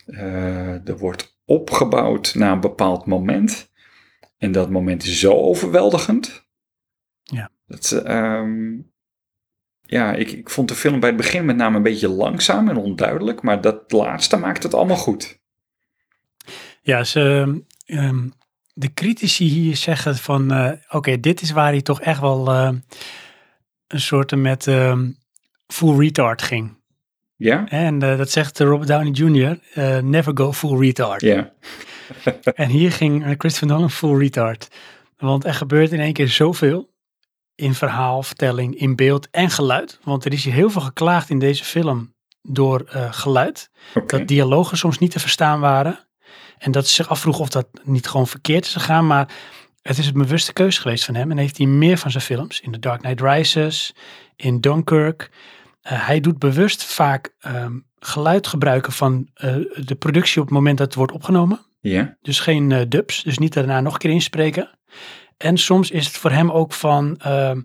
eh, er wordt opgebouwd naar een bepaald moment. En dat moment is zo overweldigend. Ja. Dat, ehm, ja, ik, ik vond de film bij het begin met name een beetje langzaam en onduidelijk. Maar dat laatste maakt het allemaal goed. Ja, ze, ehm, de critici hier zeggen van, eh, oké, dit is waar hij toch echt wel eh, een soort met ehm, full retard ging. Ja? En eh, dat zegt Robert Downey Jr., never go full retard. Ja. En hier ging Christopher Nolan full retard. Want er gebeurt in één keer zoveel in verhaal, vertelling, in beeld en geluid. Want er is hier heel veel geklaagd in deze film door eh, geluid. Dat dialogen soms niet te verstaan waren. En dat ze zich afvroeg of dat niet gewoon verkeerd is gegaan. Maar het is een bewuste keuze geweest van hem. En heeft hij meer van zijn films. In The Dark Knight Rises, in Dunkirk. Eh, hij doet bewust vaak ehm, geluid gebruiken van eh, de productie op het moment dat het wordt opgenomen. Ja. Dus geen dubs, dus niet daarna nog een keer inspreken. En soms is het voor hem ook van ehm,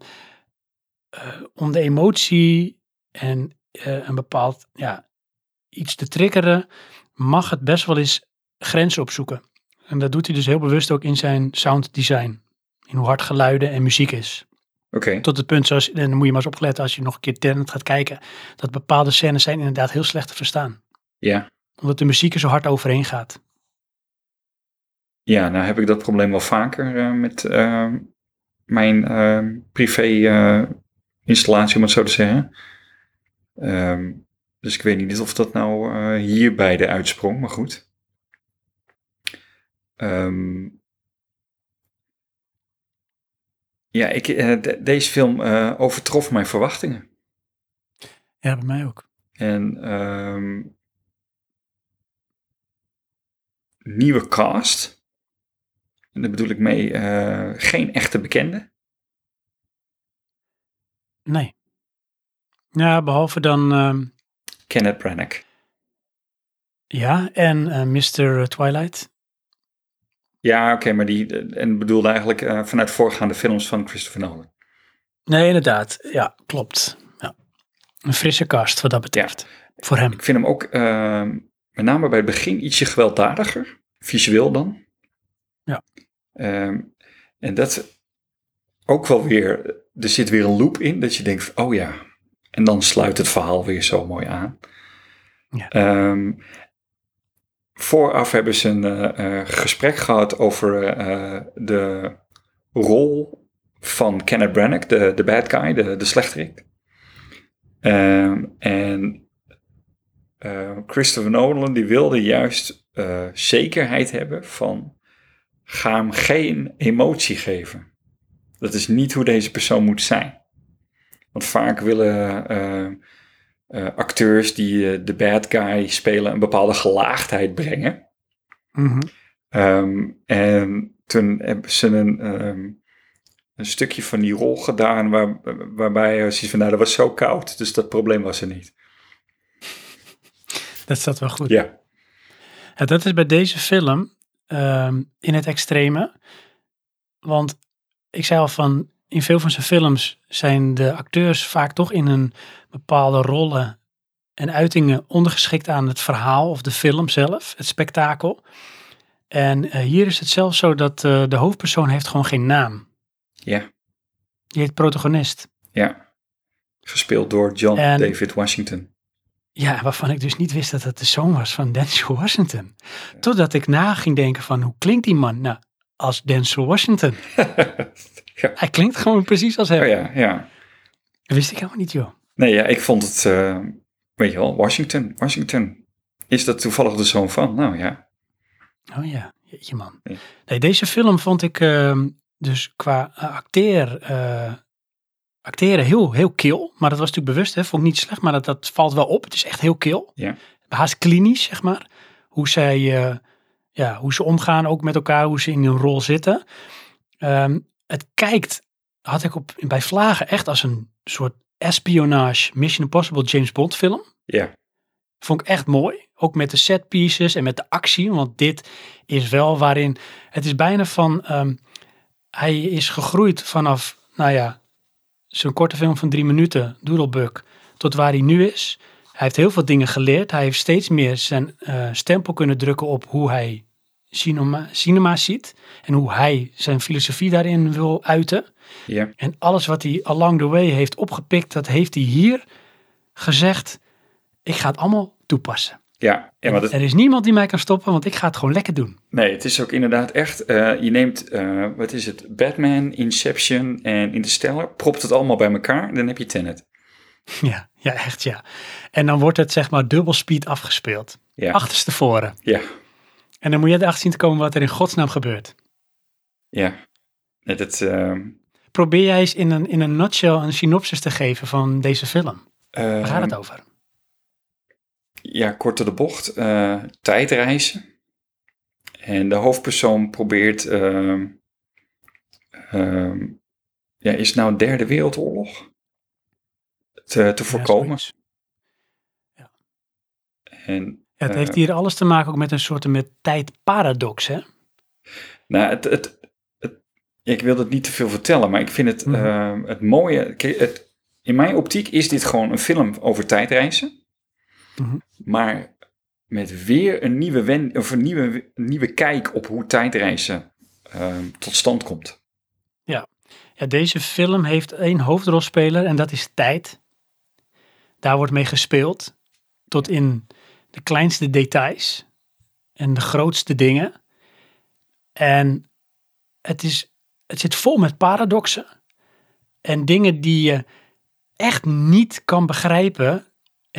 eh, om de emotie en eh, een bepaald ja, iets te triggeren, mag het best wel eens grenzen opzoeken. En dat doet hij dus heel bewust ook in zijn sound design. In hoe hard geluiden en muziek is. Oké. Tot het punt, zoals, en dan moet je maar eens opletten als je nog een keer Tenet gaat kijken, dat bepaalde scènes zijn inderdaad heel slecht te verstaan. Ja. Omdat de muziek er zo hard overheen gaat. Ja, nou heb ik dat probleem wel vaker eh, met eh, mijn eh, privé installatie, om het zo te zeggen. Ehm, dus ik weet niet of dat nou eh, hierbij de uitsprong, maar goed. Ehm, ja, ik, de- deze film overtrof mijn verwachtingen. Ja, bij mij ook. En ehm, nieuwe cast. En daar bedoel ik mee eh, geen echte bekende. Nee. Ja, behalve dan, ehm, Kenneth Branagh. ja, en eh, Mr. Twilight. Ja, oké, maar die en bedoelde eigenlijk eh, vanuit voorgaande films van Christopher Nolan. Nee, inderdaad. Ja, klopt. Ja. Een frisse cast wat dat betreft. Voor hem. Ik vind hem ook ehm, met name bij het begin ietsje gewelddadiger, visueel dan. Ja. Ehm, en dat ook wel weer, er zit weer een loop in dat je denkt, oh ja, en dan sluit het verhaal weer zo mooi aan. Ja. Ehm, vooraf hebben ze een eh, eh, gesprek gehad over eh, de rol van Kenneth Branagh, de, de bad guy, de, de slechterik. Ehm, en Christopher Nolan die wilde juist zekerheid hebben van ga hem geen emotie geven. Dat is niet hoe deze persoon moet zijn. Want vaak willen eh, eh, acteurs die eh, de bad guy spelen een bepaalde gelaagdheid brengen. Mhm. Ehm, en toen hebben ze een, ehm, een stukje van die rol gedaan waar, waarbij zoiets van, nou dat was zo koud, dus dat probleem was er niet. Dat staat wel goed. Ja, Ja, dat is bij deze film ehm, in het extreme. Want ik zei al van, in veel van zijn films zijn de acteurs vaak toch in een bepaalde rollen en uitingen ondergeschikt aan het verhaal of de film zelf, het spektakel. En eh, hier is het zelfs zo dat eh, de hoofdpersoon heeft gewoon geen naam. ja, Die heet protagonist. ja. Gespeeld door John En- David Washington. Ja, waarvan ik dus niet wist dat het de zoon was van Denzel Washington. Totdat ik na ging denken van, hoe klinkt die man? Nou, als Denzel Washington. ja. Hij klinkt gewoon precies als hem. Oh ja, ja. Dat wist ik helemaal niet, joh. Nee, ja, ik vond het, eh, weet je wel, Washington, Washington. Is dat toevallig de zoon van? Nou ja, Oh ja, jeetje man. Nee, deze film vond ik ehm, dus qua acteer, eh, acteren heel, heel kil. Maar dat was natuurlijk bewust, hè. Vond ik niet slecht, maar dat, dat valt wel op. Het is echt heel kil. Ja. Haast klinisch, zeg maar. Hoe zij, eh, ja, hoe ze omgaan ook met elkaar, hoe ze in hun rol zitten. Ehm, het kijkt, had ik op, bij Vlagen echt als een soort espionage Mission Impossible James Bond film. ja, Vond ik echt mooi. Ook met de set pieces en met de actie. Want dit is wel waarin. Het is bijna van. ehm, hij is gegroeid vanaf, nou ja, zo'n korte film van drie minuten, Doodlebug, tot waar hij nu is. Hij heeft heel veel dingen geleerd. Hij heeft steeds meer zijn eh, stempel kunnen drukken op hoe hij cinema, cinema ziet. En hoe hij zijn filosofie daarin wil uiten. Ja, En alles wat hij along the way heeft opgepikt, dat heeft hij hier gezegd. Ik ga het allemaal toepassen. Ja. ja maar dat, Er is niemand die mij kan stoppen, want ik ga het gewoon lekker doen. nee, het is ook inderdaad echt, eh, je neemt, eh, wat is het, Batman, Inception en Interstellar, propt het allemaal bij elkaar, dan heb je Tenet. Ja, ja, echt ja. En dan wordt het zeg maar dubbel speed afgespeeld. Ja, Achterstevoren. ja, En dan moet je erachter zien te komen wat er in godsnaam gebeurt. ja. Het, eh, Probeer jij eens in een, in een nutshell een synopsis te geven van deze film. Waar gaat het eh, over? Ja, kort door de bocht, eh, tijdreizen. En de hoofdpersoon probeert, ehm, ehm, ja, is het nou een derde wereldoorlog? Te, te voorkomen. zoiets. en, Ja, het eh, heeft hier alles te maken ook met een soort met tijdparadox, hè? Nou, het, het, het- ik wil het niet te veel vertellen, maar ik vind het, Mhm. ehm, het mooie. Het, in mijn optiek is dit gewoon een film over tijdreizen. Mhm. Maar met weer een nieuwe, wen, of een nieuwe, nieuwe kijk op hoe tijdreizen ehm, tot stand komt. Ja, deze film heeft één hoofdrolspeler en dat is tijd. Daar wordt mee gespeeld tot in de kleinste details en de grootste dingen. En het, is, het zit vol met paradoxen en dingen die je echt niet kan begrijpen,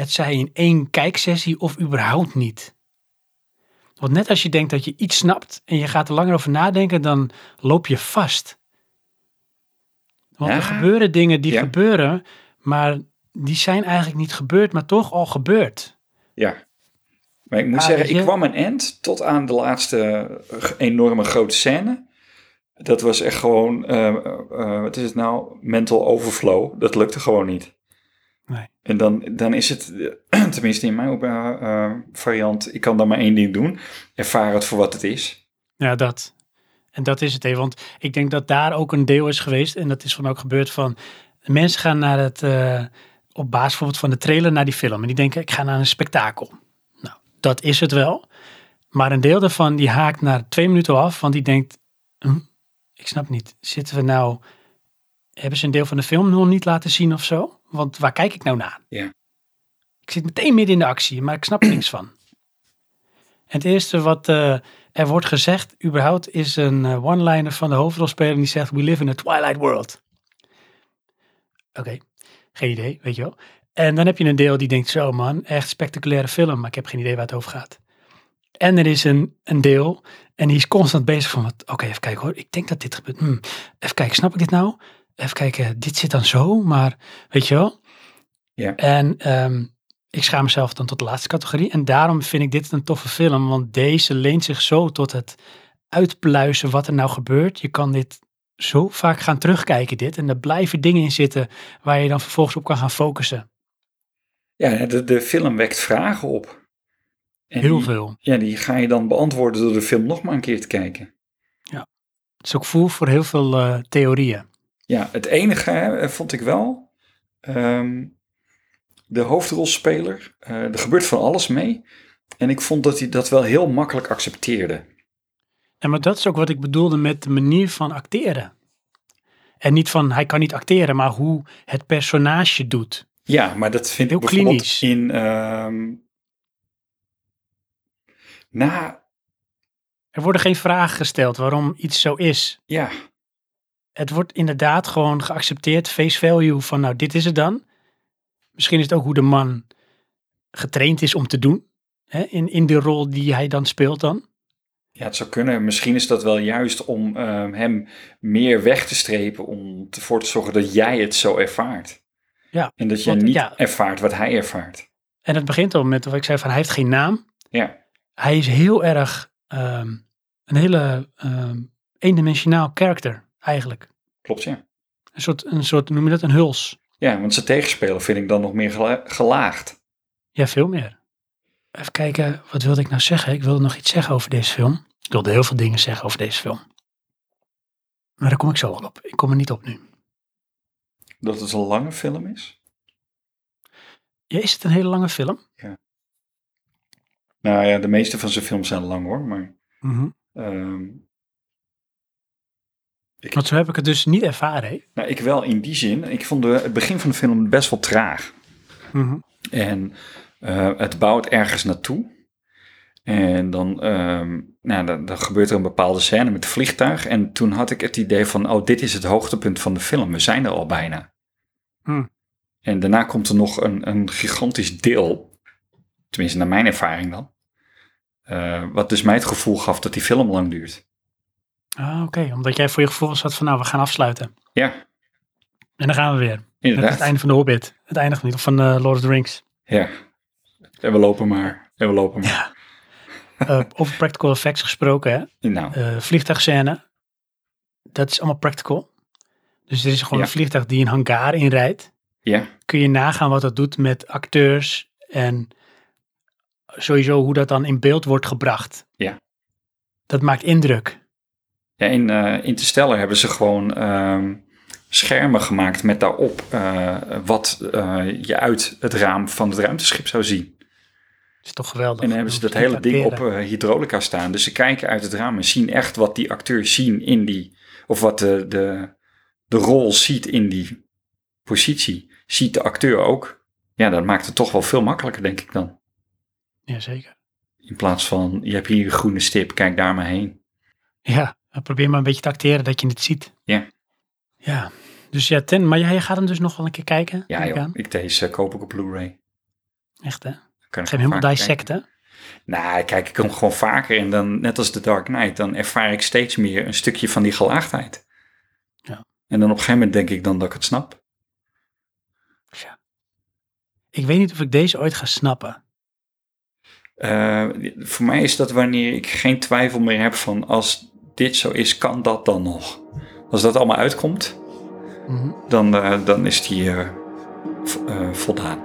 het zij in één kijksessie of überhaupt niet. Want net als je denkt dat je iets snapt en je gaat er langer over nadenken, dan loop je vast. Want er gebeuren dingen die Ja. gebeuren, maar die zijn eigenlijk niet gebeurd, maar toch al gebeurd. Ja. Maar ik moet Ah, zeggen, je- ik kwam een end tot aan de laatste eh, enorme grote scène. Dat was echt gewoon, eh, eh, wat is het nou, mental overflow. Dat lukte gewoon niet. Nee. En dan, dan is het, tenminste in mijn eh, variant, ik kan dan maar één ding doen. Ervaar het voor wat het is. Ja, dat. En dat is het even. Want ik denk dat daar ook een deel is geweest. En dat is van ook gebeurd van... Mensen gaan naar het... eh, op basis bijvoorbeeld van de trailer naar die film. En die denken, ik ga naar een spektakel. Nou, dat is het wel. Maar een deel daarvan die haakt na twee minuten af. Want die denkt, hm, ik snap niet. Zitten we nou... Hebben ze een deel van de film nog niet laten zien of zo? Want waar kijk ik nou naar? Ja. Ik zit meteen midden in de actie, maar ik snap er niks van. En het eerste wat eh, er wordt gezegd, überhaupt, is een eh, one-liner van de hoofdrolspeler die zegt: We live in a twilight world. Oké, geen idee, weet je wel. En dan heb je een deel die denkt: Zo man, echt spectaculaire film, maar ik heb geen idee waar het over gaat. En er is een, een deel, en die is constant bezig van: Oké, even kijken hoor, ik denk dat dit gebeurt. Hm, even kijken, snap ik dit nou? Even kijken, dit zit dan zo, maar weet je wel. Ja. En ehm, ik schaam mezelf dan tot de laatste categorie. En daarom vind ik dit een toffe film. Want deze leent zich zo tot het uitpluizen wat er nou gebeurt. Je kan dit zo vaak gaan terugkijken dit. En er blijven dingen in zitten waar je dan vervolgens op kan gaan focussen. Ja, de, de film wekt vragen op. En Heel die, veel. Ja, die ga je dan beantwoorden door de film nog maar een keer te kijken. Het is ook voer voor heel veel eh, theorieën. Ja, het enige hè, vond ik wel. ehm, de hoofdrolspeler, eh, er gebeurt van alles mee. En ik vond dat hij dat wel heel makkelijk accepteerde. En maar dat is ook wat ik bedoelde met de manier van acteren. En niet van hij kan niet acteren, maar hoe het personage doet. Ja, maar dat vind Heel ik bijvoorbeeld klinisch. in... ehm nou, Er worden geen vragen gesteld waarom iets zo is. ja, het wordt inderdaad gewoon geaccepteerd, face value van nou dit is het dan. Misschien is het ook hoe de man getraind is om te doen. Hè, in, in de rol die hij dan speelt dan. ja, het zou kunnen. Misschien is dat wel juist om ehm, hem meer weg te strepen. Om ervoor te zorgen dat jij het zo ervaart. Ja, En dat je want, niet ja. ervaart wat hij ervaart. En het begint al met wat ik zei van hij heeft geen naam. Ja, Hij is heel erg ehm, een hele ehm, eendimensionaal karakter eigenlijk. klopt ja. Een soort, een soort, noem je dat, een huls. Ja, want zijn tegenspeler vind ik dan nog meer gela- gelaagd. Ja, veel meer. Even kijken, wat wilde ik nou zeggen? Ik wilde nog iets zeggen over deze film. Ik wilde heel veel dingen zeggen over deze film. Maar daar kom ik zo wel op. Ik kom er niet op nu. Dat het een lange film is. Ja, is het een hele lange film? Nou ja, de meeste van zijn films zijn lang hoor. Maar Mhm. Ehm, Want zo heb ik het dus niet ervaren. nou, ik wel in die zin. Ik vond de, het begin van de film best wel traag. Mhm. En eh, het bouwt ergens naartoe. En dan, ehm, nou, dan, dan gebeurt er een bepaalde scène met het vliegtuig. En toen had ik het idee van, oh, dit is het hoogtepunt van de film. We zijn er al bijna. Hmm. En daarna komt er nog een, een gigantisch deel. Tenminste, naar mijn ervaring dan. eh, wat dus mij het gevoel gaf dat die film lang duurt. Ah, oké. Omdat jij voor je gevoel zat van, nou, we gaan afsluiten. Ja, En dan gaan we weer. Inderdaad. het einde van de Hobbit. Het einde van, van eh, Lord of the Rings. Ja. En we lopen maar. En we lopen maar. Ja. Eh, over practical effects gesproken, hè. Nou, Eh, vliegtuigscène. Dat is allemaal practical. Dus er is gewoon Ja. een vliegtuig die een hangar inrijdt. ja. Kun je nagaan wat dat doet met acteurs en sowieso hoe dat dan in beeld wordt gebracht. Ja. Dat maakt indruk. Ja, in uh, Interstellar hebben ze gewoon ehm, schermen gemaakt met daarop eh, wat eh, je uit het raam van het ruimteschip zou zien. Dat is toch geweldig. En dan hebben ze dat hele ding op hydraulica staan. Dus ze kijken uit het raam en zien echt wat die acteurs zien in die, of wat de, de, de rol ziet in die positie. Ziet de acteur ook. Ja, dat maakt het toch wel veel makkelijker, denk ik dan. Jazeker. In plaats van, je hebt hier een groene stip, kijk daar maar heen. Ja, probeer maar een beetje te acteren dat je het ziet. Ja. Ja, dus ja, ten, maar jij gaat hem dus nog wel een keer kijken? Ja joh, ik deze koop ik op Blu-ray. Echt hè? Kan ik hem helemaal dissecten? Nou, kijk ik hem gewoon vaker en dan, net als The Dark Knight, dan ervaar ik steeds meer een stukje van die gelaagdheid. Ja. En dan op een gegeven moment denk ik dan dat ik het snap. Ja. Ik weet niet of ik deze ooit ga snappen. Uh, voor mij is dat wanneer ik geen twijfel meer heb van als dit zo is, kan dat dan nog? Als dat allemaal uitkomt, Mm -hmm. dan, uh, dan is die uh, voldaan.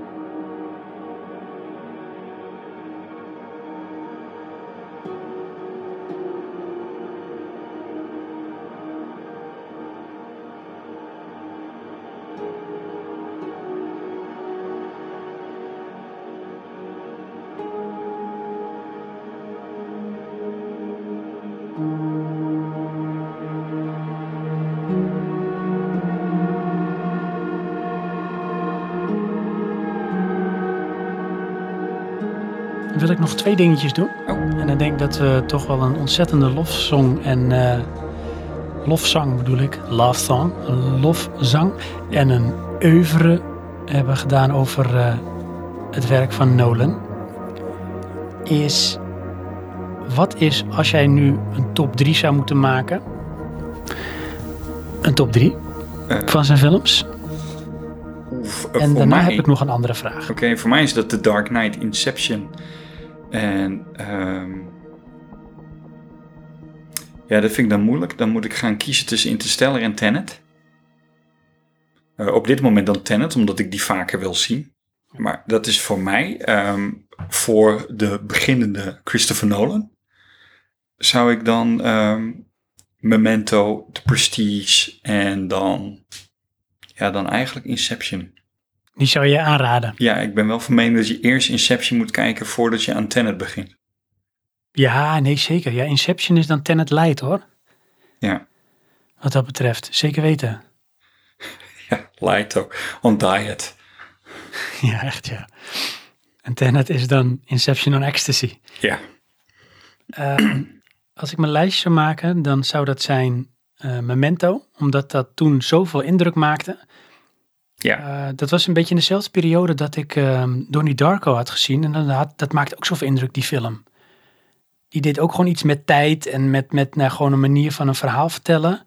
Twee dingetjes doen. Oh. En dan denk ik dat we toch wel een ontzettende lofsong en uh, lofzang bedoel ik, love song, een lofzang en een oeuvre hebben gedaan over uh, het werk van Nolan. Is wat is als jij nu een top 3 zou moeten maken? Een top 3 uh, van zijn films. en daarna mij, heb ik nog een andere vraag. Oké, okay, voor mij is dat The Dark Knight, Inception. En um, ja, dat vind ik dan moeilijk. Dan moet ik gaan kiezen tussen Interstellar en Tenet. Uh, op dit moment dan Tenet, omdat ik die vaker wil zien. Maar dat is voor mij, um, voor de beginnende Christopher Nolan, zou ik dan um, Memento, The Prestige en dan, ja, dan eigenlijk Inception. Die zou je aanraden? Ja, ik ben wel van mening dat je eerst Inception moet kijken voordat je aan Tenet begint. Ja, nee, zeker. Ja, Inception is dan Tenet light, hoor. Ja. Wat dat betreft. Zeker weten. Ja, light ook. On diet. Ja, echt ja. En Tenet is dan Inception on ecstasy. Ja. Uh, als ik mijn lijstje zou maken, dan zou dat zijn uh, Memento. Omdat dat toen zoveel indruk maakte. Ja. Uh, dat was een beetje in dezelfde periode dat ik uh, Donnie Darko had gezien. En dat, dat maakte ook zoveel indruk, die film. Die deed ook gewoon iets met tijd en met, met nou, gewoon een manier van een verhaal vertellen.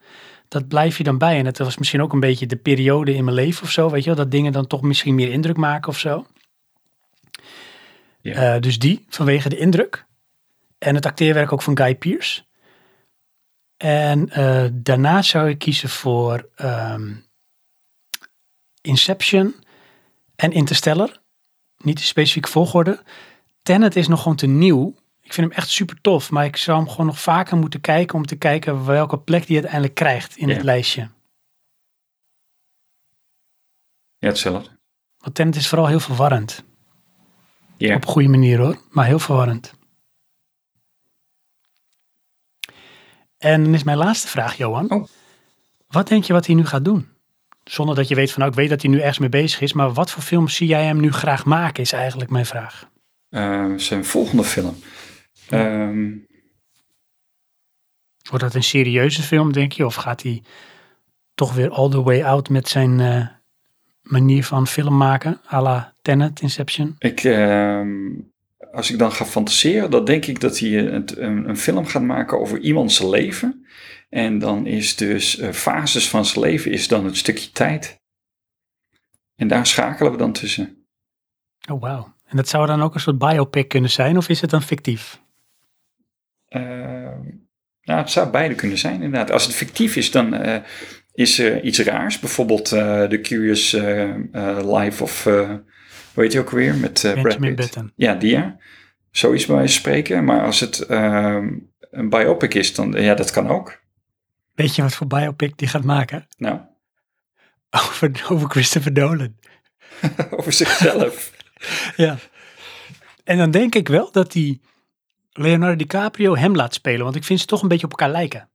Dat blijf je dan bij. En dat was misschien ook een beetje de periode in mijn leven of zo. Weet je wel, dat dingen dan toch misschien meer indruk maken of zo. Ja. Uh, dus die, vanwege de indruk. En het acteerwerk ook van Guy Pearce. En uh, daarna zou ik kiezen voor um, Inception en Interstellar. Niet de specifieke volgorde. Tenet is nog gewoon te nieuw. Ik vind hem echt super tof. Maar ik zou hem gewoon nog vaker moeten kijken. Om te kijken welke plek die uiteindelijk krijgt in Ja. het lijstje. Ja, hetzelfde. Want Tenet is vooral heel verwarrend. Ja. Op een goede manier hoor. Maar heel verwarrend. En dan is mijn laatste vraag, Johan. Oh. Wat denk je wat hij nu gaat doen? Zonder dat je weet van, nou, ik weet dat hij nu ergens mee bezig is. Maar wat voor films zie jij hem nu graag maken, is eigenlijk mijn vraag. Eh, zijn volgende film. Ehm, Wordt dat een serieuze film, denk je? Of gaat hij toch weer all the way out met zijn eh, manier van film maken? à la Tenet, Inception? ik, ehm, als ik dan ga fantaseren, dan denk ik dat hij een, een, een film gaat maken over iemands leven. En dan is dus eh, fases van zijn leven is dan het stukje tijd. En daar schakelen we dan tussen. Oh, wauw. En dat zou dan ook een soort biopic kunnen zijn? Of is het dan fictief? Ehm, nou, het zou beide kunnen zijn, inderdaad. Als het fictief is, dan eh, is er iets raars. Bijvoorbeeld The Curious eh, eh, Life of, hoe heet je ook weer? Met eh, Brad Pitt. Ja, die ja. Zoiets bij spreken. Maar als het ehm, een biopic is, dan ja, dat kan ook. Weet je wat voor biopic die gaat maken? Nou, Over, over Christopher Nolan. over zichzelf. Ja. En dan denk ik wel dat die Leonardo DiCaprio hem laat spelen. Want ik vind ze toch een beetje op elkaar lijken.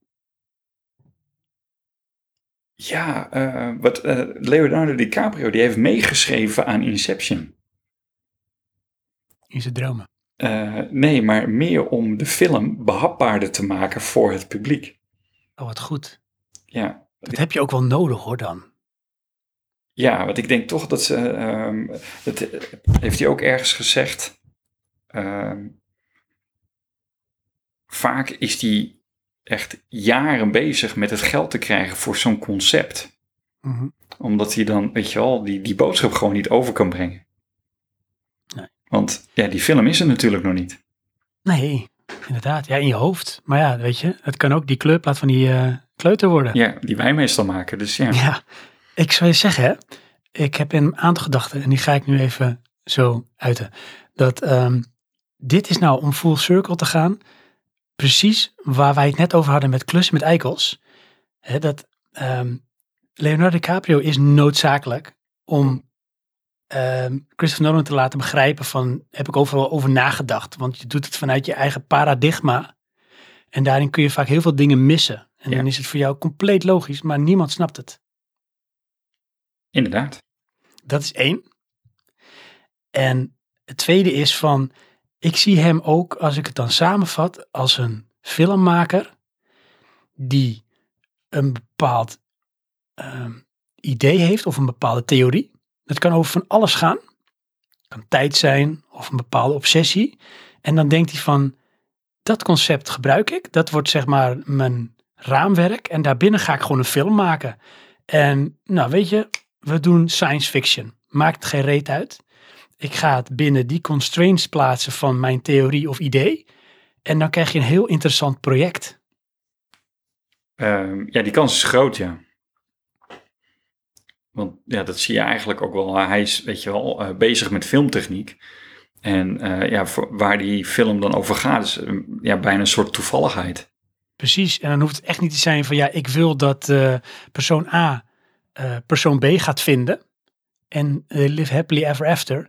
Ja, eh, wat eh, Leonardo DiCaprio, die heeft meegeschreven aan Inception. In zijn dromen. Eh, nee, maar meer om de film behapbaarder te maken voor het publiek. Oh, wat goed. Ja, Dat heb je ook wel nodig hoor dan. Ja, want ik denk toch dat ze. ehm, dat heeft hij ook ergens gezegd. ehm, vaak is hij echt jaren bezig met het geld te krijgen voor zo'n concept. Mhm. Omdat hij dan, weet je wel, die, die boodschap gewoon niet over kan brengen. Nee. Want ja, die film is er natuurlijk nog niet. Nee, inderdaad. Ja, in je hoofd. Maar ja, weet je, het kan ook die kleurplaat van die eh, kleuter worden. Ja, die wij meestal maken. Dus ja. Ja, ik zou je zeggen, hè, ik heb een aantal gedachten en die ga ik nu even zo uiten. Dat ehm, dit is nou om full circle te gaan, precies waar wij het net over hadden met klussen met eikels. Hè, dat ehm, Leonardo DiCaprio is noodzakelijk om ehm, Christopher Nolan te laten begrijpen van, heb ik overal over nagedacht. Want je doet het vanuit je eigen paradigma en daarin kun je vaak heel veel dingen missen. En Ja. dan is het voor jou compleet logisch, maar niemand snapt het. Inderdaad. Dat is één. En het tweede is van, ik zie hem ook, als ik het dan samenvat, als een filmmaker die een bepaald ehm, idee heeft of een bepaalde theorie. Dat kan over van alles gaan. Kan tijd zijn of een bepaalde obsessie. En dan denkt hij van, dat concept gebruik ik. Dat wordt zeg maar mijn raamwerk. En daarbinnen ga ik gewoon een film maken. En nou weet je, we doen science fiction. Maakt geen reet uit. Ik ga het binnen die constraints plaatsen van mijn theorie of idee. En dan krijg je een heel interessant project. Ehm, ja, die kans is groot, ja. Want ja, dat zie je eigenlijk ook wel. Hij is, weet je wel, eh, bezig met filmtechniek. En eh, ja, voor- waar die film dan over gaat, is eh, ja, bijna een soort toevalligheid. Precies. En dan hoeft het echt niet te zijn van ja, ik wil dat eh, persoon A persoon B gaat vinden. En live happily ever after.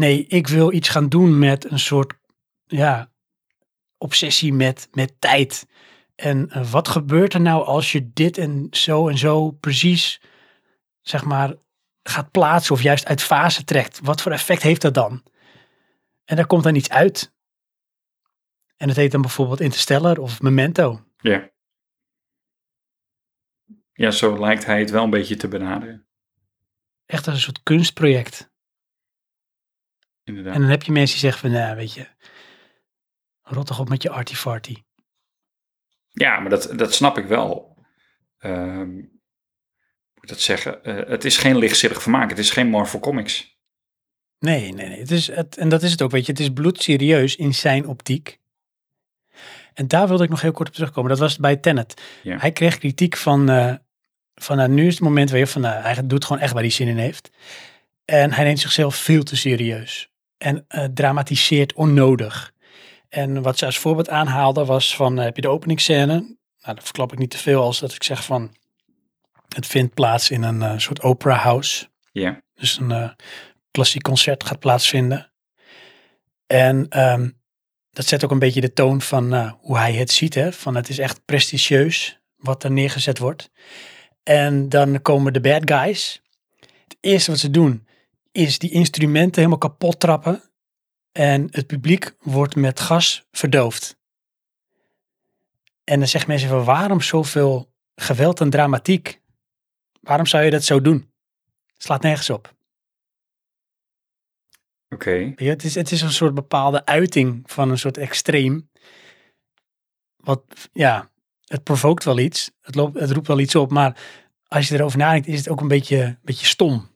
Nee, ik wil iets gaan doen met een soort ja, obsessie met, met tijd. En eh, wat gebeurt er nou als je dit en zo en zo precies, zeg maar, gaat plaatsen of juist uit fase trekt? Wat voor effect heeft dat dan? En daar komt dan iets uit. En dat heet dan bijvoorbeeld Interstellar of Memento. Ja. Ja, zo lijkt hij het wel een beetje te benaderen. Echt als een soort kunstproject. Inderdaad. En dan heb je mensen die zeggen van, nou weet je, rot toch op met je arty-farty. Ja, maar dat, dat snap ik wel. Hoe moet ik dat zeggen? Eh, het is geen lichtzinnig vermaak. Het is geen Marvel Comics. Nee, nee, nee. Het is het, en dat is het ook, weet je. Het is bloedserieus in zijn optiek. En daar wilde ik nog heel kort op terugkomen. Dat was bij Tenet. Ja. Hij kreeg kritiek van, eh, van nou, nu is het moment weer van, nou, hij doet gewoon echt waar hij zin in heeft. En hij neemt zichzelf veel te serieus. En eh, dramatiseert onnodig. En wat ze als voorbeeld aanhaalde was van, eh, heb je de openingsscène? Nou, dat verklap ik niet te veel als dat ik zeg van, het vindt plaats in een eh, soort opera house. Ja. Dus een klassiek concert gaat plaatsvinden. En ehm, dat zet ook een beetje de toon van hoe hij het ziet. Hè? Van het is echt prestigieus wat er neergezet wordt. En dan komen de bad guys. Het eerste wat ze doen is die instrumenten helemaal kapot trappen. En het publiek wordt met gas verdoofd. En dan zeggen mensen van waarom zoveel geweld en dramatiek? Waarom zou je dat zo doen? Slaat nergens op. Oké. Je, Het, is, het is een soort bepaalde uiting van een soort extreem. Wat, ja, het provokt wel iets. Het, loopt, het roept wel iets op. Maar als je erover nadenkt, is het ook een beetje, een beetje stom.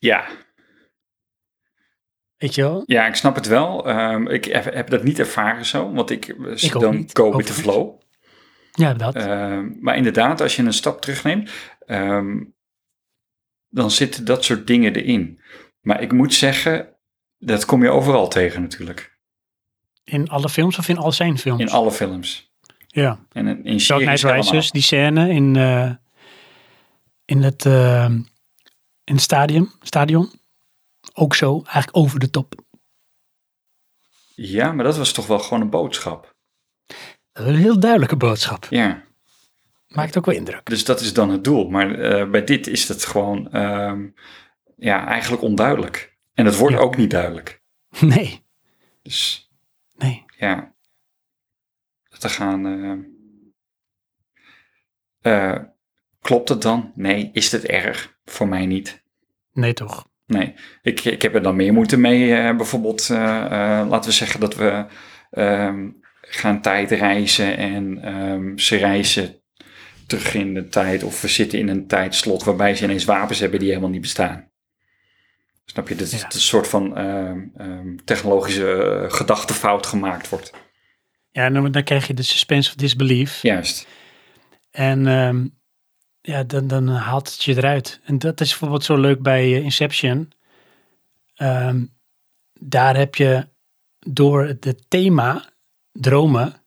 Ja. Weet je wel? ja, ik snap het wel. Ehm, ik heb, dat niet ervaren zo, want ik, Ik dan niet, go with the flow. Ja, dat. Ehm, maar inderdaad, als je een stap terugneemt, ehm, dan zitten dat soort dingen erin. Maar ik moet zeggen, dat kom je overal tegen natuurlijk. in alle films of in al zijn films? In alle films. Ja. En in, in Dark Knight. Rises, die scène in, eh, in het, in het stadion, stadion. Ook zo, eigenlijk over de top. Ja, maar dat was toch wel gewoon een boodschap. Een heel duidelijke boodschap. Ja, Maakt ook wel indruk. dus dat is dan het doel. Maar eh, bij dit is het gewoon ehm, ja, eigenlijk onduidelijk. En het wordt Ja. ook niet duidelijk. Nee, Dus nee. ja, te gaan. eh, eh, klopt het dan? Nee. Is het erg? Voor mij niet. Nee toch. Nee, ik, ik heb er dan meer moeite mee. eh, bijvoorbeeld, eh, eh, laten we zeggen dat we ehm, gaan tijdreizen en ehm, ze reizen terug in de tijd. Of we zitten in een tijdslot waarbij ze ineens wapens hebben die helemaal niet bestaan. Snap je? Dat is Ja. een soort van ehm, technologische gedachtefout gemaakt wordt. Ja, en dan, dan krijg je de suspense of disbelief. Juist. En ja, dan, dan haalt het je eruit. En dat is bijvoorbeeld zo leuk bij eh, Inception. Ehm, daar heb je door het thema dromen,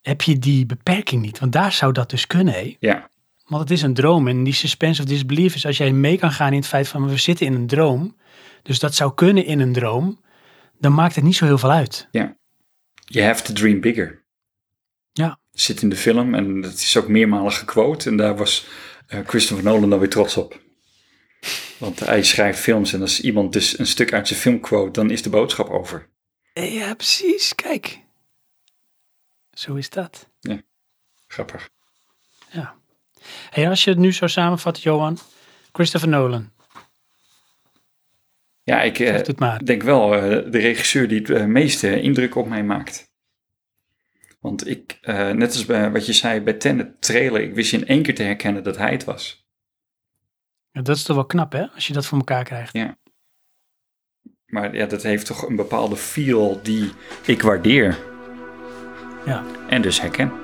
heb je die beperking niet. Want daar zou dat dus kunnen, hé. Ja, Want het is een droom en die suspense of disbelief is als jij mee kan gaan in het feit van we zitten in een droom. Dus dat zou kunnen in een droom. Dan maakt het niet zo heel veel uit. you have to dream bigger. Ja. Zit in de film en dat is ook meermalen gequote. En daar was eh, Christopher Nolan dan weer trots op. Want hij schrijft films en als iemand dus een stuk uit zijn film quote, dan is de boodschap over. Ja, precies. Kijk. Zo is dat. Grappig. Ja. Hey, als je het nu zo samenvat, Johan. Christopher Nolan. Ja, ik eh, denk wel eh, de regisseur die het meeste indruk op mij maakt. Want ik, eh, net als bij wat je zei bij Tenet trailer, ik wist in één keer te herkennen dat hij het was. Ja, dat is toch wel knap, hè? Als je dat voor elkaar krijgt. Ja. Maar ja, dat heeft toch een bepaalde feel die ik waardeer Ja. en dus herken.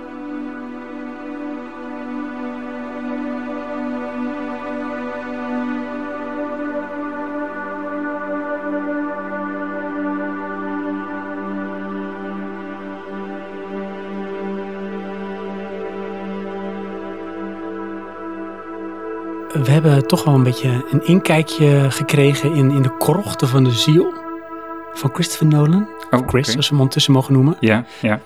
We hebben toch wel een beetje een inkijkje gekregen in, in de krochten van de ziel van Christopher Nolan. Oh, Chris, oké. als we hem ondertussen mogen noemen. Ja, ja.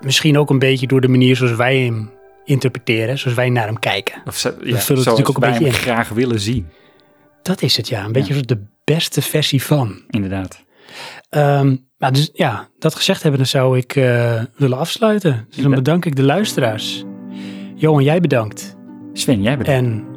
Misschien ook een beetje door de manier zoals wij hem interpreteren, zoals wij naar hem kijken. Of ja, vullen het zoals natuurlijk ook een beetje in. graag willen zien. Dat is het, ja. Een beetje de beste versie van. Inderdaad. Ehm, maar dus, ja, dat gezegd hebben, dan zou ik eh, willen afsluiten. Dus dan bedank ik de luisteraars. Johan, jij bedankt. Sven, jij bedankt. En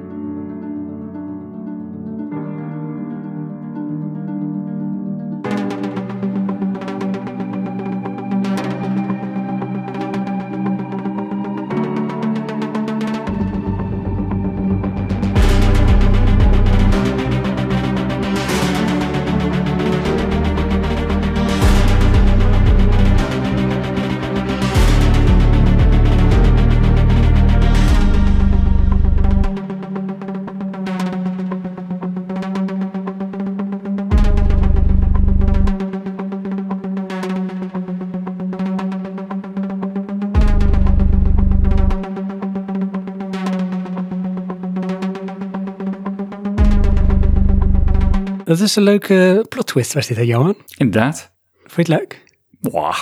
Dat is een leuke plot twist was dit, hè Johan? Inderdaad. Vond je het leuk? Mwah.